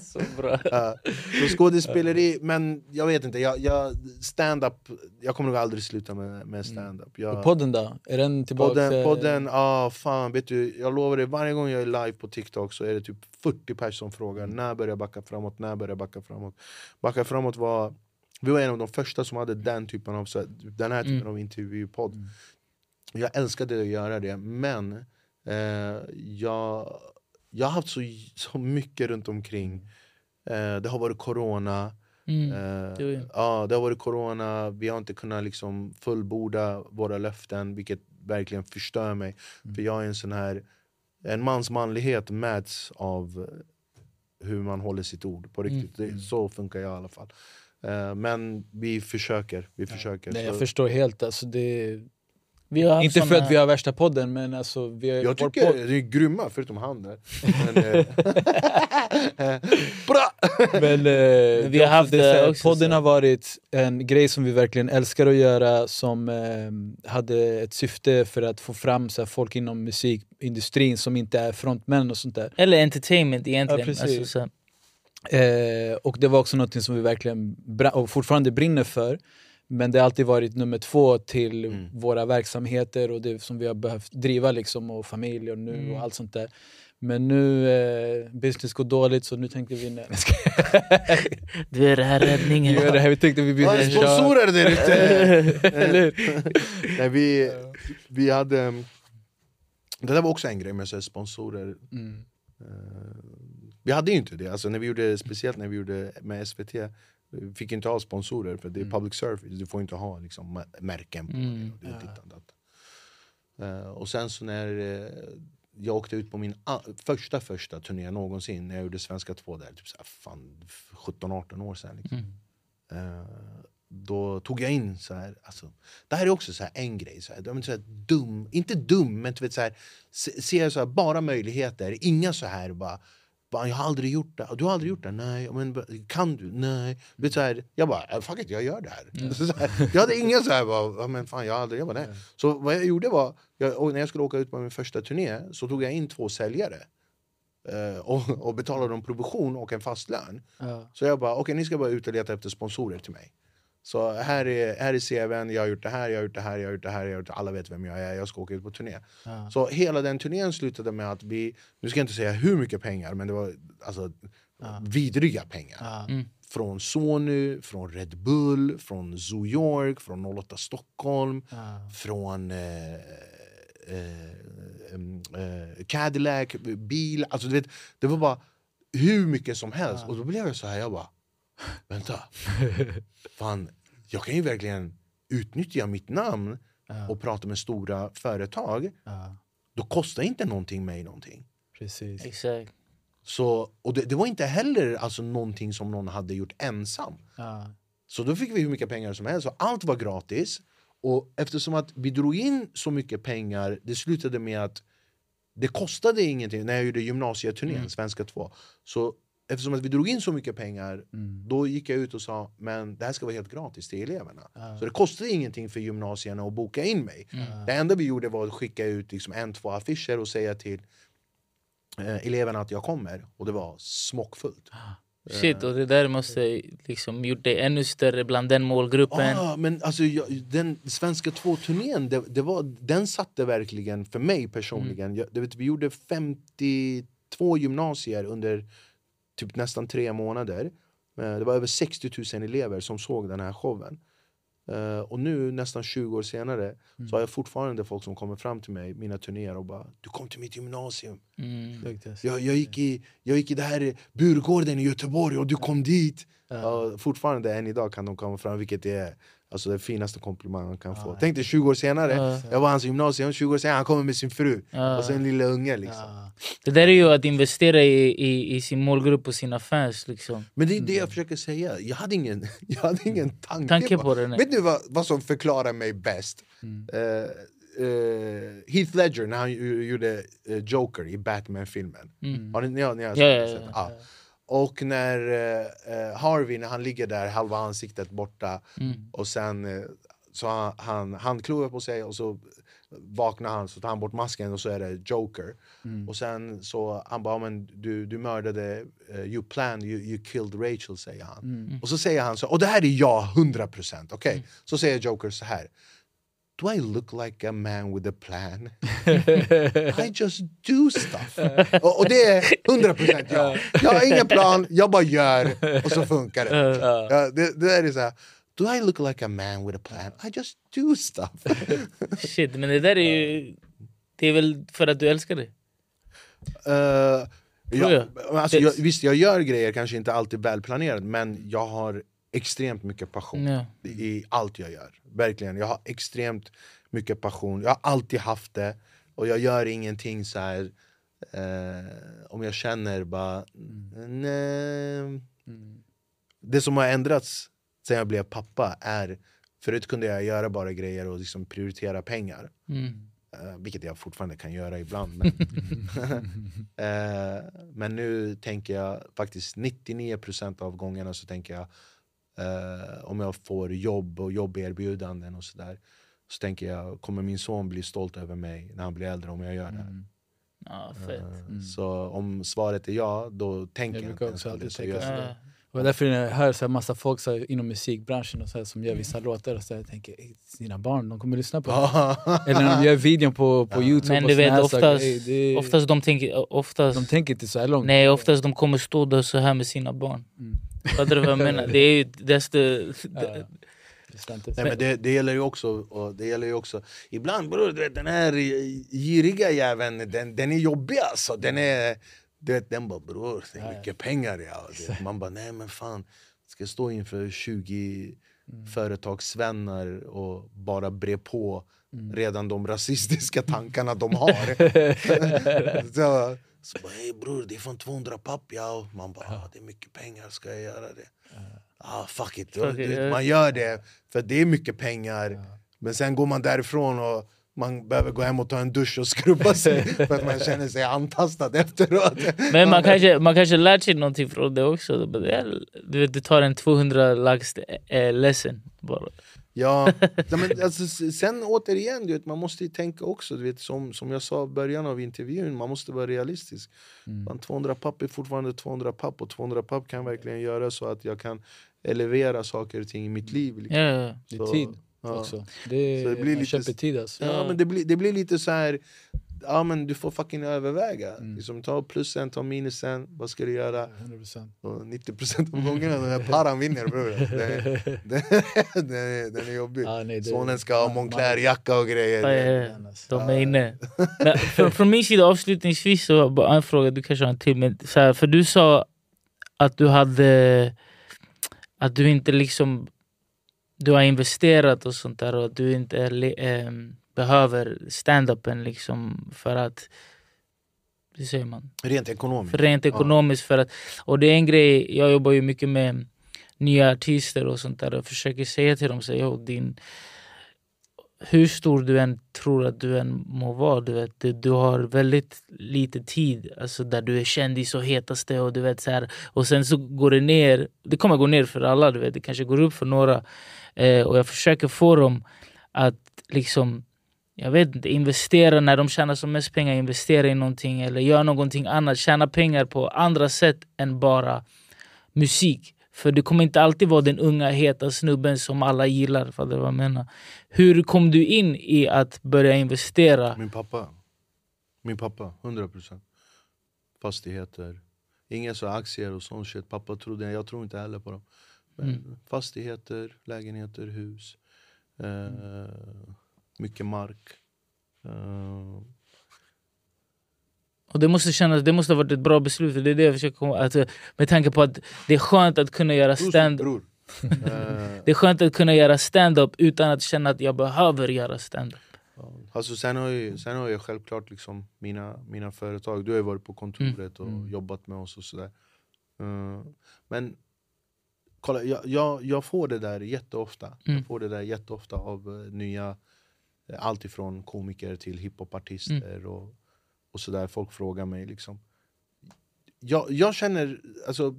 Så, bra. Så skådespeleri, men jag vet inte, jag, jag, stand-up, jag kommer nog aldrig sluta med, med stand-up. Jag, podden då? Är den tillbaka? podden, podden ah, fan vet du, jag lovar dig, varje gång jag är live på TikTok så är det typ 40 personer som frågar när börjar jag backa framåt, när börjar jag backa framåt? Backa framåt var, vi var en av de första som hade den typen av, så, den här typen Mm. av intervjupodd. Jag älskade att göra det, men eh, jag, jag har haft så, så mycket runt omkring. Eh, det har varit corona, Mm. Eh, det är- ja, det har varit corona, vi har inte kunnat liksom fullborda våra löften vilket verkligen förstör mig. För jag är en sån här, en mans manlighet mäts av hur man håller sitt ord på riktigt. Det, så funkar jag i alla fall. Eh, men vi försöker, vi försöker. Nej, jag Så- förstår helt. Alltså, det... Vi har Inte för att vi har värsta podden, men alltså, vi har, jag tycker podd- det är grymma, förutom han där. Men, eh, Bra! Men, eh, har det är haft det podden så. har varit en grej som vi verkligen älskar att göra som eh, hade ett syfte för att få fram så här, folk inom musikindustrin som inte är frontmän och sånt där. Eller entertainment egentligen. Ja, precis. alltså, så, Eh, och det var också något som vi verkligen och fortfarande brinner för. Men det har alltid varit nummer två till Mm. våra verksamheter och det som vi har behövt driva liksom och familj och nu Mm. och allt sånt där. Men nu, eh, business går dåligt så nu tänkte vi, nej, du är det här räddningen. vi gör det här, vi tänkte vi byter ni sponsorer där ute? Eller? Nej, vi, vi hade... Det där var också en grej med så sponsorer. Mm. Eh, vi hade ju inte det, alltså, när vi gjorde, speciellt när vi gjorde med SVT. Vi fick inte ha sponsorer för det är public service, du får inte ha liksom, mä- märken på Mm. det. Och, det. Eh, och sen så när eh, jag åkte ut på min första första turné någonsin, när jag gjorde Svenska 2 där, typ så här, fan, 17-18 år sedan. Liksom. Mm. Eh, då tog jag in så här, alltså, det här är också så här en grej, så här, så här dum, inte dum men du vet, så här, se- ser så här, bara möjligheter, inga så här bara, jag har aldrig gjort det. Du har aldrig gjort det? Nej. Men, kan du? Nej. Du Vet, så här, jag bara, "Ah, fuck it, jag gör det här. Så här jag hade inga så här, bara, "Ja, men fan, jag har aldrig, jag bara, nej. Så vad jag gjorde var, jag, när jag skulle åka ut på min första turné så tog jag in två säljare. eh, och, och betalade dem provision och en fast lön. Ja. Så jag bara, okej ni ska bara ut och leta efter sponsorer till mig. Så här är, här är CVn, jag har gjort det här, jag har gjort det här, jag har gjort det här, jag har gjort det. alla vet vem jag är, jag ska åka ut på turné. Ja. Så hela den turnén slutade med att vi, nu ska jag inte säga hur mycket pengar, men det var alltså vidriga pengar. Ja. Mm. Från Sony, från Red Bull, från Zoo York, från 08 Stockholm, Ja. från eh, eh, eh, Cadillac, bil. Alltså, du vet, det var bara hur mycket som helst. Och då blev jag så här, jag bara, vänta. Fan, jag kan ju verkligen utnyttja mitt namn Ja. och prata med stora företag. Ja. Då kostar inte någonting mig någonting. Precis. Exakt. Så, och det, det var inte heller alltså, någonting som någon hade gjort ensam. Ja. Så då fick vi hur mycket pengar som helst och allt var gratis. Och eftersom att vi drog in så mycket pengar, det slutade med att det kostade ingenting när jag gjorde gymnasieturnén, Svenska 2. Så eftersom att vi drog in så mycket pengar, då gick jag ut och sa men det här ska vara helt gratis till eleverna. Så det kostade ingenting för gymnasierna att boka in mig. Det enda vi gjorde var att skicka ut liksom en, två affischer och säga till eh, eleverna att jag kommer. Och det var smockfullt. Shit, och det där måste liksom gjort dig ännu större bland den målgruppen. Ah, men alltså, jag, den svenska två-turnén, det, det var, den satte verkligen för mig personligen. Jag, det vet, vi gjorde 52 gymnasier under typ nästan tre månader. Eh, Det var över 60 000 elever som såg den här showen. Eh, och nu nästan 20 år senare så har jag fortfarande folk som kommer fram till mig, mina turnéer och bara Du kom till mitt gymnasium. Mm. Jag, jag, gick i, jag gick i det här Burgården i Göteborg och du kom dit. Ja, fortfarande än idag kan de komma fram, vilket är alltså, det finaste komplimang man kan få. Tänk dig 20 år senare, Ja. jag var hans gymnasium, 20 år senare han kommer med sin fru och så en lilla unge. Liksom. Det där är ju att investera i, i, i sin målgrupp och sina fans. Liksom. Men det är det jag försöker säga, jag hade ingen, jag hade ingen tanke, Tanke på det, nej. Vet du vad, vad som förklarar mig bäst? Eh, eh, Heath Ledger när han gjorde eh, Joker i Batman-filmen. Har ni, ni, har- ni har Mm. Ja, ja, ja. Ja. Och när eh, eh, Harvey, när han ligger där, halva ansiktet borta Mm. och sen eh, så han, han handklovar på sig och så vaknar han, så tar han bort masken och så är det Joker. Och sen så han bara, men du, du mördade, eh, you planned, you, you killed Rachel säger han. Och så säger han så, och det här är jag 100% okej? Så säger Joker så här. Do I look like a man with a plan? I just do stuff. och, och det är 100% ja. Jag har ingen plan, jag bara gör och så funkar det. Ja, det, det är så här. Do I look like a man with a plan? I just do stuff. Shit, men det där är ju... Det är väl för att du älskar det? Uh, jag, jag. alltså, jag, visst, jag gör grejer, kanske inte alltid välplanerat, men jag har extremt mycket passion Ja. i allt jag gör. Verkligen, jag har extremt mycket passion. Jag har alltid haft det, och jag gör ingenting så här eh, om jag känner bara... Nej. Det som har ändrats sen jag blev pappa är... Förut kunde jag göra bara grejer och liksom prioritera pengar. Mm. Eh, vilket jag fortfarande kan göra ibland. Men, Eh, men nu tänker jag faktiskt 99% av gångerna så tänker jag eh, om jag får jobb och jobberbjudanden och sådär så tänker jag, kommer min son bli stolt över mig när han blir äldre om jag gör det här? Ja, fett. Eh, Så om svaret är ja, då tänker Jag jag, brukar inte ens också på det. Så tänka jag, så. Ja. Och därför när jag hör så här massa folk så här, inom musikbranschen och så här, som gör vissa låtar och så här, jag tänker "Ey, sina barn, de kommer lyssna på det. Eller när de gör videon på, på youtube Men du vet, här saker. oftast, Ey, det, oftast de tänker... Oftast, de tänker inte så här långt. nej, oftast de kommer stå där så här med sina barn. Mm. Fattar du vad jag menar? Det är ju desto... Ja. Nej, men det, det gäller ju också, och det gäller ju också ibland bror, du vet, den här giriga jäveln, den, den är jobbig alltså. Den är, du vet, den bara bror, det är mycket pengar. Ja. Man bara nej men fan, ska jag stå inför 20 företagsvänner och bara bre på redan de rasistiska tankarna de har. så, så bara, hej bror, det är från 200 papp ja. Och Man bara, ah, det är mycket pengar, ska jag göra det? Ah, fuck it. Fuck it. Man gör det för det är mycket pengar. Men sen går man därifrån och man behöver gå hem och ta en dusch och skrubba sig för att man känner sig antastad efteråt. Men man kanske, man kanske lärt sig någonting från det också. Du, vet, du tar en 200 lax eh, lesson bara. Ja, men alltså, sen återigen, du vet, man måste ju tänka också, du vet, som, som jag sa i början av intervjun, man måste vara realistisk. Man, 200 papp är fortfarande 200 papp och 200 papp kan verkligen göra så att jag kan elevera saker och ting i mitt liv. Liksom. Ja. Det är tid ja. också. Det, Så det blir lite- tid alltså. Ja, men det blir, det blir lite så här. Ja, men du får fucking överväga. Mm. Liksom, ta plussen, ta minusen. Vad ska du göra? 100%. Och 90% av gångerna den här paran vinner bror. Den, den, den, är- den är jobbig. Ja, nej, det- Sonen ska ha Moncler-jacka och grejer. Ja, ja, ja. Alltså. De är inne. Men från, från min sida avslutningsvis, så bara en fråga, du kanske har en till. Men så här, för du sa att du hade... Att du inte liksom... Du har investerat och sånt där och att du inte är, ehm, behöver stand-upen liksom för att... Hur säger man? Rent ekonomiskt. För rent ekonomiskt. För att, och det är en grej, jag jobbar ju mycket med nya artister och sånt där och försöker säga till dem, "Yo, din, hur stor du än tror att du än må vara, du, vet, du, du har väldigt lite tid alltså där du är kändis och hetaste och du vet så här, och sen så går det ner, det kommer gå ner för alla, du vet, det kanske går upp för några eh, och jag försöker få dem att liksom jag vet inte, investera när de tjänar som mest pengar, investera i någonting eller göra någonting annat, tjäna pengar på andra sätt än bara musik. För det kommer inte alltid vara den unga heta snubben som alla gillar. För det vad jag menar. Hur kom du in i att börja investera? Min pappa. Min pappa, 100%. Fastigheter. Inga så aktier och sånt shit. Pappa trodde, jag tror inte heller på dem. Mm. Fastigheter, lägenheter, hus. Eh, mycket mark. Eh, Och det måste kännas, det måste ha varit ett bra beslut. Det är det jag försöker komma att, Med tanke på att det är skönt att kunna göra stand bror. Det är skönt att kunna göra stand-up utan att känna att jag behöver göra stand-up. Alltså sen, har jag, sen har jag självklart liksom mina, mina företag. Du har ju varit på kontoret och Mm. jobbat med oss och sådär. Eh, men kolla, jag, jag, jag får det där jätteofta. Mm. Jag får det där jätteofta av eh, nya, allt ifrån komiker till hiphopartister Mm. och, och sådär. Folk frågar mig liksom. Jag, jag känner, alltså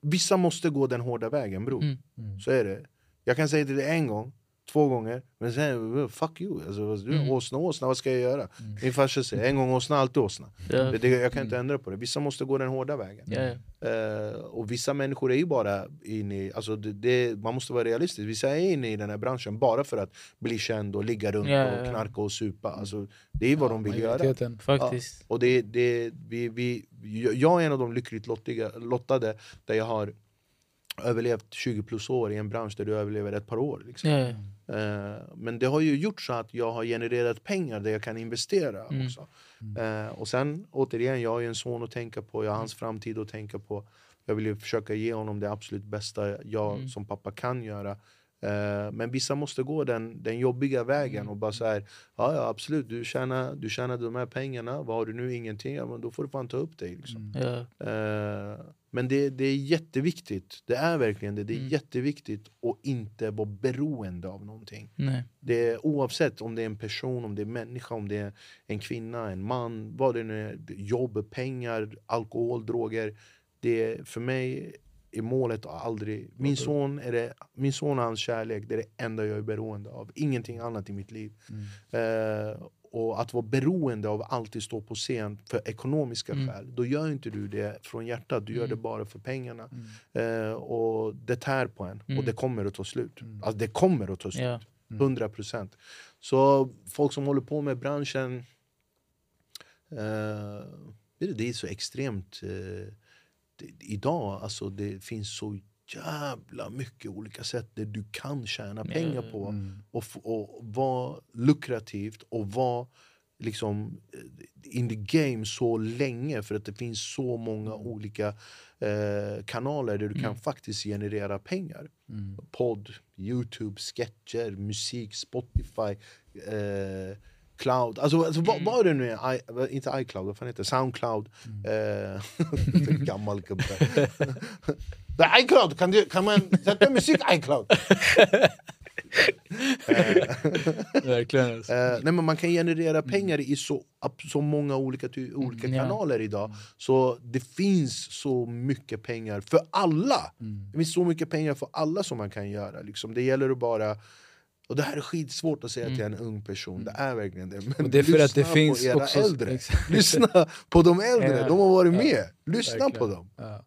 Vissa måste gå den hårda vägen bror. Mm. Mm. Så är det. Jag kan säga det en gång, två gånger, men sen fuck you. Alltså, du Mm. åsna, åsna, vad ska jag göra? Min farsa säger en gång åsna, alltid åsna. Ja. Det, det, jag kan inte ändra på det. Vissa måste gå den hårda vägen. Ja, ja. Eh, och vissa människor är ju bara inne i, alltså det, det, man måste vara realistisk, vissa är inne i den här branschen bara för att bli känd och ligga runt Ja, ja, och ja. knarka och supa. Alltså, det är vad de vill göra. Faktiskt. Och det, det, vi, vi, jag är en av de lyckligt lottiga, lottade där jag har överlevt 20 plus år i en bransch där du överlever ett par år. Liksom. Eh, men det har ju gjort så att jag har genererat pengar där jag kan investera Mm. också. Eh, och sen återigen, jag har ju en son att tänka på, jag har hans framtid att tänka på. Jag vill ju försöka ge honom det absolut bästa jag Mm. som pappa kan göra. Eh, men vissa måste gå den, den jobbiga vägen Mm. och bara så här, ja, ja absolut, du tjänar, du tjänar de här pengarna, vad har du nu? Ingenting, ja, men då får du fan ta upp dig. Liksom. Mm. Ja. Men det, det är jätteviktigt, det är verkligen det, det är Mm. jätteviktigt att inte vara beroende av någonting. Nej. Det är, oavsett om det är en person, om det är människa, om det är en kvinna, en man, vad det nu är, jobb, pengar, alkohol, droger. Det är, för mig är målet aldrig... Min son, är det, min son och hans kärlek det är det enda jag är beroende av. Ingenting annat i mitt liv. Eh, och att vara beroende av att alltid stå på scen för ekonomiska Mm. skäl, då gör inte du det från hjärtat, du gör det Mm. bara för pengarna. Mm. Eh, och det tär på en, Mm. och det kommer att ta slut. Mm. Alltså det kommer att ta slut. 100 procent. Så folk som håller på med branschen... Eh, det är så extremt... Eh, det, idag, alltså det finns så jävla mycket olika sätt där du kan tjäna pengar på Mm. och, och vara lukrativt och vara liksom eh, in the game så länge för att det finns så många olika eh, kanaler där du kan Mm. faktiskt generera pengar Mm. podd, Youtube, sketcher, musik, Spotify, eh, Cloud. Alltså, alltså vad, vad det nu är, I, inte iCloud, vad fan heter det? Soundcloud. Eh, gammal gubbe. Är iCloud, kan, du, kan man sätta musik i iCloud? Verkligen. Alltså. Eh, nej, men man kan generera pengar i så, så många olika, ty- olika kanaler idag. Så det finns så mycket pengar för alla. Det finns så mycket pengar för alla som man kan göra. Liksom. Det gäller att bara... Och det här är skitsvårt att säga till en ung person, det är verkligen det. Men Och det är för att det lyssna finns på era också- äldre. Exakt. Lyssna på de äldre, Ja. de har varit med. Lyssna på verkligen. dem. Ja.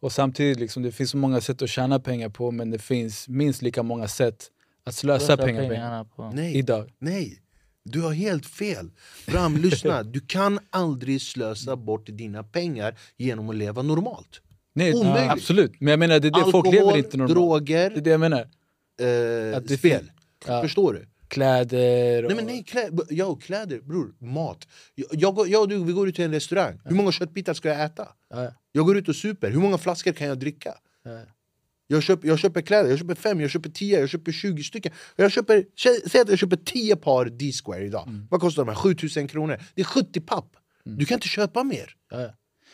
Och samtidigt, liksom, det finns så många sätt att tjäna pengar på men det finns minst lika många sätt att slösa Slösa pengar på pengarna på. Nej, idag. nej. Du har helt fel. Bram, lyssna. Du kan aldrig slösa bort dina pengar genom att leva normalt. Nej, Omöjligt. absolut. Men jag menar, det är det Alkohol, folk lever inte normalt. droger, Det är det jag menar. eh, Att det spel. Ja. Förstår du? Kläder och... Nej men nej, klä, ja, kläder, bror, mat. Jag, jag, och du vi går ut till en restaurang, hur många köttbitar ska jag äta? Ja, Jag går ut och super, hur många flaskor kan jag dricka? ja. Jag köper, jag köper kläder, jag köper fem, jag köper tio, jag köper 20 stycken jag köper, Säg att jag köper 10 par D-square idag, Mm. vad kostar de här? 7000 kronor, det är 70 papp Du kan inte köpa mer.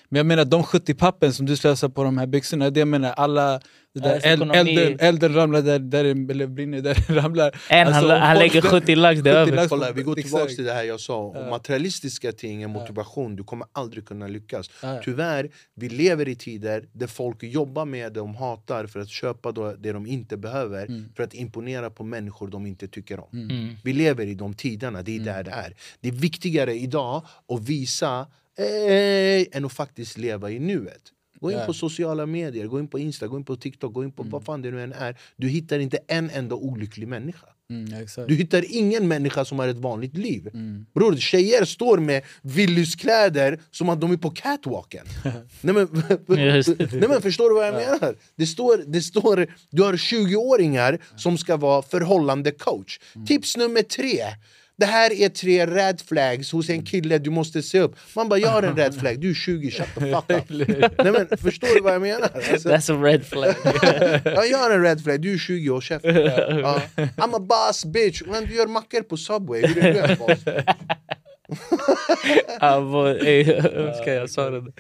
Men jag menar de 70 pappen som du slösar på de här byxorna, det jag menar alla det där Alltså, eld, elden, elden ramlar där, där eller brinner där det ramlar. En, Alltså, han, lägger 70 lax, det är 70 över. Kolla, vi går tillbaka till det här jag sa om materialistiska ting, är motivation, du kommer aldrig kunna lyckas. Tyvärr, vi lever i tider där folk jobbar med det de hatar för att köpa då det de inte behöver Mm. för att imponera på människor de inte tycker om Mm. Vi lever i de tiderna, det är Mm. där det är Det är viktigare idag att visa eh, än att faktiskt leva i nuet Gå in på sociala medier, gå in på Insta, gå in på TikTok, gå in på vad fan det nu än är Du hittar inte en enda olycklig människa Mm, du hittar ingen människa som har ett vanligt liv. Mm. Bror, tjejer står med Willys-kläder som att de är på catwalken. nej, men, nej men förstår du vad jag menar? Det står, det står, du har 20-åringar som ska vara förhållande coach. Mm. Tips nummer tre. Det här är tre red flags hos en kille du måste se upp. Man bara, jag har en red flag, du är 20, shut the fuck up. nej, men, förstår du vad jag menar? Alltså, That's a red flag. Ja, jag har en red flag, du är 20 år, käften. Ja. I'm a boss bitch, men du gör mackor på Subway, hur är du en boss? Ey, jag önskar jag sa det.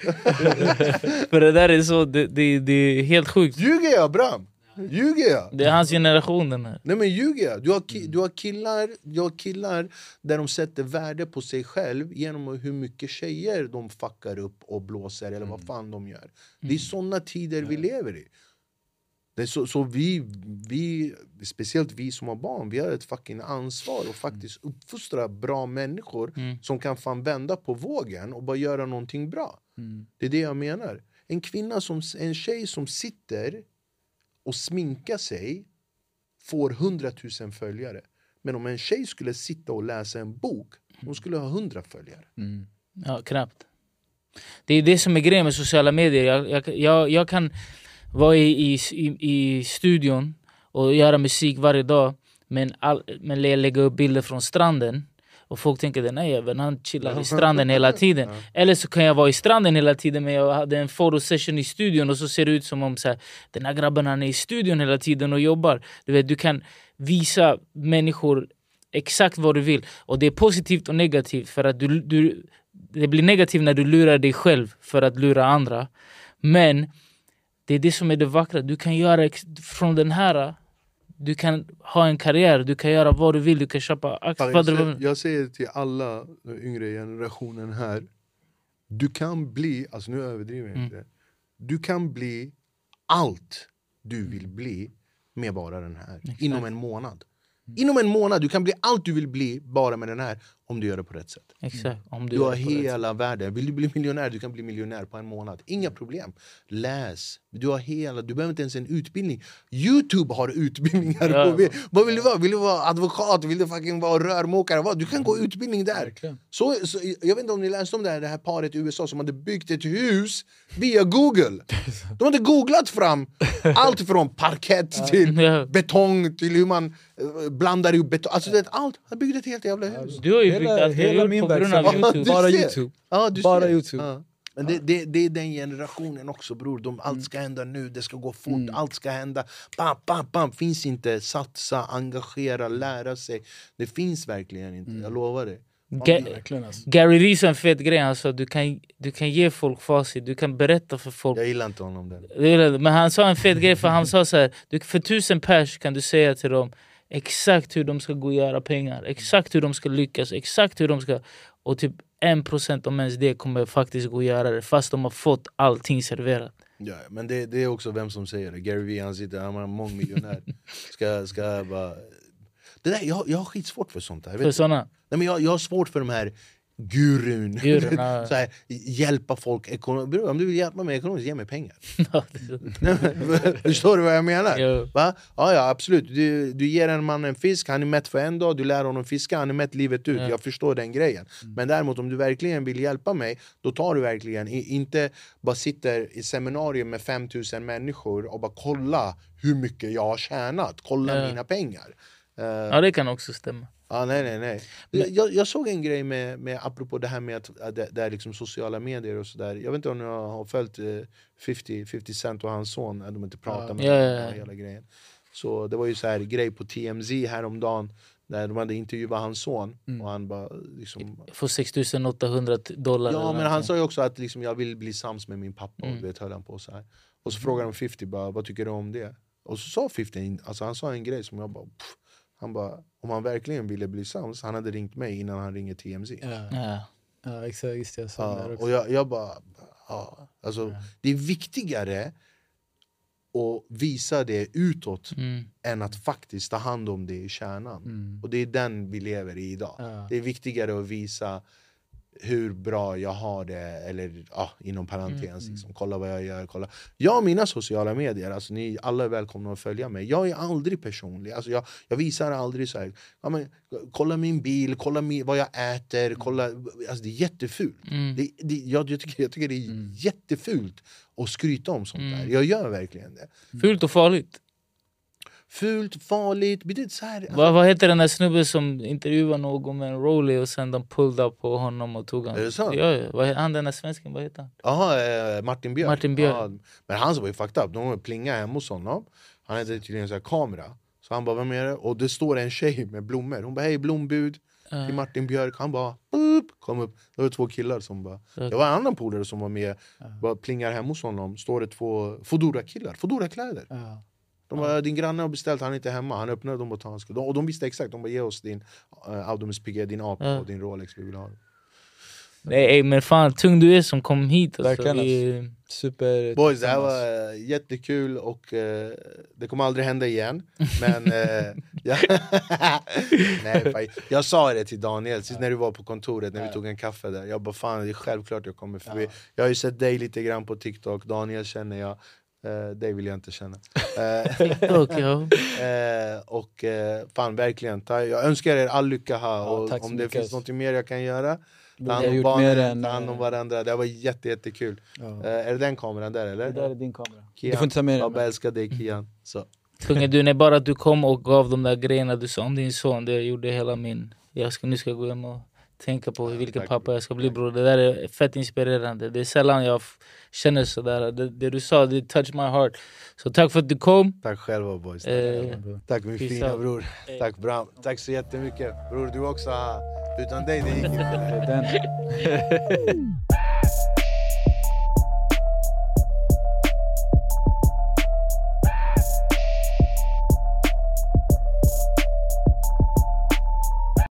För det där är så, det, det, det är helt sjukt. Ljuger jag Bram? Ljuger jag? Det är hans generation den här. Nej men ljuger jag? Du har, ki- du, har killar, du har killar där de sätter värde på sig själv genom hur mycket tjejer de fuckar upp och blåser eller vad fan de gör. Det är såna tider vi lever i. Så, så vi, vi, speciellt vi som har barn, vi har ett fucking ansvar att faktiskt uppfostra bra människor Mm. som kan fan vända på vågen och bara göra någonting bra. Mm. Det är det jag menar. En kvinna som, en tjej som sitter och sminka sig får 100 000 följare. Men om en tjej skulle sitta och läsa en bok, hon skulle ha 100 följare. Mm. Ja, knappt. Det är det som är grejen med sociala medier. Jag, jag, jag, jag kan vara i, i, i, i studion och göra musik varje dag men, all, men lägga upp bilder från stranden och folk tänker den här jäveln han chillar i stranden hela tiden. Eller så kan jag vara i stranden hela tiden men jag hade en photosession i studion och så ser det ut som om så här, den här grabben han är i studion hela tiden och jobbar. Du, vet, du kan visa människor exakt vad du vill. Och det är positivt och negativt för att du, du, det blir negativt när du lurar dig själv för att lura andra. Men det är det som är det vackra. Du kan göra från den här, du kan ha en karriär, du kan göra vad du vill, du kan köpa aktier. Jag säger, jag säger till alla yngre generationen här, du kan bli, alltså nu överdriver jag inte, du kan bli allt du vill bli med bara den här, inom en månad. Inom en månad, du kan bli allt du vill bli bara med den här om du gör det på rätt sätt. Exakt, om du Du har hela världen. Vill du bli miljonär, du kan bli miljonär på en månad. Inga problem. Läs. Du har hela, du behöver inte ens en utbildning. Youtube har utbildningar. Ja. På, vad vill du vara? Vill du vara advokat? Vill du fucking vara rörmokare? Vad? Du kan gå utbildning där. Så, så, jag vet inte om ni läste om det här, det här paret i USA som hade byggt ett hus via Google. De hade googlat fram allt från parkett till betong till hur man eh, blandar ihop betong. Alltså, det, allt. Han byggde ett helt jävla hus. Du har ju Hela, hela min verksamhet, bara. Youtube. Ja, du Bara. Youtube. Ja. Men det, det, det är den generationen också bror, De, allt ska hända nu, det ska gå fort, allt ska hända bam, bam, bam. Finns inte satsa, engagera, lära sig Det finns verkligen inte, jag lovar dig Ga- alltså. Gary Vee sa en fet grej, han sa du kan, du kan ge folk facit, du kan berätta för folk Jag gillar inte honom där. Men han sa en fet grej för han sa så här, du, för tusen pers kan du säga till dem exakt hur de ska gå och göra pengar, exakt hur de ska lyckas, exakt hur de ska... Och typ en procent om ens det kommer faktiskt gå och göra det fast de har fått allting serverat. Ja, men det, det är också vem som säger det. Gary Vee han sitter, han är mångmiljonär. ska, ska bara... Det där, jag, jag har skitsvårt för sånt där. För såna. Nej, men jag, jag har svårt för de här gurun. Gurun, ja. så här, hjälpa folk ekonomiskt. Om du vill hjälpa mig ekonomiskt, ge mig pengar. Förstår du vad jag menar? Jo. Va? Ja, ja absolut. Du, du ger en man en fisk, han är mätt för en dag, du lär honom fiska, han är mätt livet ut. Ja. Jag förstår den grejen. Men däremot om du verkligen vill hjälpa mig, då tar du verkligen, inte bara sitter i seminarium med 5000 människor och bara kolla hur mycket jag har tjänat, kolla Ja. mina pengar. Eh, ja, det kan också stämma. Ja, nej, nej, nej. Jag, jag såg en grej med, med apropå det här med att, att det, det är liksom sociala medier och sådär. Jag vet inte om ni har följt eh, 50, 50 Cent och hans son, att de inte pratar Ja. med Ja, ja, ja. hela grejen. Så det var ju så här grej på TMZ häromdagen där de hade intervjuat hans son Mm. och han bara liksom För 6800 dollar. Ja men han sa ju också att liksom, jag vill bli sams med min pappa Mm. och det höll han på så här. Och så frågade de 50 bara, vad tycker du om det? Och så sa 50, en- alltså han sa en grej som jag bara pff. Han bara, om han verkligen ville bli sams, han hade ringt mig innan han ringer TMZ. Ja, exakt. Just det, jag sa Ja, det också. och jag, jag bara, ja, alltså, Ja. det är viktigare att visa det utåt Mm. än att faktiskt ta hand om det i kärnan. Mm. Och det är den vi lever i idag. Ja. Det är viktigare att visa hur bra jag har det, eller ja, inom parentes, Mm. liksom, kolla vad jag gör. Kolla. Jag har mina sociala medier, alltså, ni alla är välkomna att följa mig. Jag är aldrig personlig, alltså, jag, jag visar aldrig så här, ja, men, kolla min bil, kolla min, vad jag äter, kolla, alltså, det är jättefult. Mm. Det, det, jag, jag, tycker, jag tycker det är Mm. jättefult att skryta om sånt där. Mm. Jag gör verkligen det. Fult och farligt. Fult, farligt, är så här, alltså, Vad, heter den där snubben som intervjuade någon med en rollie och sen de pulled up på honom och tog honom? Är det sant? Ja, ja. Han den där svensken, vad heter han? Jaha, eh, Martin Björk. Martin Björk. Ja, men han var ju fucked up. De plingade hemma hos honom. Han hade tydligen här kamera. Så han bara, vem är det? Och det står en tjej med blommor. Hon bara, hej blombud till Martin Björk. Han bara, boop, kom upp. Det var två killar som bara... Ja. Det var en annan polare som var med. Bara plingar hemma hos honom. Står det två Foodora-killar. Foodora-kläder. Ja. De bara, din granne har beställt, han är inte hemma. Han öppnade dem och tar hans Och de visste exakt. De bara, ge oss din uh, Audomus Piguet, din AP Ja. och din Rolex. Vi vill ha. Nej, ey, men fan tung du är som kom hit. Alltså. Verkligen, Vi- Super... Boys, det här var eh, jättekul och eh, det kommer aldrig hända igen. Men eh, jag, nej, fan, jag sa det till Daniel sist när du var på kontoret när vi tog en kaffe där. Jag bara fan det är självklart jag kommer förbi. Jag har ju sett dig lite grann på TikTok, Daniel känner jag. Eh, dig vill jag inte känna. Eh, TikTok, ja. eh, och eh, fan verkligen, ta, jag önskar er all lycka här. Ja, och om det mycket. finns något mer jag kan göra, ta hand ha om barnen, ta hand om eh, varandra. Det var jätte, jättekul. Ja. Eh, är det den kameran där eller? Det där är din kamera. Kian. Du får inte ta med Jag bara den. älskar dig Kian. Så. Kungen, du, när bara att du kom och gav de där grejerna du sa om din son, det gjorde hela min... Jag ska, nu ska jag gå hem och tänka på vilken pappa jag ska bli bror. Det där är fett inspirerande. Det är sällan jag känner sådär. Det, det du sa, det touched my heart. Så tack för att du kom. Tack själva boys. Eh, Tack min fina out. bror. Tack Bram. Tack så jättemycket. Bror du också. Utan dig det gick inte. Den.